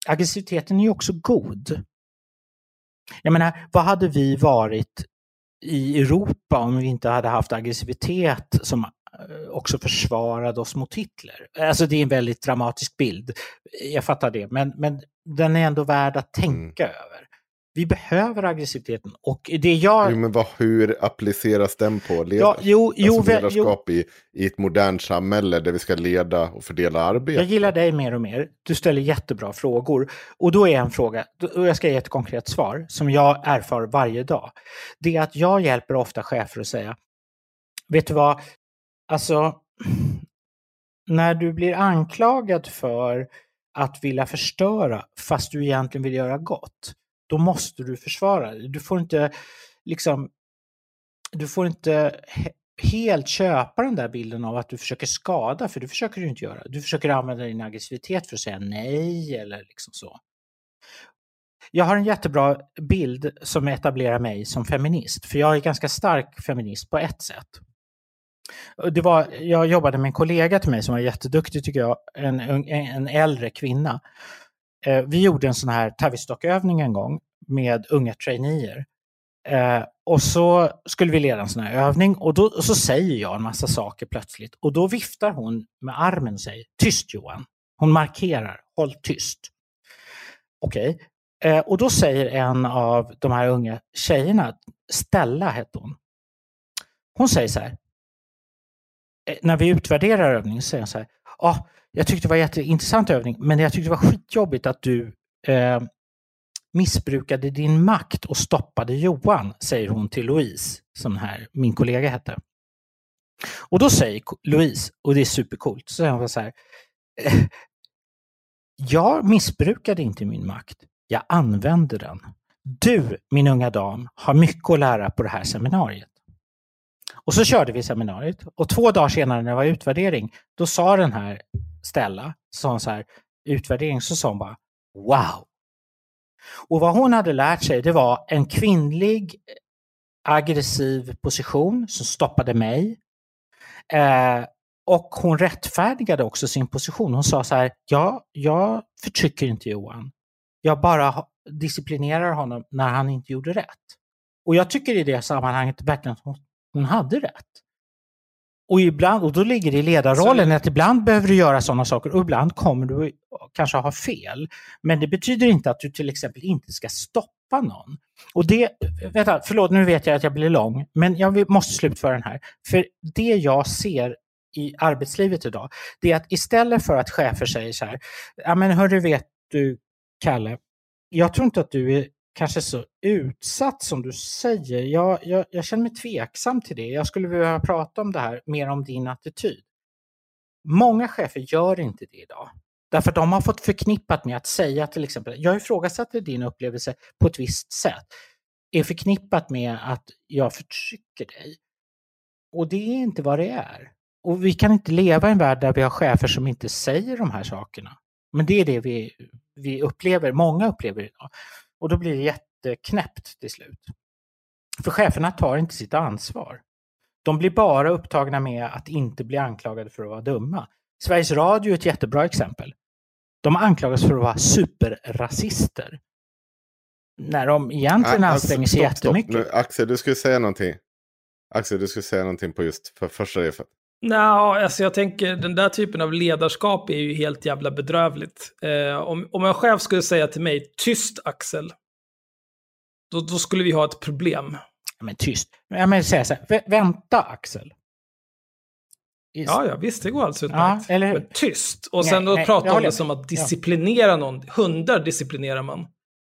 aggressiviteten är ju också god. Jag menar, vad hade vi varit i Europa om vi inte hade haft aggressivitet som eh, också försvarade oss mot Hitler? Alltså det är en väldigt dramatisk bild, jag fattar det, men, men den är ändå värd att tänka Mm. över. Vi behöver aggressiviteten och det jag... Jo, men vad, hur appliceras den på led... Ja, jo, jo, alltså ledarskap i, i ett modernt samhälle där vi ska leda och fördela arbete? Jag gillar dig mer och mer. Du ställer jättebra frågor. Och då är en fråga, och jag ska ge ett konkret svar, som jag erfar varje dag. Det är att jag hjälper ofta chefer att säga, vet du vad, alltså, när du blir anklagad för att vilja förstöra fast du egentligen vill göra gott, då måste du försvara dig. Du får inte liksom, du får inte he- helt köpa den där bilden av att du försöker skada, för det försöker du inte göra. Du försöker använda din aggressivitet för att säga nej eller liksom så. Jag har en jättebra bild som etablerar mig som feminist, för jag är ganska stark feminist på ett sätt. Det var, jag jobbade med en kollega till mig som var jätteduktig tycker jag, en, en äldre kvinna. Eh, Vi gjorde en sån här Tavistock-övning en gång med unga traineer. Eh, och så skulle vi leda en sån här övning och då och så säger jag en massa saker plötsligt och då viftar hon med armen och säger tyst Johan. Hon markerar, håll tyst. Okej, eh, och då säger en av de här unga tjejerna, Stella hette hon. Hon säger så här, eh, när vi utvärderar övningen så säger hon så här, ah, jag tyckte det var en jätteintressant övning men jag tyckte det var skitjobbigt att du eh, missbrukade din makt och stoppade Johan, säger hon till Louise, som här min kollega hette. Och då säger Louise, och det är supercoolt, så säger hon så här, eh, jag missbrukade inte min makt, jag använde den. Du, min unga dam, har mycket att lära på det här seminariet. Och så körde vi seminariet och två dagar senare när det var utvärdering, då sa den här ställa, sa hon så här, utvärdering, så sa hon bara wow. Och vad hon hade lärt sig det var en kvinnlig eh, aggressiv position som stoppade mig. Eh, och hon rättfärdigade också sin position. Hon sa så här, ja, jag förtrycker inte Johan. Jag bara disciplinerar honom när han inte gjorde rätt. Och jag tycker i det sammanhanget verkligen att hon, hon hade rätt. Och, ibland, och då ligger det i ledarrollen att ibland behöver du göra sådana saker och ibland kommer du kanske ha fel. Men det betyder inte att du till exempel inte ska stoppa någon. Och det, vänta, förlåt nu vet jag att jag blir lång, men jag måste slutföra den här. För det jag ser i arbetslivet idag, det är att istället för att chefer säger så här, ja men hörru vet du Kalle, jag tror inte att du är kanske så utsatt som du säger. Jag, jag, jag känner mig tveksam till det. Jag skulle vilja prata om det här, mer om din attityd. Många chefer gör inte det idag. Därför att de har fått förknippat med att säga till exempel, jag ifrågasätter din upplevelse på ett visst sätt, är förknippat med att jag förtrycker dig. Och det är inte vad det är. Och vi kan inte leva i en värld där vi har chefer som inte säger de här sakerna. Men det är det vi, vi upplever, många upplever idag. Och då blir det jätteknäppt till slut. För cheferna tar inte sitt ansvar. De blir bara upptagna med att inte bli anklagade för att vara dumma. Sveriges Radio är ett jättebra exempel. De anklagas för att vara superrasister. När de egentligen Nej, anstränger alltså, sig stopp, stopp jättemycket. Nu, Axel, du skulle säga någonting. Axel, du skulle säga någonting på just för första. Nej, alltså jag tänker den där typen av ledarskap är ju helt jävla bedrövligt. Eh, om, om en chef skulle säga till mig, tyst Axel, då, då skulle vi ha ett problem. Ja, men tyst. Ja, men säga så här, "Vä- vänta Axel. Is- Ja, ja, visst, det går Ja, utmärkt. eller hur? Men tyst. Och Nej, sen då nej, pratar om det som att disciplinera någon. Hundar disciplinerar man.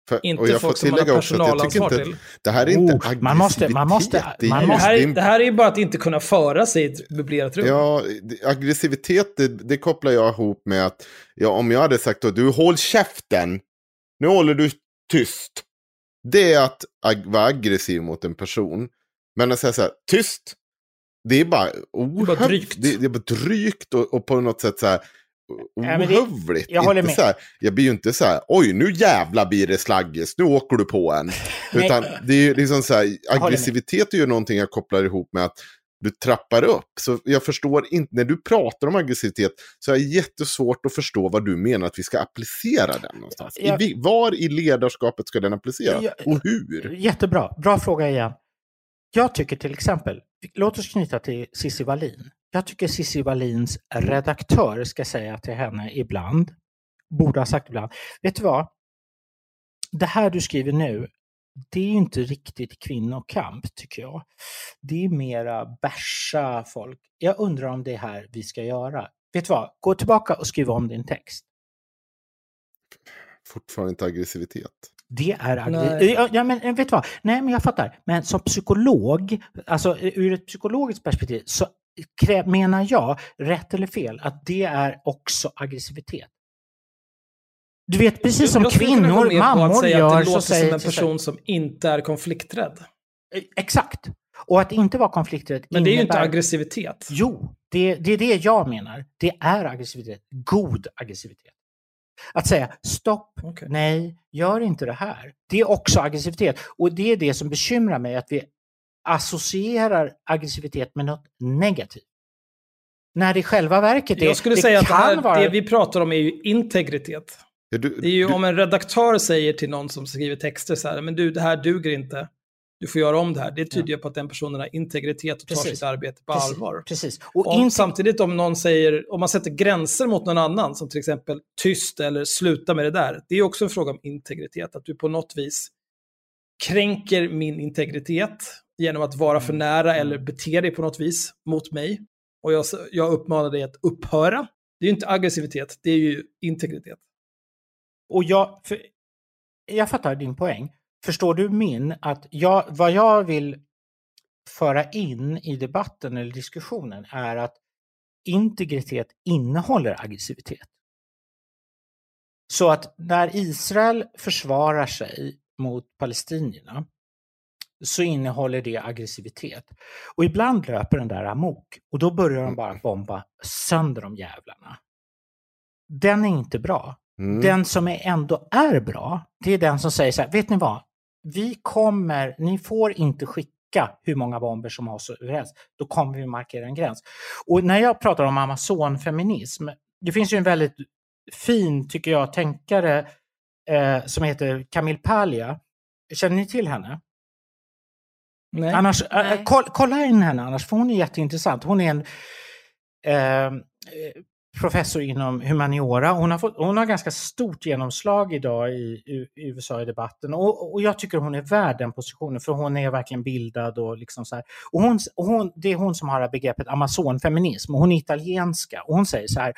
För, Inte och jag folk får som man har tillägga också att jag tycker personalansvar inte... till. Det här är inte Oh, man måste- man måste- man det är Det måste- här, det är, är- det här är ju bara att inte kunna föra sig i ett möblerat rum. Ja, det- aggressivitet det, det kopplar jag ihop med att ja, om jag hade sagt då, du håll käften, nu håller du tyst. Det är att ag- vara aggressiv mot en person. Men att säga så här, tyst, det är bara ohövligt. drygt. Det, det är bara drygt och, och på något sätt så här det- ohövligt. jag håller med. Så här, jag blir ju inte så här, oj nu jävla blir det slaggis, nu åker du på en. [laughs] Utan det är ju liksom så här, aggressivitet är ju någonting jag kopplar ihop med att du trappar upp. Så jag förstår inte, när du pratar om aggressivitet så är det jättesvårt att förstå vad du menar att vi ska applicera den någonstans. I, Jag- vi- var i ledarskapet ska den appliceras? Jag- Och hur? Jättebra. Bra fråga igen. Jag tycker till exempel, låt oss knyta till Cissi Wallin. Jag tycker Cissi Wallins redaktör ska säga till henne ibland, borde ha sagt ibland, vet du vad? Det här du skriver nu, det är ju inte riktigt kvinnokamp tycker jag. Det är mera bärsa folk. Jag undrar om det är här vi ska göra. Vet du vad? Gå tillbaka och skriv om din text. Fortfarande inte aggressivitet. Det är Nej. aggressivt. Ja, men vet du vad? Nej, men jag fattar. Men som psykolog, alltså ur ett psykologiskt perspektiv, så menar jag, rätt eller fel, att det är också aggressivitet. Du vet, precis som kvinnor, mammor gör, att det så låter säger som en så- person som inte är konflikträdd. Exakt. Och att inte vara konflikträdd Men det är ju inte aggressivitet. Jo, det, det är det jag menar. Det är aggressivitet. God aggressivitet. Att säga stopp, Okej. nej, gör inte det här. Det är också aggressivitet. Och det är det som bekymrar mig, att vi associerar aggressivitet med något negativt. När det i själva verket är, Jag skulle det säga att det, här, vara... det vi pratar om är ju integritet. Ja, du, Det är ju du, om en redaktör säger till någon som skriver texter så här, men du, det här duger inte. Du får göra om det här. Det tyder ju på att den personen har integritet och tar Precis. sitt arbete på Precis, allvar. Precis. Och Om, inte- Samtidigt om någon säger, om man sätter gränser mot någon annan, som till exempel tyst eller sluta med det där. Det är också en fråga om integritet, att du på något vis kränker min integritet genom att vara Mm. för nära eller bete dig på något vis mot mig. Och jag, jag uppmanar dig att upphöra. Det är ju inte aggressivitet, det är ju integritet. Och jag, för, jag fattar din poäng. Förstår du min? Att jag, vad jag vill föra in i debatten eller diskussionen är att integritet innehåller aggressivitet. Så att när Israel försvarar sig mot palestinierna så innehåller det aggressivitet. Och ibland löper den där amok och då börjar de bara bomba sönder de jävlarna. Den är inte bra. mm. Den som är ändå är bra, det är den som säger så här, vet ni vad? Vi kommer, ni får inte skicka hur många bomber som har så överens. Då kommer vi markera en gräns. Och när jag pratar om amazonfeminism, det finns ju en väldigt fin, tycker jag, tänkare eh, som heter Camille Paglia. Känner ni till henne? Nej. Annars, Nej. äh, koll, kolla in henne annars, för hon är jätteintressant. Hon är en eh, eh, professor inom humaniora. Hon har, fått, hon har ganska stort genomslag idag i, i, i USA i debatten och, och jag tycker hon är värd den positionen för hon är verkligen bildad och liksom så här. Och hon, och hon, det är hon som har begreppet amazonfeminism och hon är italienska och hon säger så här,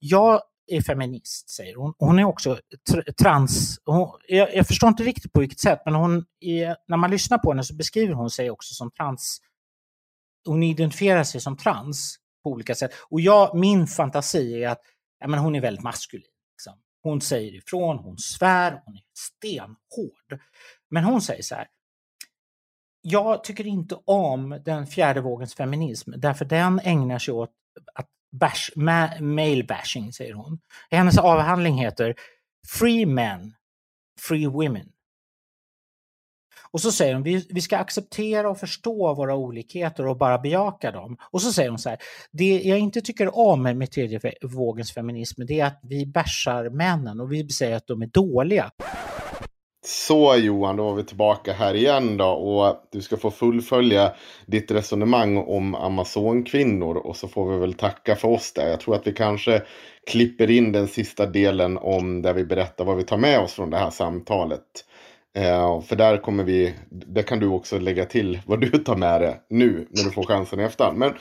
jag är feminist, säger hon. Hon är också tr- trans. Hon, jag, jag förstår inte riktigt på vilket sätt, men hon är, när man lyssnar på henne så beskriver hon sig också som trans. Hon identifierar sig som trans på olika sätt. Och jag, min fantasi är att ja, men hon är väldigt maskulin. Liksom. Hon säger ifrån, hon svär, hon är stenhård. Men hon säger så här. Jag tycker inte om den fjärde vågens feminism därför den ägnar sig åt att bash, ma, male bashing, säger hon. Hennes avhandling heter Free Men, Free Women. Och så säger hon, vi, vi ska acceptera och förstå våra olikheter och bara bejaka dem. Och så säger hon så här, det jag inte tycker om med tredje vågens feminism, det är att vi bashar männen och vi säger att de är dåliga. Så Johan, då var vi tillbaka här igen då och du ska få fullfölja ditt resonemang om Amazonkvinnor och så får vi väl tacka för oss där. Jag tror att vi kanske klipper in den sista delen om där vi berättar vad vi tar med oss från det här samtalet. Eh, för där kommer vi, där kan du också lägga till vad du tar med dig nu när du får chansen i efterhand. Men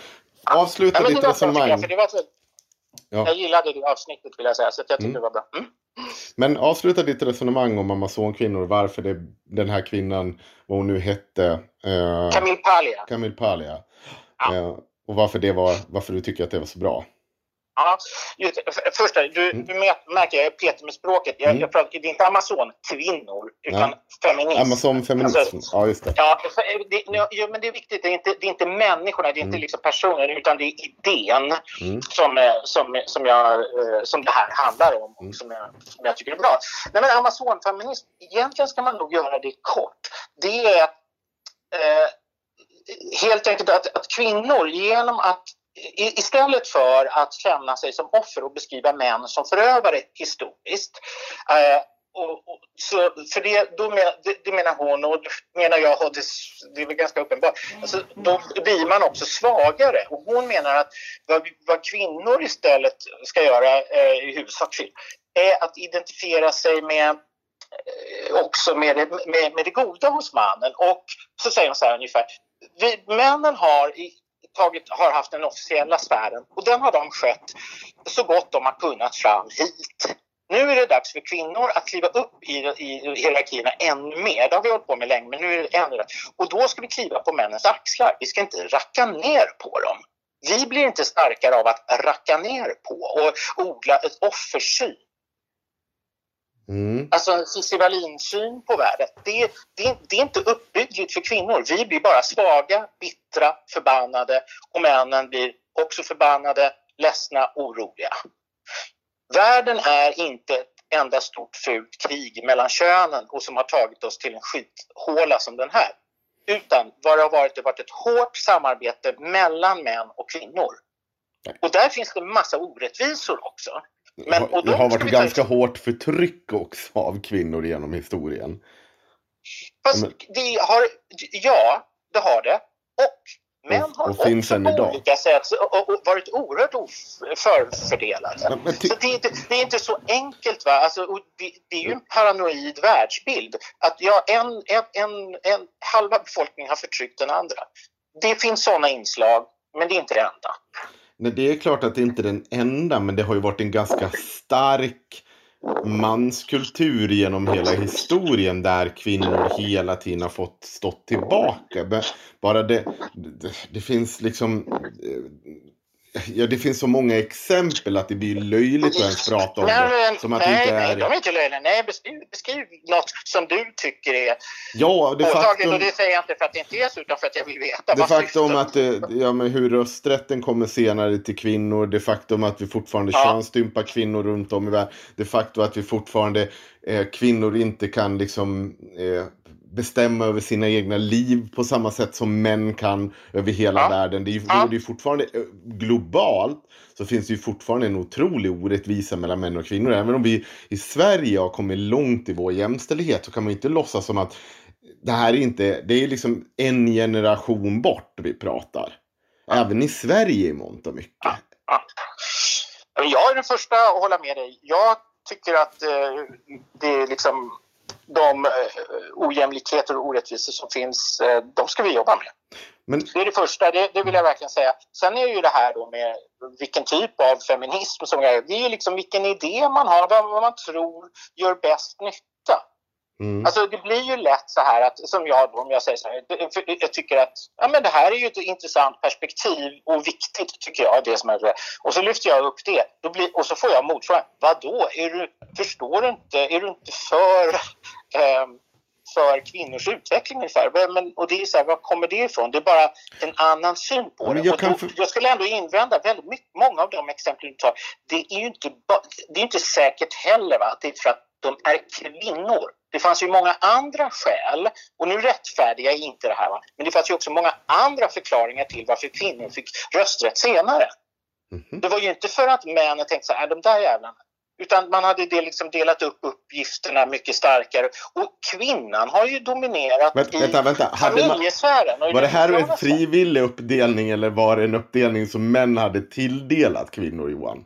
avsluta Ja, men ditt resonemang. Ja. Jag gillade det avsnittet vill jag säga, så jag tyckte Mm. det var bra. Mm. Men avsluta ditt resonemang om Amazonkvinnor, varför det, den här kvinnan, vad hon nu hette, eh, Camille Paglia. Camille Paglia. Eh, och varför, det var, varför du tycker att det var så bra. Ja, just, först, där, du, du mä- märker jag är petig med språket. Jag, Mm. jag pratar, det är inte Amazon-kvinnor, utan Nej. feminism. Amazon-feminism, Alltså, ja just det. Ja, det, ja, men det är viktigt. Det är inte, det är inte människorna, det är inte Mm. liksom personer, utan det är idén Mm. som, eh, som, som, jag, eh, som det här handlar om Mm. och som jag, som jag tycker är bra. Nej, men Amazon-feminism, egentligen ska man nog göra det kort. Det är eh, helt enkelt att, att kvinnor genom att Istället för att känna sig som offer och beskriva män som förövare historiskt eh, och, och, så, för det, då men, det, det menar hon och det menar jag och det, det är väl ganska uppenbart. Alltså, då blir man också svagare och hon menar att vad, vad kvinnor istället ska göra, eh, i huvudsak är att identifiera sig med eh, också med det, med, med det goda hos mannen. Och så säger hon så här ungefär. Vi, männen har, i, tagit, har haft den officiella sfären och den har de skött så gott de har kunnat fram hit. Nu är det dags för kvinnor att kliva upp i, i hierarkierna ännu mer. Det har vi hållit på med länge, men nu är det ännu Och då ska vi kliva på männens axlar. Vi ska inte racka ner på dem. Vi blir inte starkare av att racka ner på och odla ett offersyn. Mm. Alltså en Cissi Wallin-syn på världen. Det, det, det är inte uppbyggligt för kvinnor. Vi blir bara svaga, bittra, förbannade och männen blir också förbannade, ledsna, oroliga. Världen är inte ett enda stort fult krig mellan könen och som har tagit oss till en skithåla som den här. Utan vad det har varit, det har varit ett hårt samarbete mellan män och kvinnor. Och där finns det massa orättvisor också. Men, och det de har varit vi ta ganska hårt förtryck också av kvinnor genom historien. Fast Men- det har, ja, det har det. Och män Och- har och också på idag. olika sätt och, och varit oerhört of- förfördelade. Men- ty- Så det är, inte, det är inte så enkelt. Va? Alltså, det, det är ju en paranoid världsbild. Att ja, en, en, en, en halva befolkningen har förtryckt den andra. Det finns sådana inslag, men det är inte det enda. Nej, det är klart att det inte är den enda, men det har ju varit en ganska stark manskultur genom hela historien där kvinnor hela tiden har fått stå tillbaka. Bara det, det, det finns liksom... Eh, eh, Ja, det finns så många exempel att det blir löjligt att ens prata om Nej, det. Som att nej, det inte nej, är... de är inte löjliga. Nej, beskriv, beskriv något som du tycker är Ja, det påtagligt. faktum... Och det säger jag inte för att det inte är så, utan för att jag vill veta. Det faktum att det, ja, men hur rösträtten kommer senare till kvinnor, det faktum att vi fortfarande Ja. könsstympar kvinnor runt om i världen, det faktum att vi fortfarande, eh, kvinnor inte kan liksom eh, bestämma över sina egna liv på samma sätt som män kan över hela Ja. världen. Det är ju Ja. det är fortfarande eh, globalt så finns det ju fortfarande en otrolig orättvisa mellan män och kvinnor. Även om vi i Sverige har kommit långt i vår jämställdhet så kan man inte låtsas som att det här är inte, det är liksom en generation bort vi pratar. Även i Sverige i mångt och mycket. Ja. Jag är den första att hålla med dig. Jag tycker att eh, det är liksom de eh, ojämlikheter och orättvisor som finns, eh, de ska vi jobba med. Men Det är det första, det, det vill jag verkligen säga. Sen är det ju det här då med vilken typ av feminism som är. Det är ju liksom vilken idé man har, vad, man tror gör bäst nytta. mm, Alltså det blir ju lätt så här att, som jag då, om jag säger så här, jag tycker att ja, men det här är ju ett intressant perspektiv och viktigt tycker jag. Det som är det. Och så lyfter jag upp det då blir, och så får jag motfrågan, vadå, är du, förstår du inte, är du inte för, för kvinnors utveckling ungefär? Men, och det är så här, var kommer det ifrån? Det är bara en annan syn på det. jag då, för- jag skulle ändå invända väldigt mycket, många av de exempel du tar, det är ju inte, det är inte säkert heller va, att det är för att de är kvinnor. Det fanns ju många andra skäl, och nu rättfärdigar jag inte det här, va? men det fanns ju också många andra förklaringar till varför kvinnor fick rösträtt senare. mhm. Det var ju inte för att männen tänkte så här, "Äh, de där jävlarna. Utan man hade det liksom delat upp uppgifterna mycket starkare. Och kvinnan har ju dominerat Vänta, i vänta, vänta. Hade man- Var det här en frivillig uppdelning eller var det en uppdelning som män hade tilldelat kvinnor, Johan?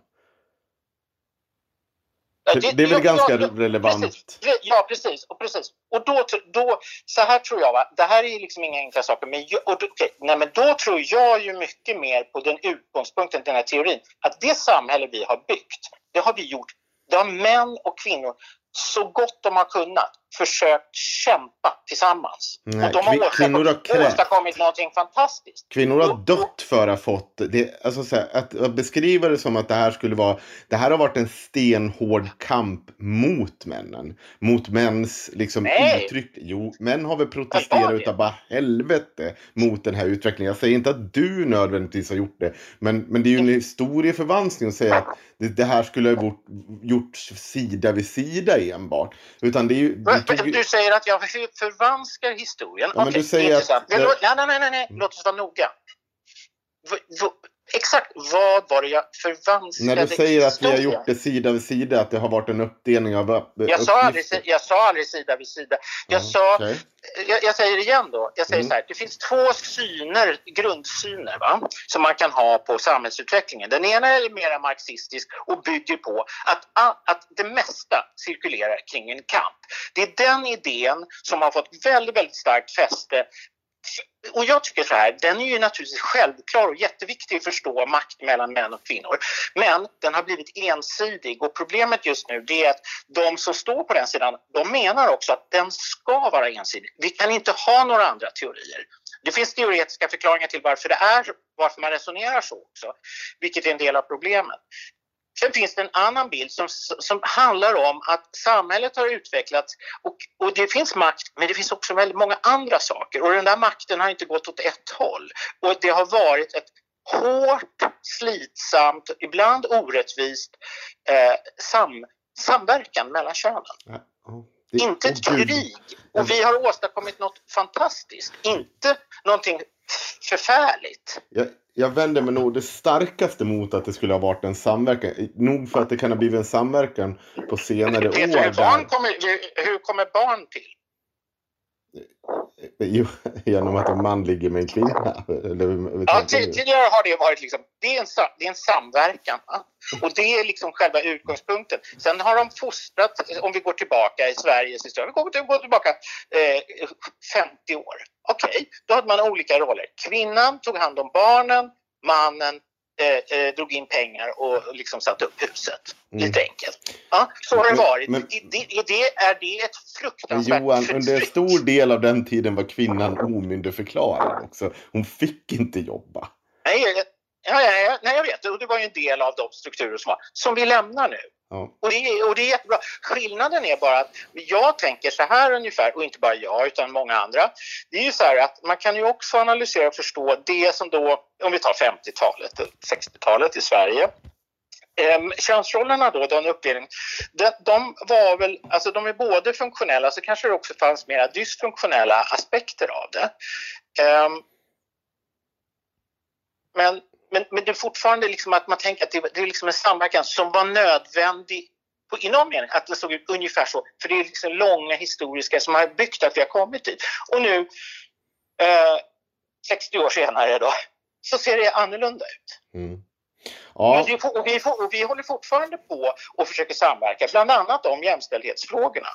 För det är väl ja, ganska ja, ja, relevant? Precis. Ja, precis. Och, precis. och då, då, så här tror jag, va? det här är liksom inga enkla saker, men, jag, och, okej, nej, men då tror jag ju mycket mer på den utgångspunkten, den här teorin, att det samhälle vi har byggt, det har vi gjort, det har män och kvinnor så gott de har kunnat försökt kämpa tillsammans. Nej, och de har, kvinnor har krävt. åstadkommit någonting fantastiskt. Kvinnor har dött för att ha fått det. Alltså så här, att, att beskriva det som att det här skulle vara. Det här har varit en stenhård kamp mot männen. Mot mäns liksom Nej. uttryck. Jo, män har väl protesterat utav bara helvete mot den här utvecklingen. Jag säger inte att du nödvändigtvis har gjort det. Men, men det är ju en historieförvanskning att säga att det, det här skulle ha gjort, gjorts sida vid sida enbart. Utan det är ju... det tog Du säger att jag för- förvanskar historien. Ja, men du säger intressant. att- Men låt- Nej, nej, nej, nej, nej. låt oss vara noga. V, v, exakt vad var det jag förvanskade När du säger att vi har gjort det sida vid sida, att det har varit en uppdelning av upp- Jag sa, aldrig, uppgifter. jag sa aldrig sida vid sida. Jag, sa, okej. jag, jag säger det igen då. Jag säger Mm. så här, det finns två syner, grundsyner va, som man kan ha på samhällsutvecklingen. Den ena är mer marxistisk och bygger på att, att det mesta cirkulerar kring en kamp. Det är den idén som har fått väldigt, väldigt starkt fäste och jag tycker så här, den är ju naturligtvis självklar och jätteviktig att förstå makt mellan män och kvinnor. Men den har blivit ensidig och problemet just nu det är att de som står på den sidan, de menar också att den ska vara ensidig. Vi kan inte ha några andra teorier. Det finns teoretiska förklaringar till varför det är varför man resonerar så också, vilket är en del av problemet. Sen finns det en annan bild som, som handlar om att samhället har utvecklats och, och det finns makt men det finns också väldigt många andra saker och den där makten har inte gått åt ett håll. Och det har varit ett hårt, slitsamt, ibland orättvist eh, sam, samverkan mellan könen. Ja, det- Inte ett Gud. krig. Och vi har åstadkommit något fantastiskt, inte någonting förfärligt. Jag, jag vänder mig nog det starkaste mot att det skulle ha varit en samverkan. Nog för att det kan ha blivit en samverkan på senare Vet du hur år. barn Där, kommer, hur kommer barn till? Jo, [laughs] genom att en man ligger med en kvinna. [laughs] Eller, Ja, tidigare har det varit liksom, det är en, det är en samverkan. Va? Och det är liksom själva utgångspunkten. Sen har de fostrat, om vi går tillbaka i Sveriges historia, vi går, till- går tillbaka eh, 50 år. Okej, då hade man olika roller. Kvinnan tog hand om barnen, mannen eh, eh, drog in pengar och liksom satte upp huset. Mm. Lite enkelt. Ja, så har det varit. men- I- det, är, det, är det ett fruktansvärt Johan, under en förtryck? stor del av den tiden var kvinnan omyndigförklarad också. Hon fick inte jobba. Nej, ja, ja, ja, nej, jag vet. Och det var ju en del av de strukturer som var. Som vi lämnar nu. Ja. Och det, är, och det är jättebra. Skillnaden är bara att jag tänker så här ungefär, och inte bara jag utan många andra. Det är ju så här att man kan ju också analysera och förstå det som då, om vi tar 50-talet och 60-talet i Sverige. Ehm, könsrollerna då, den uppdelningen, de, de var väl, alltså de är både funktionella, så kanske det också fanns mera dysfunktionella aspekter av det. Ehm, men, men, men det är fortfarande liksom att man tänker att det, det är liksom en samverkan som var nödvändig på, i någon mening, att det såg ut ungefär så. För det är liksom långa historiska som har byggt att vi har kommit dit. Och nu, eh, 60 år senare då, så ser det annorlunda ut. Mm. Ja, får- och, vi och vi håller fortfarande på och försöker samverka, bland annat om jämställdhetsfrågorna.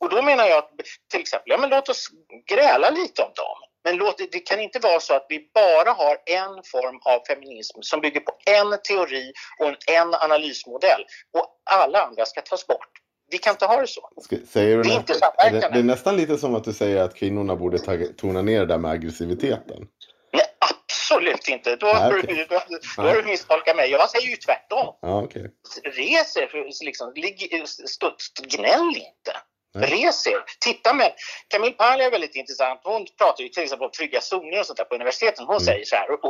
Och då menar jag att till exempel, ja men låt oss gräla lite om dem. Men låt, det kan inte vara så att vi bara har en form av feminism som bygger på en teori och en, en analysmodell och alla andra ska tas bort. Vi kan inte ha det så. säger du Det är nä- inte är det, det är nästan lite som att du säger att kvinnorna borde ta, tona ner det där med aggressiviteten. Nej, absolut inte. Då, har okej. du- då, då har du misstolkat mig. Jag säger ju tvärtom. Ja, okej. Res er, liksom, gnäll inte. Res er. Titta med, Camille Paglia är väldigt intressant. Hon pratar ju till exempel om trygga zoner och sånt där på universiteten. Hon Mm. säger så här, och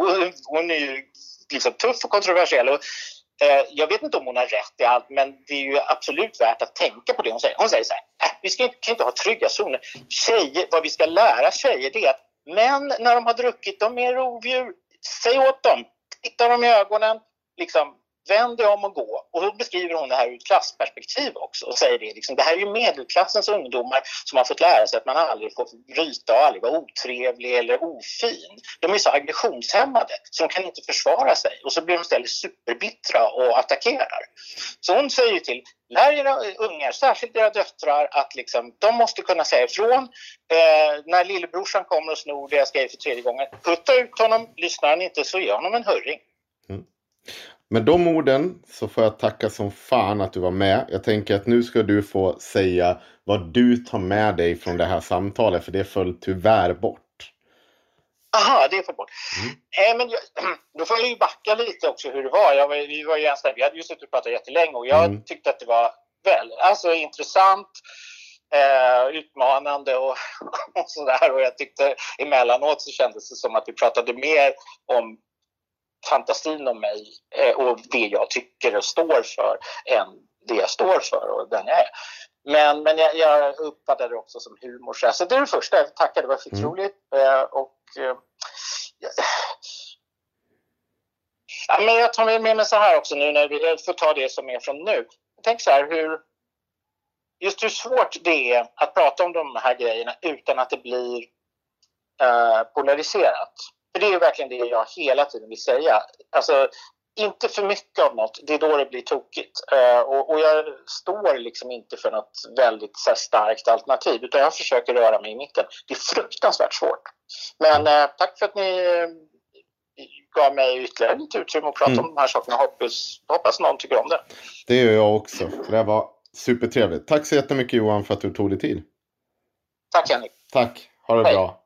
hon är ju liksom tuff och kontroversiell. Och, eh, jag vet inte om hon har rätt i allt, men det är ju absolut värt att tänka på det hon säger. Hon säger så här, äh, vi ska inte, kan inte ha trygga zoner. Tjejer, vad vi ska lära tjejer det är att män när de har druckit, de är rovdjur. Säg åt dem, titta dem i ögonen, liksom vänd dig om och gå. Och då beskriver hon det här ur ett klassperspektiv också och säger det liksom, det här är ju medelklassens ungdomar som har fått lära sig att man aldrig får bryta och aldrig vara otrevlig eller ofin. De är så aggressionshämmade så de kan inte försvara sig och så blir de istället superbittra och attackerar. Så hon säger till, lär era ungar, särskilt era döttrar, att liksom, de måste kunna säga ifrån eh, när lillebrorsan kommer och snor deras grejer för tredje gången. Putta ut honom, lyssnar han inte så gör honom en hurring. Med de orden så får jag tacka som fan att du var med. Jag tänker att nu ska du få säga vad du tar med dig från det här samtalet. För det föll tyvärr bort. Aha, det är för bort. Eh, men jag, [clears throat] då får jag ju backa lite också hur det var. Jag vi, var ju ganska, vi hade ju suttit och pratat jättelänge och jag Mm. tyckte att det var väl, alltså intressant, eh, utmanande och, [laughs] och sådär. Och jag tyckte emellanåt så kändes det som att vi pratade mer om fantasin om mig eh, och det jag tycker och står för än det jag står för och den jag är. Men, men jag, jag uppfattade det också som humor. Så det är det första. Jag tackar, det var skitroligt. Eh, och, eh, jag, ja, men jag tar med mig så här också nu när vi jag får ta det som är från nu. Tänk så här hur just hur svårt det är att prata om de här grejerna utan att det blir eh, polariserat. För det är verkligen det jag hela tiden vill säga. Alltså, inte för mycket av något, det är då det blir tokigt. Eh, och, och jag står liksom inte för något väldigt här, starkt alternativ, utan jag försöker röra mig i mitten. Det är fruktansvärt svårt. Men eh, tack för att ni eh, gav mig ytterligare lite utrymme att prata Mm. om de här sakerna. Hoppas, hoppas någon tycker om det. Det gör jag också. Det här var supertrevligt. Tack så jättemycket Johan för att du tog dig tid. Tack Henrik. Tack. Ha det Hej. bra.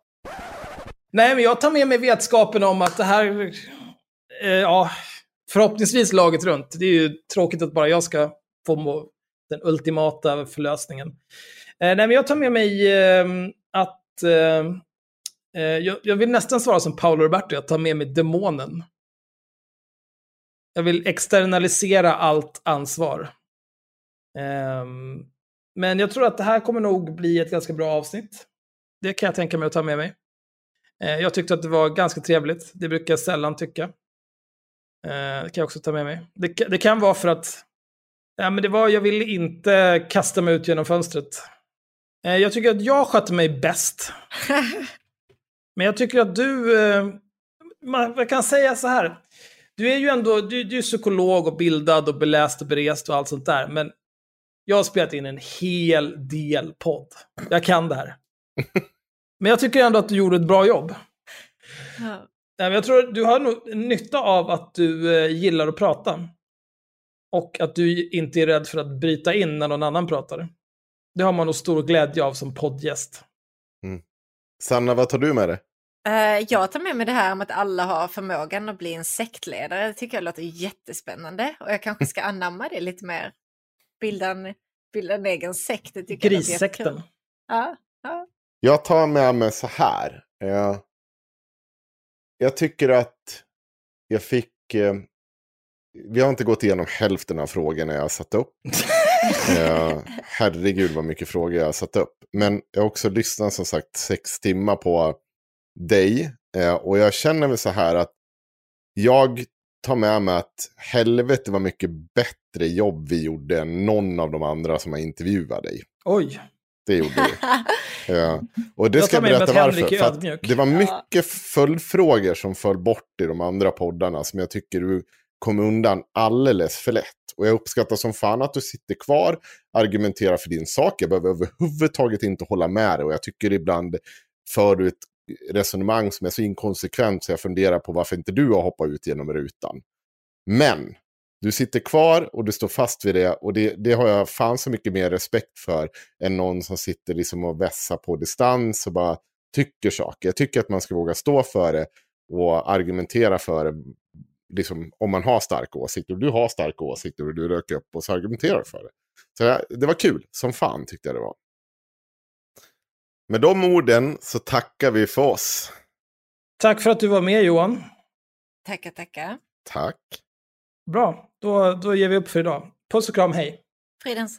Nej, men jag tar med mig vetskapen om att det här, eh, ja, förhoppningsvis laget runt. Det är ju tråkigt att bara jag ska få den ultimata förlösningen. Eh, nej, men jag tar med mig eh, att eh, eh, jag, jag vill nästan svara som Paolo Roberto, jag tar med mig demonen. Jag vill externalisera allt ansvar. Ehm, men jag tror att det här kommer nog bli ett ganska bra avsnitt. Det kan jag tänka mig att ta med mig. Eh, Jag tyckte att det var ganska trevligt. Det brukar jag sällan tycka. Eh, Det kan jag också ta med mig. Det, det kan vara för att ja, men det var, jag ville inte kasta mig ut genom fönstret. Eh, Jag tycker att jag skötte mig bäst. [laughs] Men jag tycker att du, eh, man man kan säga så här. Du är ju ändå, du, du är psykolog och bildad och beläst och berest och allt sånt där. Men jag har spelat in en hel del podd. Jag kan det här. [laughs] Men jag tycker ändå att du gjorde ett bra jobb. Nej, men Jag tror att du har nog nytta av att du eh, gillar att prata. Och att du inte är rädd för att bryta in när någon annan pratar. Det har man nog stor glädje av som poddgäst. Sanna, vad tar du med dig? Eh, jag tar med mig det här om att alla har förmågan att bli en sektledare. Det tycker jag låter jättespännande. Och jag kanske ska anamma det lite mer. Bilda en, bilda en egen sekt. Grissekten. Ja, ja. Jag tar med mig så här. Eh, jag tycker att jag fick... Eh, vi har inte gått igenom hälften av frågorna jag har satt upp. [laughs] Eh, herregud vad mycket frågor jag har satt upp. Men jag har också lyssnat som sagt sex timmar på dig. Eh, och jag känner mig så här att jag tar med mig att helvete var mycket bättre jobb vi gjorde än någon av de andra som har intervjuat dig. Oj. Det gjorde vi. [laughs] Ja. Och det Jag ska jag berätta varför. För det var Ja. mycket följdfrågor som föll bort i de andra poddarna som jag tycker du kom undan alldeles för lätt. Och jag uppskattar som fan att du sitter kvar, argumenterar för din sak. Jag behöver överhuvudtaget inte hålla med dig och jag tycker ibland för du ett resonemang som är så inkonsekvent så jag funderar på varför inte du har hoppat ut genom rutan. Men du sitter kvar och du står fast vid det och det, det har jag fan så mycket mer respekt för än någon som sitter liksom och vässar på distans och bara tycker saker. Jag tycker att man ska våga stå för det och argumentera för det. Liksom, om man har starka åsikter. Och du har starka åsikter och du röker upp och så argumenterar för det. Så det, det var kul, som fan tyckte jag det var. Med de orden så tackar vi för oss. Tack för att du var med Johan. Tackar, tackar. Tack. Bra, då, då ger vi upp för idag. Puss och kram, hej. Fridens.